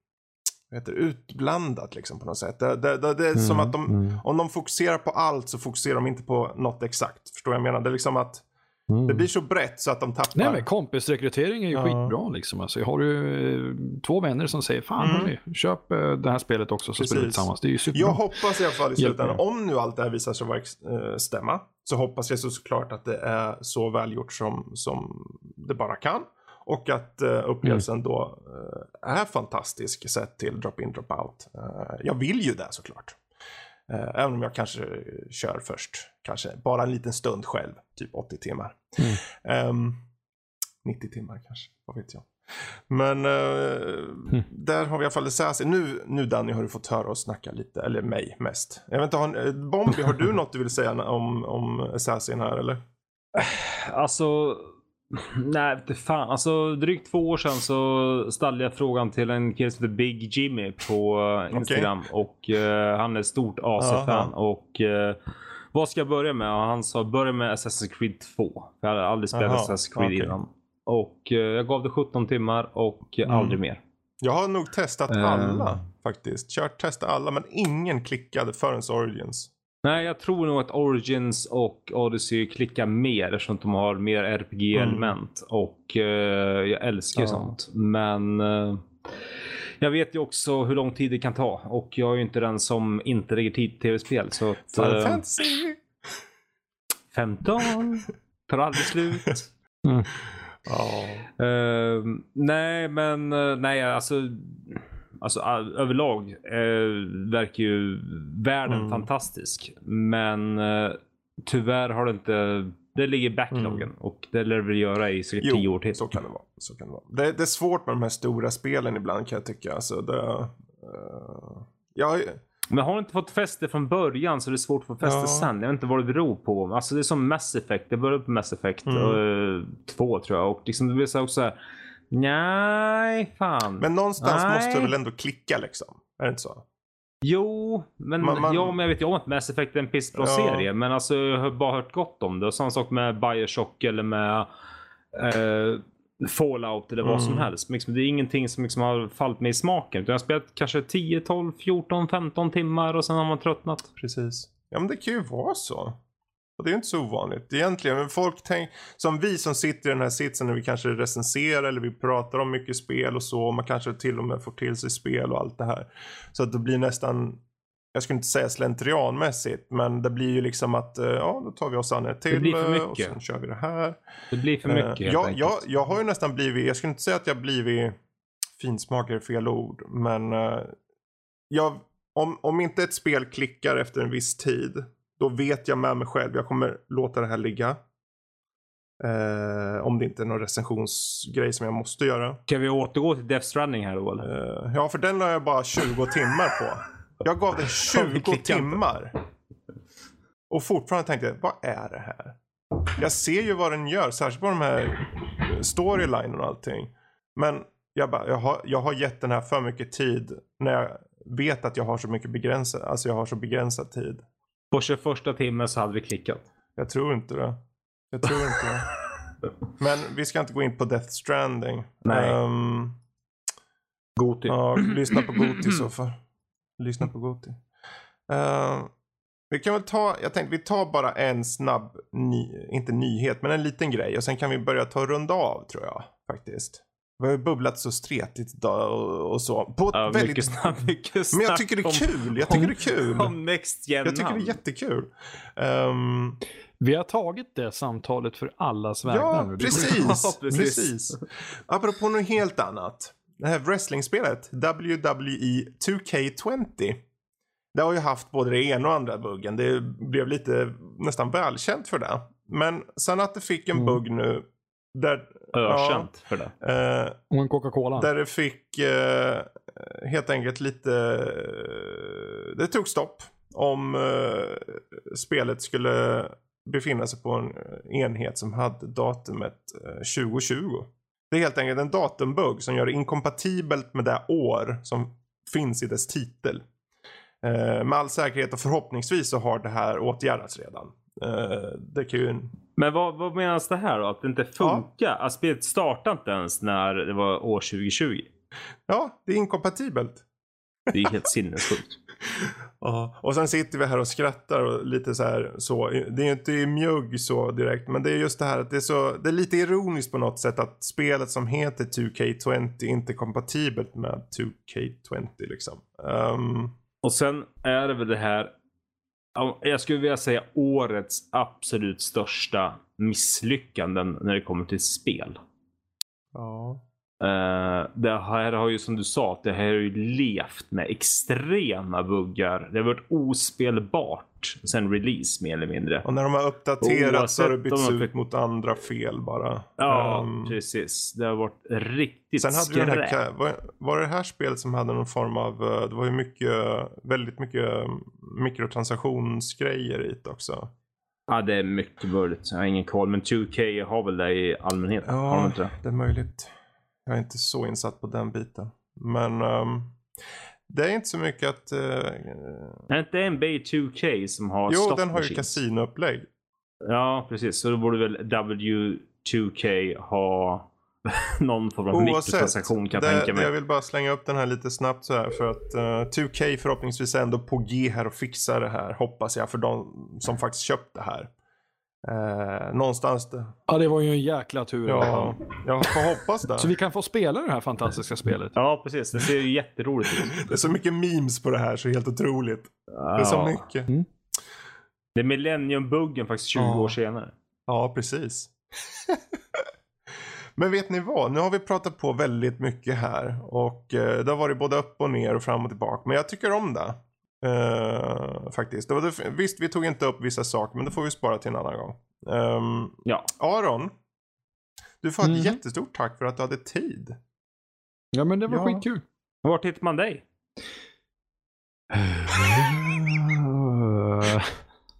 heter utblandat liksom på något sätt. Det, det, det, det är som Mm, att de, mm, om de fokuserar på allt så fokuserar de inte på något exakt. Förstår vad jag menar? Det är liksom att mm. det blir så brett så att de tappar. Nej men kompisrekrytering är ju Ja. skitbra liksom. Alltså, jag har ju eh, två vänner som säger fan Mm. hörni, köp eh, det här spelet också så spelar vi Precis. tillsammans. Det är ju superbra. Jag hoppas i alla fall i slutändan, om nu allt det här visar sig vara eh, stämma, så hoppas jag så såklart att det är så välgjort som, som det bara kan. Och att uh, upplevelsen då eh, är fantastisk sett till drop-in drop-out. Eh, jag vill ju det såklart. Även om jag kanske kör först, kanske bara en liten stund själv, typ 80 timmar. Mm. Ehm, 90 timmar kanske, vad vet jag. Men eh, där har vi i alla fall Assassin. Nu, nu Danny har du fått höra oss snacka lite, eller mig mest. Jag vet inte, har, Bombi, har du något du vill säga om, om Assassin här eller? Alltså, nej inte fan. Alltså drygt två år sedan så ställde jag frågan till en kille som heter Big Jimmy på eh, Instagram. Och eh, han är ett stort AC-fan. Och eh, vad ska jag börja med? Och han sa börja med Assassin's Creed 2. För jag hade aldrig spelat Aha, Assassin's Creed okej. innan. Och eh, jag gav det 17 timmar och Mm. aldrig mer. Jag har nog testat alla faktiskt. Kört, testat alla, men ingen klickade förrän Origins. Nej, jag tror nog att Origins och Odyssey klickar mer eftersom de har mer RPG-element. Och eh, jag älskar Ja. sånt. Men eh, jag vet ju också hur lång tid det kan ta. Och jag är ju inte den som inte lägger tid på tv-spel. Så att, Final eh, Fantasy! 15 tar aldrig slut. Ja. Eh, nej, men eh, nej, alltså. Alltså all- överlag eh, verkar ju världen Mm. fantastisk. Men eh, tyvärr har det inte. Det ligger i backloggen och det lär väl göra i säkert tio år Mm. Jo, till. så kan det vara. Så kan det, vara. Det, det är svårt med de här stora spelen ibland kan jag tycka. Alltså, det, eh, jag, Men har du inte fått fäste från början så är det svårt att få fäste Ja. sen. Jag vet inte vad det beror på. Alltså det är som Mass Effect. Det började på Mass Effect Mm. 2 tror jag. Och liksom det blir så också så här. Nej, fan. men någonstans Nej. måste det väl ändå klicka liksom? Är det inte så? Jo, men, Man- man- ja, men jag vet ju om att Mass Effect är en pissbra Ja. serie. Men alltså, jag har bara hört gott om det. Och samma sak med Bioshock eller med eh, Fallout eller vad som Mm. helst. Men Liksom, det är ingenting som liksom har fallit mig i smaken. Utan jag har spelat kanske 10, 12, 14, 15 timmar och sen har man tröttnat. Precis. Ja men det kan ju vara så. Och det är ju inte så ovanligt egentligen. Men folk tänk, som vi som sitter i den här sitsen när vi kanske recenserar eller vi pratar om mycket spel och så. Och man kanske till och med får till sig spel och allt det här. Så att det blir nästan, jag skulle inte säga slentrianmässigt. Men det blir ju liksom att, eh, ja då tar vi oss an ett till. blir för eh, Och mycket. sen kör vi det här. Det blir för Eh, mycket helt jag, jag, jag har ju nästan blivit, jag skulle inte säga att jag blivit finsmakare är fel ord. Men jag, om, om inte ett spel klickar efter en viss tid. Då vet jag med mig själv, jag kommer låta det här ligga. Eh, om det inte är någon recensionsgrej som jag måste göra. Kan vi återgå till Death Stranding här då eller? Eh, ja, för den la jag bara 20 timmar på. Jag gav den 20 klickar inte. timmar. Och fortfarande tänkte jag, vad är det här? Jag ser ju vad den gör, särskilt på de här storylinen och allting. Men jag, bara, jag, har, jag har gett den här för mycket tid när jag vet att jag har så mycket begränsad, alltså jag har så begränsad tid. På 21 timmen så hade vi klickat. Jag tror inte det. Jag tror inte det. Men vi ska inte gå in på Death Stranding. Nej. Ehm, Goti. Ja, lyssna på Goti i så fall. Lyssna på Goti. Uh, vi kan väl ta, jag tänkte vi tar bara en snabb, ny, inte nyhet, men en liten grej. Och sen kan vi börja ta runda av tror jag faktiskt. Vi har ju bubblat så stretigt idag och, och så. På ett Ja, väldigt... mycket snabbt. Mycket Men jag snack tycker det är om- kul. Jag tycker det är kul. Om Next Gen Jag tycker det är jättekul. Ehm, Vi har tagit det samtalet för allas vägnar ja, nu. Precis. Ja, precis. precis. Apropå något helt annat. Det här wrestlingspelet, WWE 2K20. Det har ju haft både det ena och andra buggen. Det blev lite nästan välkänt för det. Men sen att det fick en Mm. bugg nu. Där, Ökänt för det. eh, Och en Coca-Cola. där det fick eh, helt enkelt lite... eh, Det tog stopp. Om eh, spelet skulle befinna sig på en eh, enhet som hade datumet eh, 2020. Det är helt enkelt en datumbugg som gör det inkompatibelt med det år som finns i dess titel. Eh, med all säkerhet och förhoppningsvis så har det här åtgärdats redan. Eh, det kan ju... Men vad, vad menas det här då? Att det inte funkar? Att spelet startade inte ens när det var år 2020? Ja, det är inkompatibelt. Det är helt sinnessjukt. Ja, och sen sitter vi här och skrattar och lite så här så. Det är ju inte mjugg så direkt, men det är just det här att det är så. Det är lite ironiskt på något sätt att spelet som heter 2K20 inte är kompatibelt med 2K20 liksom. Ehm, Och sen är det väl det här. Ja, Jag skulle vilja säga årets absolut största misslyckanden när det kommer till spel. ja. Eh, det här har ju som du sa, det här har ju levt med extrema buggar. Det har varit ospelbart sen release mer eller mindre. Och när de har uppdaterat så har det bytts de ut fick- mot andra fel bara. Ja, Ehm, precis. Det har varit riktigt Sen hade här, skräp. ka- var, var det här spelet som hade någon form av, eh, det var ju mycket, väldigt mycket mikrotransaktionsgrejer i det också. Ja, det är mycket möjligt. Jag har ingen koll. Men 2K har väl det i allmänhet? Har inte det? är möjligt. Jag är inte så insatt på den biten. Men ehm, det är inte så mycket att... eh, Är inte NBA 2K som har jo, den har ju machines? kasinoupplägg. Ja, precis. Så då borde väl W2K ha någon form av mikrotransaktion kan jag det, tänka det, jag mig. vill bara slänga upp den här lite snabbt så här för att eh, 2K förhoppningsvis är ändå på G här och fixar det här hoppas jag för de som faktiskt köpt det här. Eh, någonstans det. Ja, det var ju en jäkla tur. Ja, jag får hoppas det. Så vi kan få spela det här fantastiska spelet. Ja, precis. Det ser ju jätteroligt ut. Det är så mycket memes på det här så helt otroligt. Det är så Ja. mycket. Det är Millennium-buggen faktiskt 20 Ja. år senare. Ja, precis. Men vet ni vad? Nu har vi pratat på väldigt mycket här. Och eh, det har varit både upp och ner och fram och tillbaka. Men jag tycker om det. Eh, faktiskt. Det var det, visst, vi tog inte upp vissa saker. Men det får vi spara till en annan gång. Ehm, Ja. Aron. Du får ett Mhm. jättestort tack för att du hade tid. Ja, men det var Ja. skitkul. Vart hittar man dig?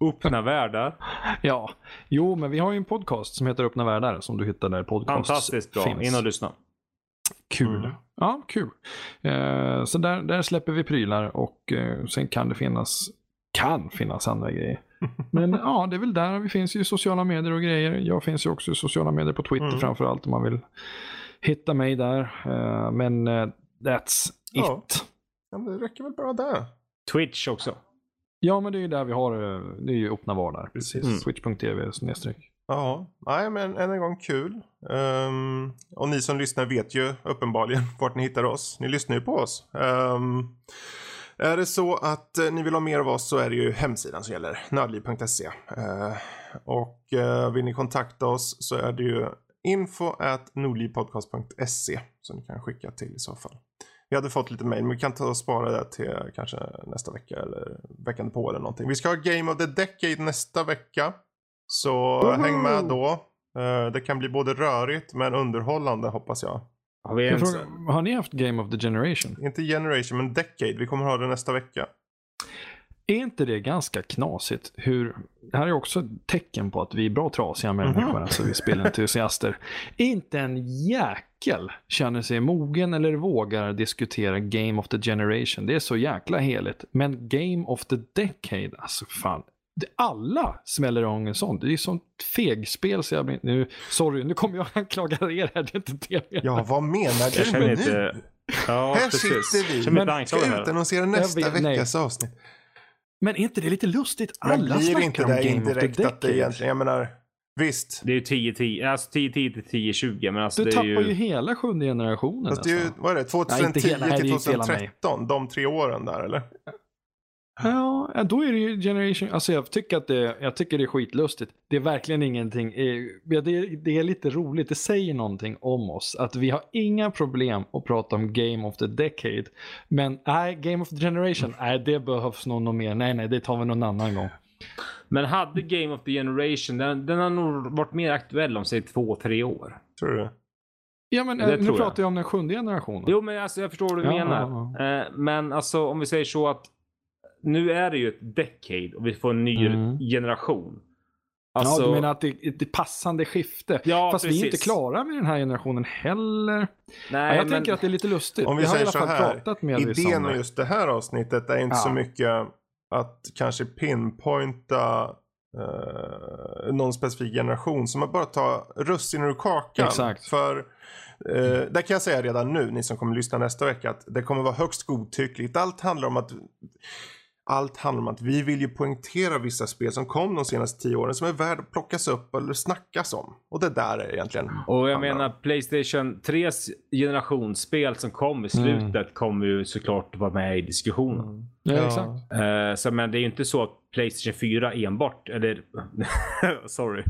Öppna världar. ja, jo, men vi har ju en podcast som heter Öppna världar som du hittar där podcasts Fantastiskt bra. finns. In och lyssna. Kul. Mm. Ja, kul. Eh, så där, där släpper vi prylar och eh, sen kan det finnas, kan finnas andra grejer. Men ja, det är väl där. Vi finns ju i sociala medier och grejer. Jag finns ju också i sociala medier på Twitter Mm. framförallt om man vill hitta mig där. Eh, men eh, that's Ja. it. Ja, men det räcker väl bra där. Twitch också. Ja, men det är ju där vi har eh, det är ju öppna var där. Precis. Mm. Switch.tv snedstreck. Ja, nej men än en gång kul. Um, och ni som lyssnar vet ju uppenbarligen vart ni hittar oss. Ni lyssnar ju på oss. Um, är det så att eh, ni vill ha mer av oss så är det ju hemsidan som gäller. Nördliv.se. Uh, eh, och uh, vill ni kontakta oss så är det ju info at nordlivpodcast.se som ni kan skicka till i så fall. Vi hade fått lite mail men vi kan ta och spara det till kanske nästa vecka eller veckan på eller någonting. Vi ska ha Game of the Decade nästa vecka. Så häng med då. Eh, Det kan bli både rörigt men underhållande hoppas jag. Har vi ens... har ni haft Game of the Generation? Inte Generation men Decade. Vi kommer ha det nästa vecka. Är inte det ganska knasigt hur, det här är också ett tecken på att vi är bra trasiga människor, alltså vi spelentusiaster. Inte en jäkel känner sig mogen eller vågar diskutera Game of the Generation. Det är så jäkla heligt. Men Game of the Decade, alltså fan. Det, alla smäller igång en sån. Det är sånt fegspel så jag blir, nu, sorry, nu kommer jag anklaga er här, det är inte det jag. Ja, vad menar Jag du nu? inte... Ja, Här precis. sitter vi. Men- Ska utannonsera nästa Jag vet- nej. veckas avsnitt. Men är inte det lite lustigt? Alla blir snackar inte om Game of the indirekt att det Decade. jag menar, visst. Det är ju 10-10, alltså 10-10 till 10-20 men alltså Du det är tappar ju... ju hela sjunde generationen Fast det är ju, nästan. vad är det, 2010 Nej, hela- nej, till det är inte hela mig. 2013? De tre åren där eller? Ja, ja, då är det ju Generation, alltså jag tycker att det, jag tycker det är skitlustigt. Det är verkligen ingenting, eh, ja, det, är, det är lite roligt, det säger någonting om oss. Att vi har inga problem att prata om Game of the Decade. Men nej, Game of the Generation, nej det behövs nog något mer. Nej, nej, det tar vi någon annan gång. Men hade Game of the Generation, den, den har nog varit mer aktuell om säg två, tre år. Tror du det? Ja, men Det eh, nu tror jag. pratar jag om den sjunde generationen. Jo men alltså jag förstår vad du Ja, menar. ja, Eh, men alltså om vi säger så att nu är det ju ett decade och vi får en ny Mm. generation. ja, Alltså, du menar att det är ett passande skifte? Ja, Fast vi är inte precis. klara med den här generationen heller. nej, Ja, jag men, tänker att det är lite lustigt. Om vi jag har i säger alla så fall här, pratat med vissa Idén om just det här avsnittet är inte Ja. så mycket att kanske pinpointa eh, någon specifik generation. Som att bara ta russinen ur kakan. Exakt. För eh, där kan jag säga redan nu, ni som kommer lyssna nästa vecka, att det kommer vara högst godtyckligt. Allt handlar om att allt handlar om att vi vill ju poängtera vissa spel som kom de senaste tio åren som är värda att plockas upp eller snackas om. Och det där är egentligen Och jag om. menar Playstation 3s generationsspel som kom i slutet Mm. kommer ju såklart vara med i diskussionen. Ja, Ja. exakt. Eh, så men det är ju inte så att Playstation 4 enbart, eller sorry,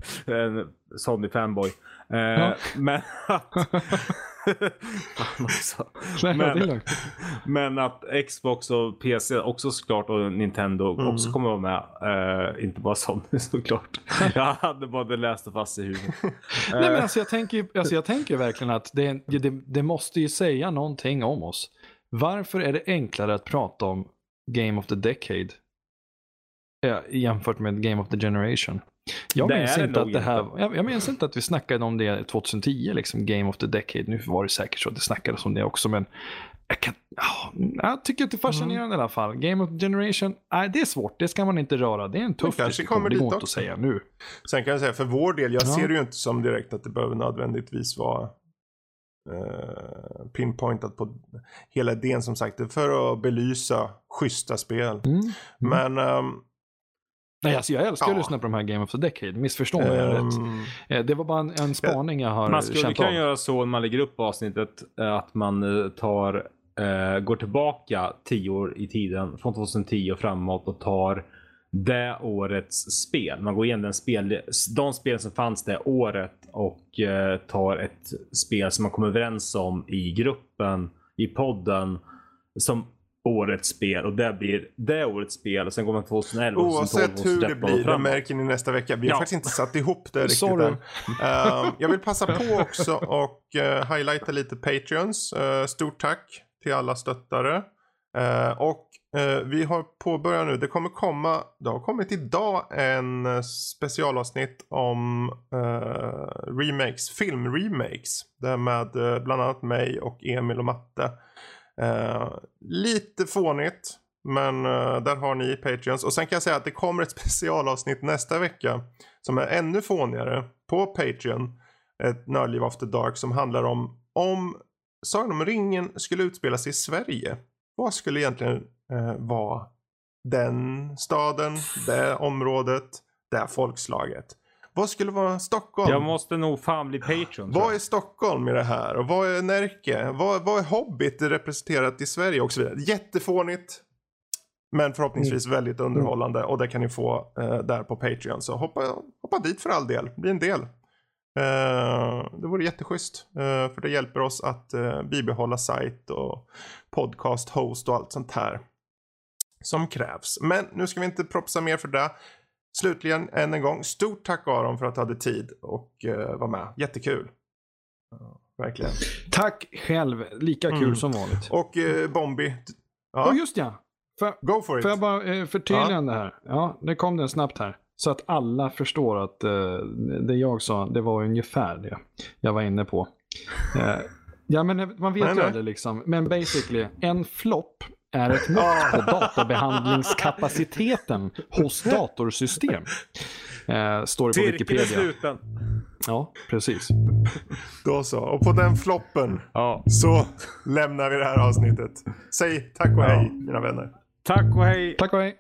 Sony fanboy. Eh, Ja. Men att... Nej, Men-. Men att Xbox och PC också såklart och Nintendo Mm. också kommer vara med. Eh, inte bara Sony såklart. Jag hade bara läst det fast i huvudet. Nej, men Eh, alltså, jag, tänker, alltså, jag tänker verkligen att det, det, det måste ju säga någonting om oss. Varför är det enklare att prata om Game of the Decade eh, jämfört med Game of the Generation? Jag Det minns inte att det här, jag, jag minns inte att vi snackade om det 2010, liksom Game of the Decade. Nu var det säkert så att det snackades om det också, men jag, kan, ja, jag tycker att det är fascinerande i alla fall. Game of the Generation, nej, det är svårt, det ska man inte röra. Det är en tuff diskussion, kommer det dit går inte att säga nu. Sen kan jag säga för vår del, jag Ja. ser det ju inte som direkt att det behöver nödvändigtvis vara eh, pinpointat på hela idén som sagt. För att belysa schyssta spel. Mm. Men ehm, Nej, alltså jag älskar Ja. att lyssna på de här Game of the Decade. Missförstå mig rätt. ehm, Eh, Det var bara en, en spaning jag har man skulle känt av. göra så när man lägger upp avsnittet eh, att man eh, tar, eh, går tillbaka tio år i tiden från 2010 och framåt och tar det årets spel. Man går igenom den spel, de spel som fanns det året och eh, tar ett spel som man kommer överens om i gruppen, i podden som årets spel och det blir det årets spel och sen går man 2011 och 2012 Oavsett och hur det 2013 och blir, det märker ni nästa vecka. Vi har Ja. faktiskt inte satt ihop det riktigt Sorry. än. Ehm, jag vill passa på också och uh, highlighta lite Patreons. Eh, stort tack till alla stöttare. Eh, och vi har påbörjat nu, det kommer komma, det har kommit idag en specialavsnitt om remakes, filmremakes. Där med bland annat mig och Emil och Matte. Eh, lite fånigt. Men uh, där har ni Patreons. Och sen kan jag säga att det kommer ett specialavsnitt nästa vecka. Som är ännu fånigare. På Patreon. Ett Nördliv After Dark som handlar om. Om Sagan om ringen skulle utspela sig i Sverige. Vad skulle egentligen uh, vara den staden, det området, det folkslaget. Vad skulle vara Stockholm? Jag måste nog fan bli Patreon. Vad är Stockholm i det här? Och vad är Närke? Vad, vad är Hobbit representerat i Sverige och så vidare? Jättefånigt. Men förhoppningsvis väldigt underhållande och det kan ni få eh, där på Patreon. Så hoppa, hoppa dit för all del. Bli en del. Eh, det vore jätteschysst. Eh, för det hjälper oss att eh, bibehålla sajt och podcast, host och allt sånt här. Som krävs. Men nu ska vi inte propsa mer för det. Slutligen än en gång, stort tack Aron för att du hade tid och uh, var med. Jättekul. Ja, verkligen. Tack själv, lika kul Mm. som vanligt. Och uh, Bombi. Ja, Ja, just ja. Får, go for it. får jag bara eh, förtydliga det här? Ja, det kom den snabbt här. Så att alla förstår att det jag sa, det var ungefär det jag var inne på. Ja, men man vet Nej, ju aldrig liksom. Men basically, en flopp är ett mått på databehandlingskapaciteten hos datorsystem. Eh, står det på Cirkeln är Wikipedia. sluten. Ja, precis. Då så. Och på den floppen Ja. så lämnar vi det här avsnittet. Säg tack och hej mina vänner. Tack och hej. Tack och hej.